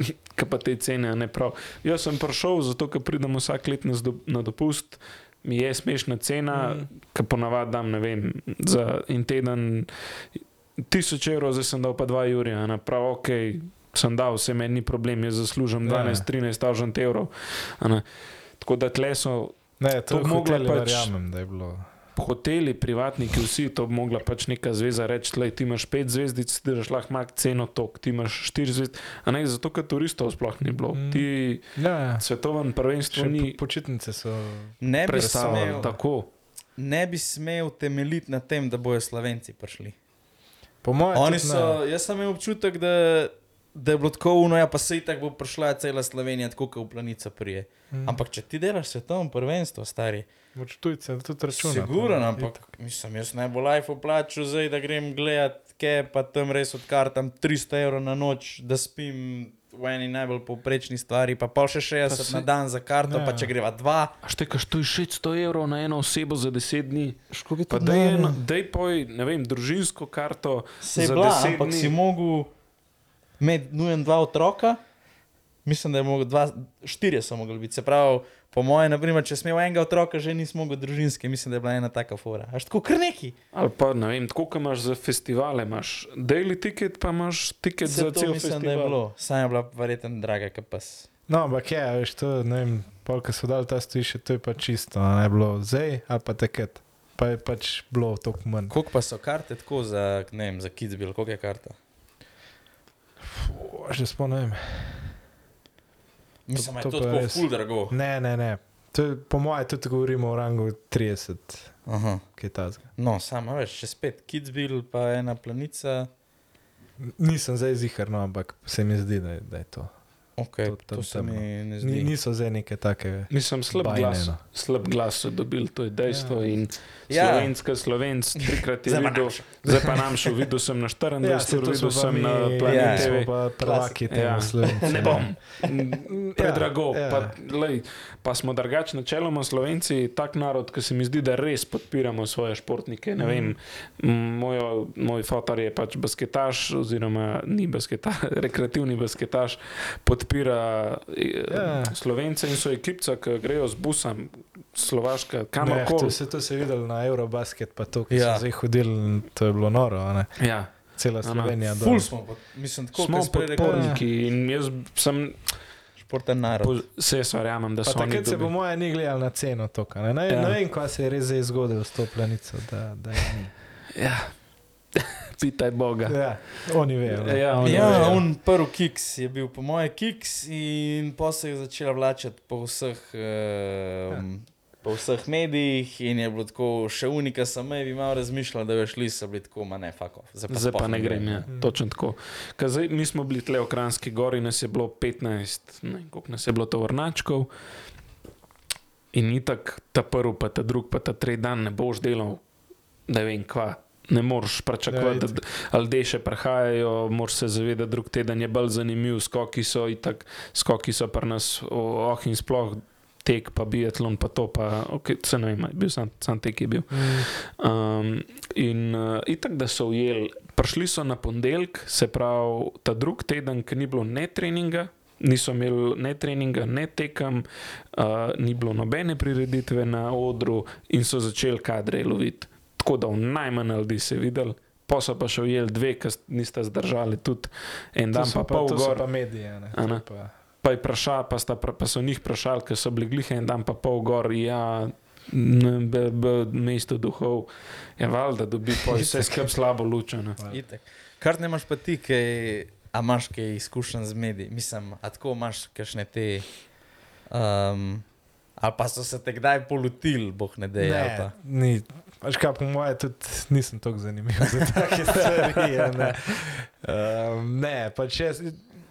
ki pa te cene ne prav. Jaz sem prišel, zato ker pridem vsak let na, zdo, na dopust, mi je smešna cena, mm. ki ponavadi dam, ne vem, za en teden tisoč evrov, zdaj sem dal pa dva Jurija, na prav ok. Sem dal, vse meni ni problem, jaz zaslužim Ja. 12-13 tažant evrov. a ne. Tako da tle so Ne, to je mogla mogla pač- verjamem, da je bilo. Hoteli, privatniki, vsi to bi mogla pač neka zveza reči, da ti imaš pet zvezdic, ti daš lahko mak ceno tok, ti imaš štiri zvezdice, a ne zato, ker turistov sploh ni bilo. Mm. Ti Ja, ja. svetovan prvenstvo Še ni po, počitnice so. Ne bi, smel, tako. ne bi smel temeljiti na tem, da bojo Slovenci prišli. Po mojem, Oni so, jaz sem imel občutek, da, da je bilo tako uno, ja pa se itak bo prišla cela Slovenija, tako kot v planica prije. Mm. Ampak če ti delaš svetovno prvenstvo, stari, Moč tujce tudi računa. Siguren, ampak mislim, jaz ne bo life plačal zdaj, da grem gledat, kaj pa tam res odkartam 300 evrov na noč, da spim v eni najbolj povprečni stvari, pa pol še 60 Pa se- na dan za karto, Ja. pa če greva dva. A štekaš tu 600 evrov na eno osebo za 10 dni? Škoda, Pa da je eno, dej poj, ne vem, družinsko karto Se je za bila, 10 ampak dni. si mogel imeti nujen dva otroka. Mislim, da je mogel dva, štirje so mogli biti. Se pravi, po mojem, naprimer, če smel enega otroka, že nisi mogel družinske, mislim, da je bila ena taka fora. Až tako kar neki. Ali pa ne vem, tako kot imaš za festivale, imaš daily ticket, pa imaš ticket Se za to cel mislim, da je festival. bilo. Sam je bila verjetno draga, kot pas. No, ampak je, veš, to ne vem, polk so dali ta stojišče, to je pa čisto, a ne bilo zdaj ali pa takrat. Pa je pač bilo toliko manj. Koliko pa so karte tako za, ne vem, za Kidsbill, koliko je karta? Fuh, Že spomnim. Mislim, da je to tako ful drago. Ne, ne, ne. To je, po mojem, tudi govorimo o rangu 30, Aha. kaj tazga. No, samo veš, še spet Kidsbill, pa ena planica. Nisem zdaj zihar, no, ampak se mi zdi, da je, da je to. Okay, To tam to se tam, mi ne zdi. Ni, niso zdaj neke take. Mislim, slab Bajne, glas, no. slab glas so dobili, to je dejstvo. Ja. Ja. In Ja. slovenska, slovenc, trikrat je videl, zdaj pa nam šel, videl sem na 24, Ja, ja, to videl sem mi, na Ja, Planet smo TV. pa prvaki Ja. tega slovenca. Ne bom, predrago. Ja, Ja, ja. pa, lej, pa smo drugačni, načeloma Slovenci, tak narod, ki se mi zdi, da res podpiramo svoje športnike. Ne vem, Mhm. m, mojo, moj fotor je pač basketaš, oziroma ni basketaš, rekreativni basketaš, podpira Ja. ja. Slovence in so ekipca, ki grejo z busom, Slovaška, kamorkoli. to, se, to se je videlo na Eurobasket, pa to, ki Ja. ja. so zdaj hodili, to je bilo noro. a ne. Ja. Cela. Slovenija. dol. Ful smo, pod- mislim, tako Smo podporniki in jaz sem, športen narod. po, se jaz verjamem, da so oni takrat se po mojem ni gledali na ceno toka. Ne, ne, Ja. ja. ne vem, kaj se je res zgodilo s to planico. Da, da je. Ja. Pitaj Boga. ja, oni vejo. ne. Ja, oni Ja, vejo. on prvi kiks je bil po mojem kiks in pa se je začela vlačati po vseh, um, po vseh medijih in je bilo tako, še unika samej bi malo razmišljal, da bi šli, so bili tako, ma ne, fakov. Zdaj pa ne grem, ja. Mm. točno tako. Ker Zdaj, mi smo bili tle v Kranski gori, nas je bilo 15, ne vem, koliko nas je bilo to vrnačkov. In itak ta prvi, pa ta drugi, pa ta tretji dan ne boš delal, da vem kva. Ne moreš pričakovati, da ali deše prihajajo, moraš se zavedati, da drug teden je bolj zanimiv, skoki so itak, skoki so pri nas, oh in sploh tek, pa biatlon, pa to, pa okay, se ne vem, bil sam, sam tek je bil. Mm. Um, in uh, itak, da so ujeli, prišli so na ponedeljek, se pravi ta drugi teden, ki ni bilo ne treninga, niso imeli ne treninga, ne tekem, uh, ni bilo nobene prireditve na odru in so začeli kadre loviti. Tako da v najmanj ljudi se je videl. Pa so pa še ujeli dve, ki nista zdržali tudi en To dan, so pa pol gor. pa medije. Ne, ne? to pa, Pa, je vpraša, pa, sta, pa so njih vprašali, ker so bili glihe en dan, pa pol gor, ja, ne, b, b, mesto duhov, je valjda, da dobi pa vse skrb slabo lučeno. Kar ne imaš pa ti, kaj, a imaš kaj izkušenj z mediji, mislim, a tako imaš kakšne te. Um, ali pa so se te kdaj polutili, boh ne da je. ni. Veš kaj, po mojem, tudi nisem tako zanimiv za take stvari. Ne, um, ne pač jaz.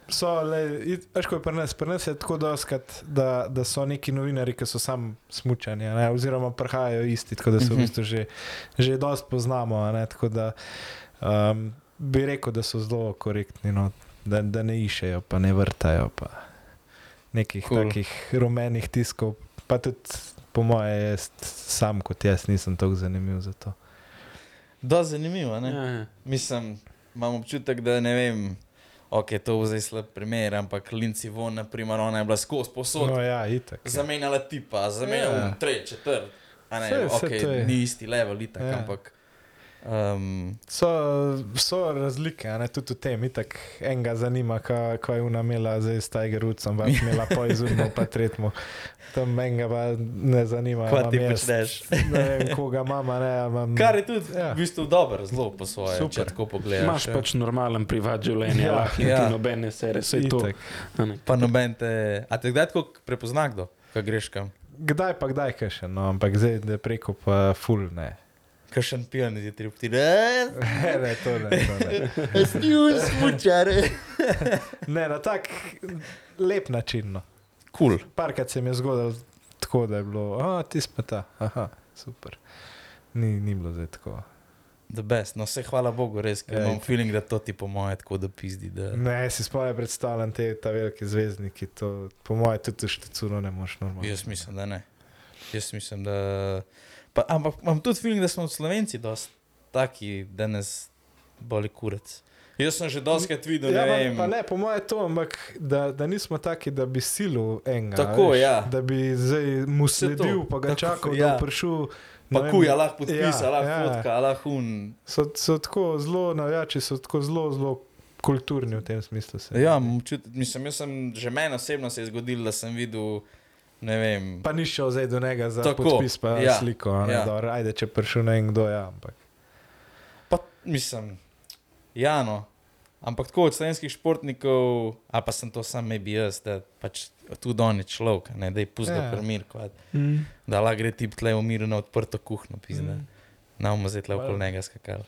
So, le, veš, ko je pri nas, pri nas je tako doskrat, da, da so neki novinari, ki so sam smučani, a ne, oziroma prihajajo isti, tako da se v Mhm. bistvu že, že dost poznamo. a Ne, tako da um, bi rekel, da so zelo korektni, no, da, da ne išejo, pa ne vrtajo, pa nekih cool. takih rumenih tiskov. Pa tudi, po mojem, jaz sam kot jaz nisem tako zanimiv za to. Da, zanimivo. Ne? Ja, ja. Mislim, imam občutek, da ne vem. Ok, to je zdaj slab primer, ampak Linci von, na primer, ona je bila skozi posod. No, ja, itak. Zamenjala tipa, zamenjala Ja. yeah. tretji, četrti. A Ne, Saj- saj okay, ni isti level, itak, Ja. ampak. Um, So, so razlike, a ne tudi v tem. Itak enega zanima, kaj, kaj je ona imela zdaj s Tiger Woodsom, pa je imela po izumno, pa tretjemu. Tam enega pa ne zanima. Kaj ti jaz, počneš? Ne vem, koga mama, ne. Imam, Kar je tudi Ja. v bistvu dobro, zelo po svoje, Super. če tako pogledaš. Imaš ja. pač normalen privat življenje, Ja, lahko in ja. ti nobene sere, vse to. itak. a ne. Pa noben te. A te kdaj tako prepozna kdo, kaj greš kam? Kdaj pa kdaj kaj še, no, ampak zdaj da je preko pa full ne. Kakšen pijan ti tri pti, ne? Ne, ne, to ne. To ne. Stil smučare. ne, na tak lep način. No. Kul. Cool. Parkrat se mi je zgodilo tako, da je bilo, a ti smo ta, aha, super. Ni, ni bilo zdaj tako. The best, no vse hvala Bogu, res, ker imam feeling, da to ti po moje tako da pizdi. Da... Ne, si sploh ne predstavljam te ta velike zvezdniki, to po mojem tudi Štecuno ne moš normalno. Jaz mislim, da ne. Jaz mislim, da. Pa, ampak imam tudi feeling, da smo Slovenci dosti taki, da nas boli kurec. Jaz sem že doskrat videl, Ja, ne vem. pa ne, po mojem to, ampak da, da nismo taki, da bi silil enega. Tako, veš, ja. Da bi zdaj mu sledil, pa ga Tako, čakal, ja. da bo prišel. Pa vem, kuj, lahko podpis, Ja, lahko ja. fotka, lahko un. So, so tako zelo navijači, so tako zelo, zelo kulturni v tem smislu. Se. Ja, občutek- mislim, sem že meni osebno se je zgodilo, da sem videl, ne vem. Pa ni šel zdaj do njega za Tako, podpis, pa ja, ja, sliko. a Ne, ja. ja. Ajde, če prišel ne vem kdo, ja. Ampak. Pa, mislim, ja, no. Ampak tako od slovenskih športnikov, a pa sem to sam maybe jaz, da pač tudi on je človek, ne, da je pusto Ja. yeah. primir, kvad, Mm. da lahko gre tip tle v miru na odprto kuhno, pizda. Mm. Na umu zdaj tle okoli Hvala. njega skakali.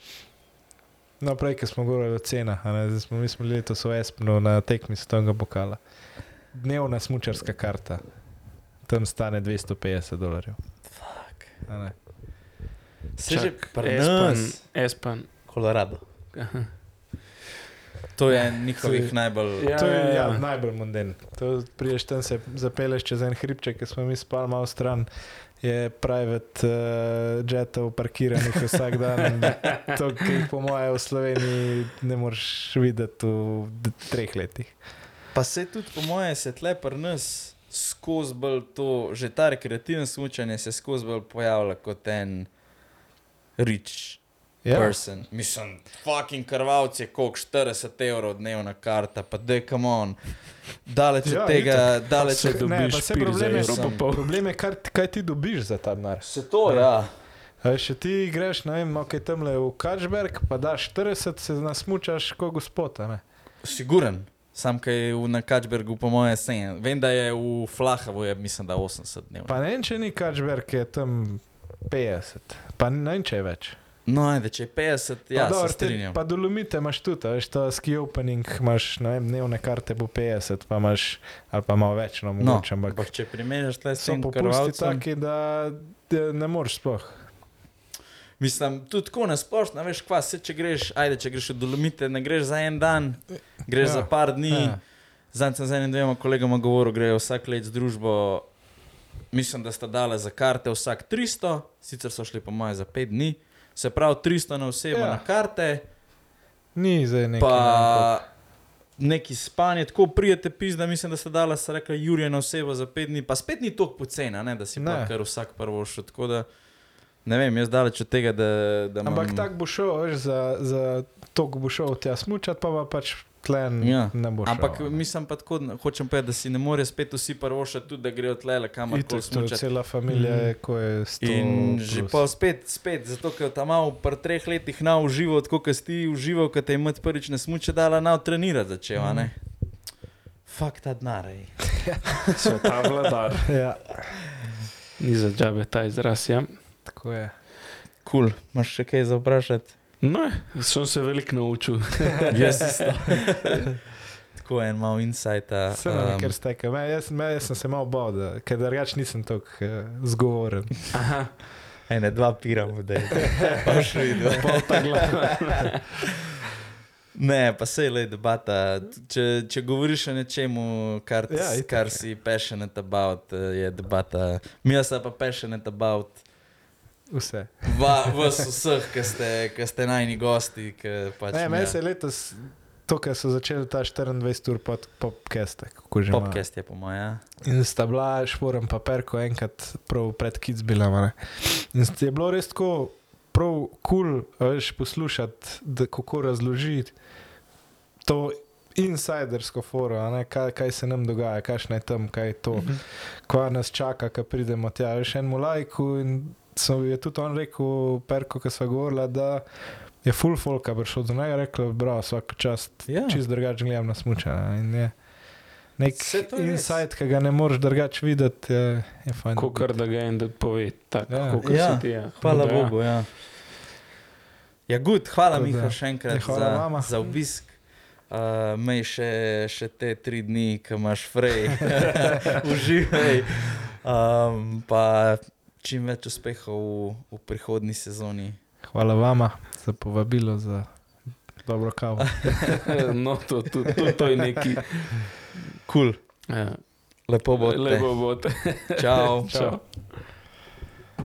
No, prej, ko smo govorili o cenah, a ne, zdaj smo mi smo letos v Espnu na tekmi svetovnega pokala. dnevna smučarska karta. Tam stane 250 dolarjev. Fuck. a ne. Se že pri Espan. Kolorado. To je njihovih najbolj. Ja, To je ja, ja, ja. najbolj monden. To priješ tam se zapeleš čez en hribček, ki smo mi spali malo stran. Je private uh, jetov parkiranih vsak dan. To, ki jih po mojem v Sloveniji ne moreš videti v treh letih. Pa se tudi, po mojem, se tle pri nas skozi bolj to, že ta rekreativno smučanje se skozi bolj pojavlja kot en rich Ja, person. Mislim, fucking krvavc je koliko 40 evrov dnevna karta, pa da je kamon. Daleč od Ja, tega, daleč Se od ne, pa dobiš se pir za problem je, problem kar, kaj ti dobiš za ta denar. Se to, ja. A veš, Če ti greš, ne vem, ok, tam le v Kačberg, pa daš 40, se nasmučaš kot gospod. a ne. Siguren. Sam, kaj je v na Kačbergu, po mojem, sen. Vem, da je v Flahavu, je, mislim, da 80 dnevno. Pa ne vem, če ni Kačberg, je tam 50, pa ne vem, če je več. No, ajde, če je 50, ja, pa, se dobro, te- strinjam. pa dolomite imaš tudi, veš, ta ski opening imaš, ne vem, dnevne karte bo 50, pa imaš, ali pa malo več, no, No, mogoče, ampak ampak če primerjaš tle s tem popusti krvavcem, taki, da, da ne moreš sploh. Mislim, tudi tako nasplošno, veš, kva, se če greš, ajde, če greš v Dolomite, ne greš za en dan, greš Ja, za par dni. Ja. Zdaj sem z enim dvema kolegama govoril, grejo vsak let z družbo. Mislim, da sta dale za karte vsak 300, sicer so šli po moje za 5 dni, se pravi 300 na osebo Ja. na karte, Ni zdaj nekaj. pa neki spanje, tako prijete pis, da mislim, da sta dala, se rekla, Jurija na osebo za 5 dni, pa spet ni toliko poceni, a ne, da si Ne. pa kar vsak prvo šel. Tako da ne vem, jaz daleč od tega, da. da Ampak imam- tako bo šel, veš, za, za to bo šel tja smučati, pa, pa pač tlen Ja. ne bo šel. Ampak a ne. mislim pa tako, hočem povedati, da si ne more spet vsi prvo še tudi, da grejo tle, kamor koli to je smučati. cela familija, je, ko je 100 In že plus. pa spet, spet, zato ker tam malo pri treh letih na uživo, tako kot si ti užival, ko te je mat prvič ne smuče dala na trenirati začel, a ne? Fak ta denar, ej. Sveta vladar. Ja, Ni za džabe ta izraz. Ja. Tako je. Kul, cool. imaš še kaj za vprašati? No, sem se veliko naučil. Jaz isto. Tako en mal insajta. Vse um, ker steka. Me, jaz, me, jaz sem se malo bal, da, ker drugač nisem tako uh, zgovoren. Aha, Ene dva piramo, da je. Pa še videl. pol ta glava. Ne, pa se je le debata. Če, če govoriš o nečemu, kar, Ja, kar si passionate about, eh, je debata. Mi smo pa passionate about Vse. va, vas vseh, ki ste, ki ste najni gosti. ki Pač Ne, meni se je letos, to, kar so začeli ta 24 ur pod popkeste, kako že. Podcast je po mojem. Ja. In sta bila šporem paperko enkrat prav pred kids bila. a ne. In je bilo res tako prav kul, cool, veš, poslušati, da kako razložiti to insidersko foro, a ne, kaj, kaj se nam dogaja, kakšno je tam, kaj je to, Mhm. kva nas čaka, ko pridemo tja. Veš, enemu lajku in so, je tudi on rekel, perko, ki sva govorila, da je full folka prišel do njega, rekel, bravo, vsako čast, Ja. čist drugače gledam na smuča. In je nek insight, ki ga ne moreš drugače videti, je, je fajn. Kot da ga en da pove, tako Ja. kot Ja, si ti. Ja. Hvala Da, ja. Bogu. Ja. Ja, good, hvala Tako Miha da- še enkrat Ja, hvala za, vama. za obisk. Uh, Mej še, še te tri dni, ki imaš frej, uživaj. Um, pa čim več uspehov v, v prihodnji sezoni. Hvala vama za povabilo, za dobro kavo. No, to, to, to, to je neki. Kul, cool. Ja. lepo bo. Lepo bo. Čau. Čau.